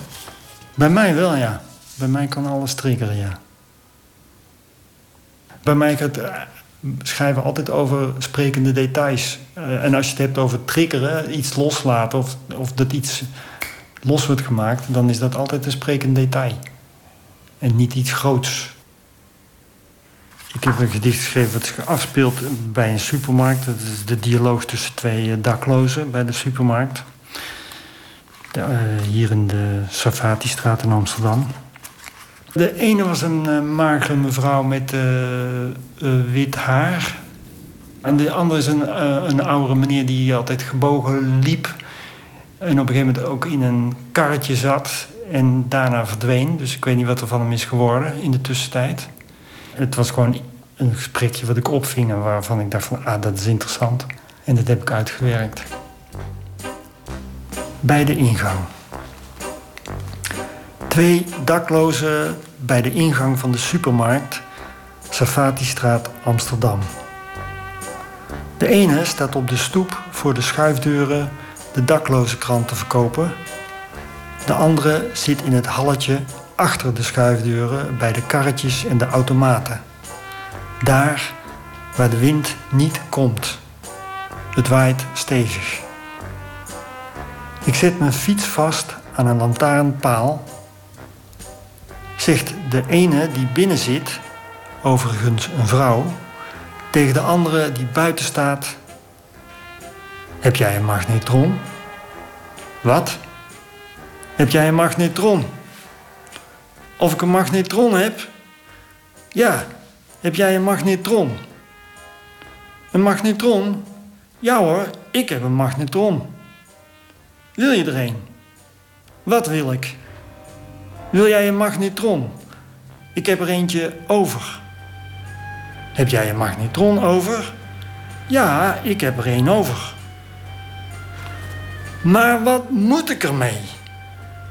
Bij mij wel, ja. Bij mij kan alles triggeren, ja. Bij mij gaat eh, schrijven altijd over sprekende details. Eh, en als je het hebt over triggeren, iets loslaten of, of dat iets los wordt gemaakt, dan is dat altijd een sprekend detail. En niet iets groots. Ik heb een gedicht geschreven dat zich afspeelt bij een supermarkt. Dat is de dialoog tussen twee eh, daklozen bij de supermarkt. Hier in de Safati-straat in Amsterdam. De ene was een eh, magere mevrouw met eh, eh, wit haar. En de andere is een, een oudere meneer die altijd gebogen liep. En op een gegeven moment ook in een karretje zat. En daarna verdween. Dus ik weet niet wat er van hem is geworden in de tussentijd. Het was gewoon een gesprekje wat ik opving. En waarvan ik dacht van, ah, dat is interessant. En dat heb ik uitgewerkt. Bij de ingang. Twee daklozen bij de ingang van de supermarkt Safati-straat Amsterdam. De ene staat op de stoep voor de schuifdeuren de dakloze krant te verkopen. De andere zit in het halletje achter de schuifdeuren bij de karretjes en de automaten. Daar waar de wind niet komt. Het waait stevig. Ik zet mijn fiets vast aan een lantaarnpaal. Zegt de ene die binnen zit, overigens een vrouw, tegen de andere die buiten staat: Heb jij een magnetron? Wat? Heb jij een magnetron? Of ik een magnetron heb? Ja, heb jij een magnetron? Een magnetron? Ja hoor, ik heb een magnetron. Wil je er een? Wat wil ik? Wil jij een magnetron? Ik heb er eentje over. Heb jij een magnetron over? Ja, ik heb er een over. Maar wat moet ik ermee?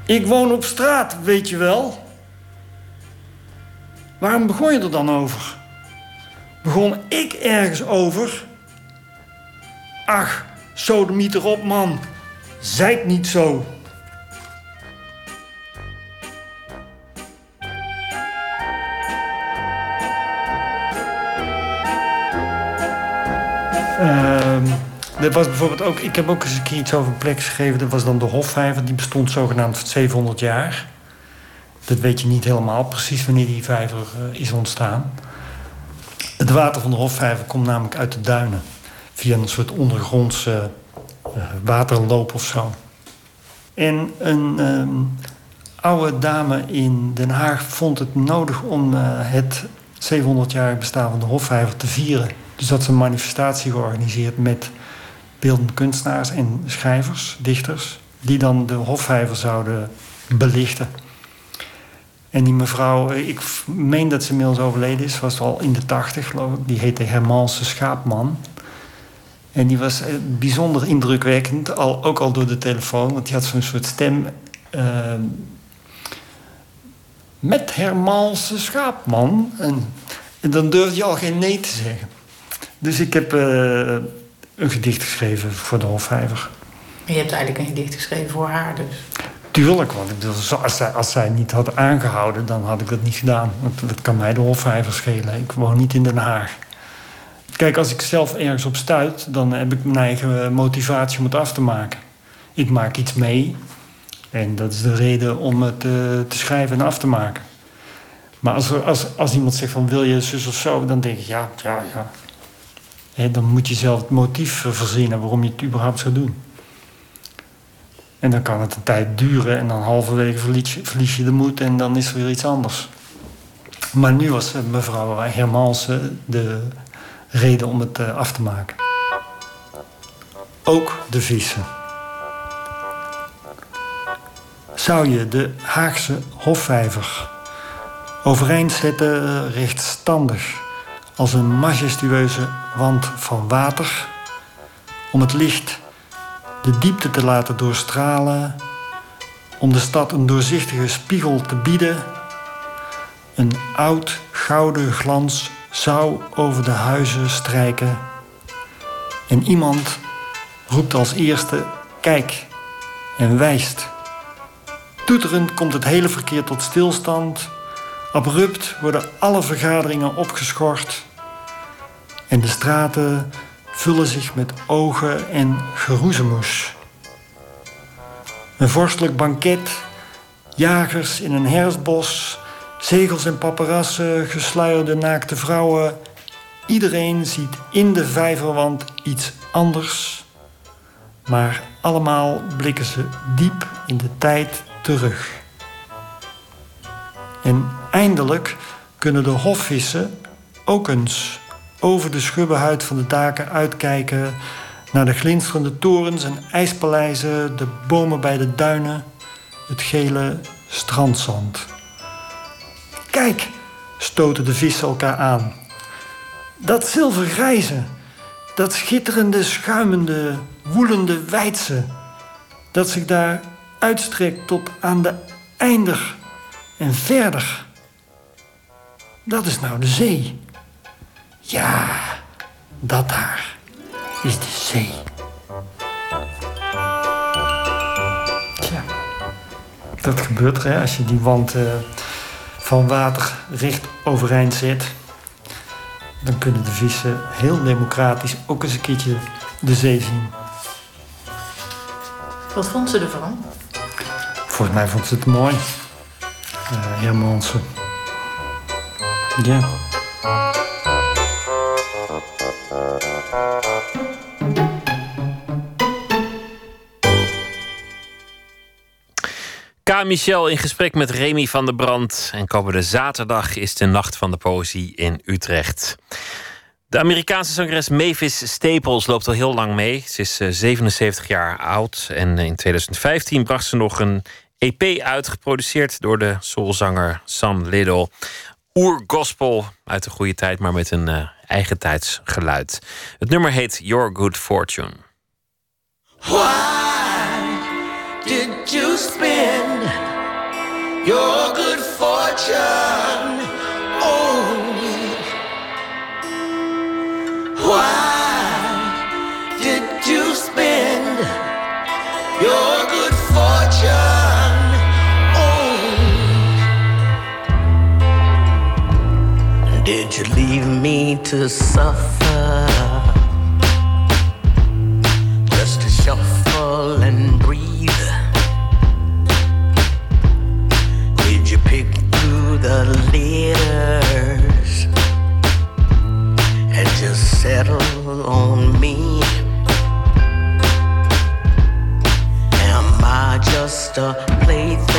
Ik woon op straat, weet je wel. Waarom begon je er dan over? Begon ik ergens over? Ach, sodemiet erop, man. Zijt niet zo. Er was bijvoorbeeld ook, ik heb ook eens een keer iets over een plek geschreven. Dat was dan de Hofvijver. Die bestond zogenaamd 700 jaar. Dat weet je niet helemaal precies wanneer die vijver eh, is ontstaan. Het water van de Hofvijver komt namelijk uit de duinen. Via een soort ondergrondse eh, waterloop of zo. En een ehm, oude dame in Den Haag vond het nodig om eh, het 700-jarig bestaan van de Hofvijver te vieren. Dus dat ze een manifestatie georganiseerd met beeldende kunstenaars en schrijvers, dichters. die dan de hofvijver zouden belichten. En die mevrouw, eh, ik meen dat ze inmiddels overleden is, was al in de tachtig geloof ik. Die heette Hermanse Schaapman. En die was eh, bijzonder indrukwekkend, al, ook al door de telefoon, want die had zo'n soort stem. Uh, met Hermanse Schaapman. En, dan durfde je al geen nee te zeggen. Dus ik heb uh, een gedicht geschreven voor de Hofvijver. Je hebt eigenlijk een gedicht geschreven voor haar dus? Tuurlijk, want ik bedoel, als, zij, als zij niet had aangehouden, dan had ik dat niet gedaan. Want dat kan mij de Hofvijver schelen. Ik woon niet in Den Haag. Kijk, als ik zelf ergens op stuit, dan heb ik mijn eigen motivatie om het af te maken. Ik maak iets mee en dat is de reden om het uh, te schrijven en af te maken. Maar als, er, als, als iemand zegt van wil je zus of zo, dan denk ik ja, ja, ja. Dan moet je zelf het motief verzinnen waarom je het überhaupt zou doen. En dan kan het een tijd duren en dan halverwege verlies je, verlies je de moed en dan is er weer iets anders. Maar nu was mevrouw Hermans de reden om het af te maken. Ook de vissen. Zou je de Haagse hofvijver overeind zetten rechtstandig als een majestueuze wand van water om het licht de diepte te laten doorstralen, om de stad een doorzichtige spiegel te bieden. Een oud gouden glans zou over de huizen strijken. En iemand roept als eerste: Kijk en wijst. Toeterend komt het hele verkeer tot stilstand. Abrupt worden alle vergaderingen opgeschort. En de straten vullen zich met ogen en geroezemoes. Een vorstelijk banket, jagers in een herfstbos, zegels en paparassen, gesluierde naakte vrouwen. Iedereen ziet in de vijverwand iets anders, maar allemaal blikken ze diep in de tijd terug. En eindelijk kunnen de hofvissen ook eens over de schubbenhuid van de daken uitkijken naar de glinsterende torens en ijspaleizen, de bomen bij de duinen, het gele strandzand. Kijk, stoten de vissen elkaar aan. Dat zilvergrijze, dat schitterende, schuimende, woelende wijdse, dat zich daar uitstrekt tot aan de eindig en verder. Dat is nou de zee. Ja, dat daar is de zee. Tja, dat gebeurt hè, als je die wand uh, van water recht overeind zet. Dan kunnen de vissen heel democratisch ook eens een keertje de zee zien. Wat vond ze ervan? Volgens mij vond ze het mooi. Uh, Hermansen. Ja. K. Michel in gesprek met Remy van der Brand. En komende zaterdag is de Nacht van de Poëzie in Utrecht. De Amerikaanse zangeres Mavis Staples loopt al heel lang mee. Ze is 77 jaar oud en in 2015 bracht ze nog een EP uit, geproduceerd door de soulzanger Sam Little. Oer-gospel uit de goede tijd, maar met een uh, eigen tijds geluid. Het nummer heet Your Good Fortune. Why did you spend your good fortune on? Why did you spend your good fortune Did you leave me to suffer? Just to shuffle and breathe. Did you pick through the letters and just settle on me? Am I just a plaything?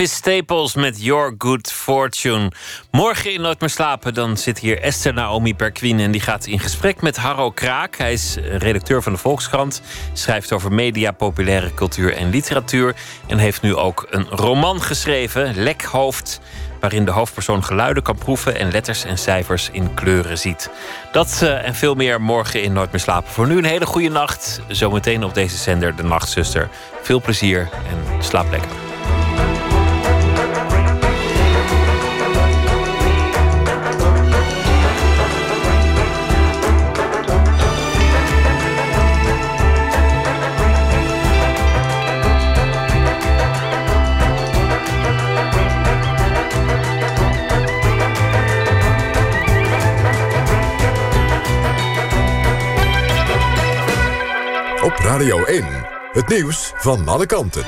Mavis Staples met Your Good Fortune. Morgen in Nooit meer slapen, dan zit hier Esther Naomi Perquin... en die gaat in gesprek met Harro Kraak. Hij is redacteur van de Volkskrant, schrijft over media, populaire cultuur en literatuur... en heeft nu ook een roman geschreven, Lekhoofd... waarin de hoofdpersoon geluiden kan proeven... en letters en cijfers in kleuren ziet. Dat eh, en veel meer morgen in Nooit meer slapen. Voor nu een hele goede nacht. Zometeen op deze zender, De Nachtzuster. Veel plezier en slaap lekker. Radio 1, het nieuws van alle kanten.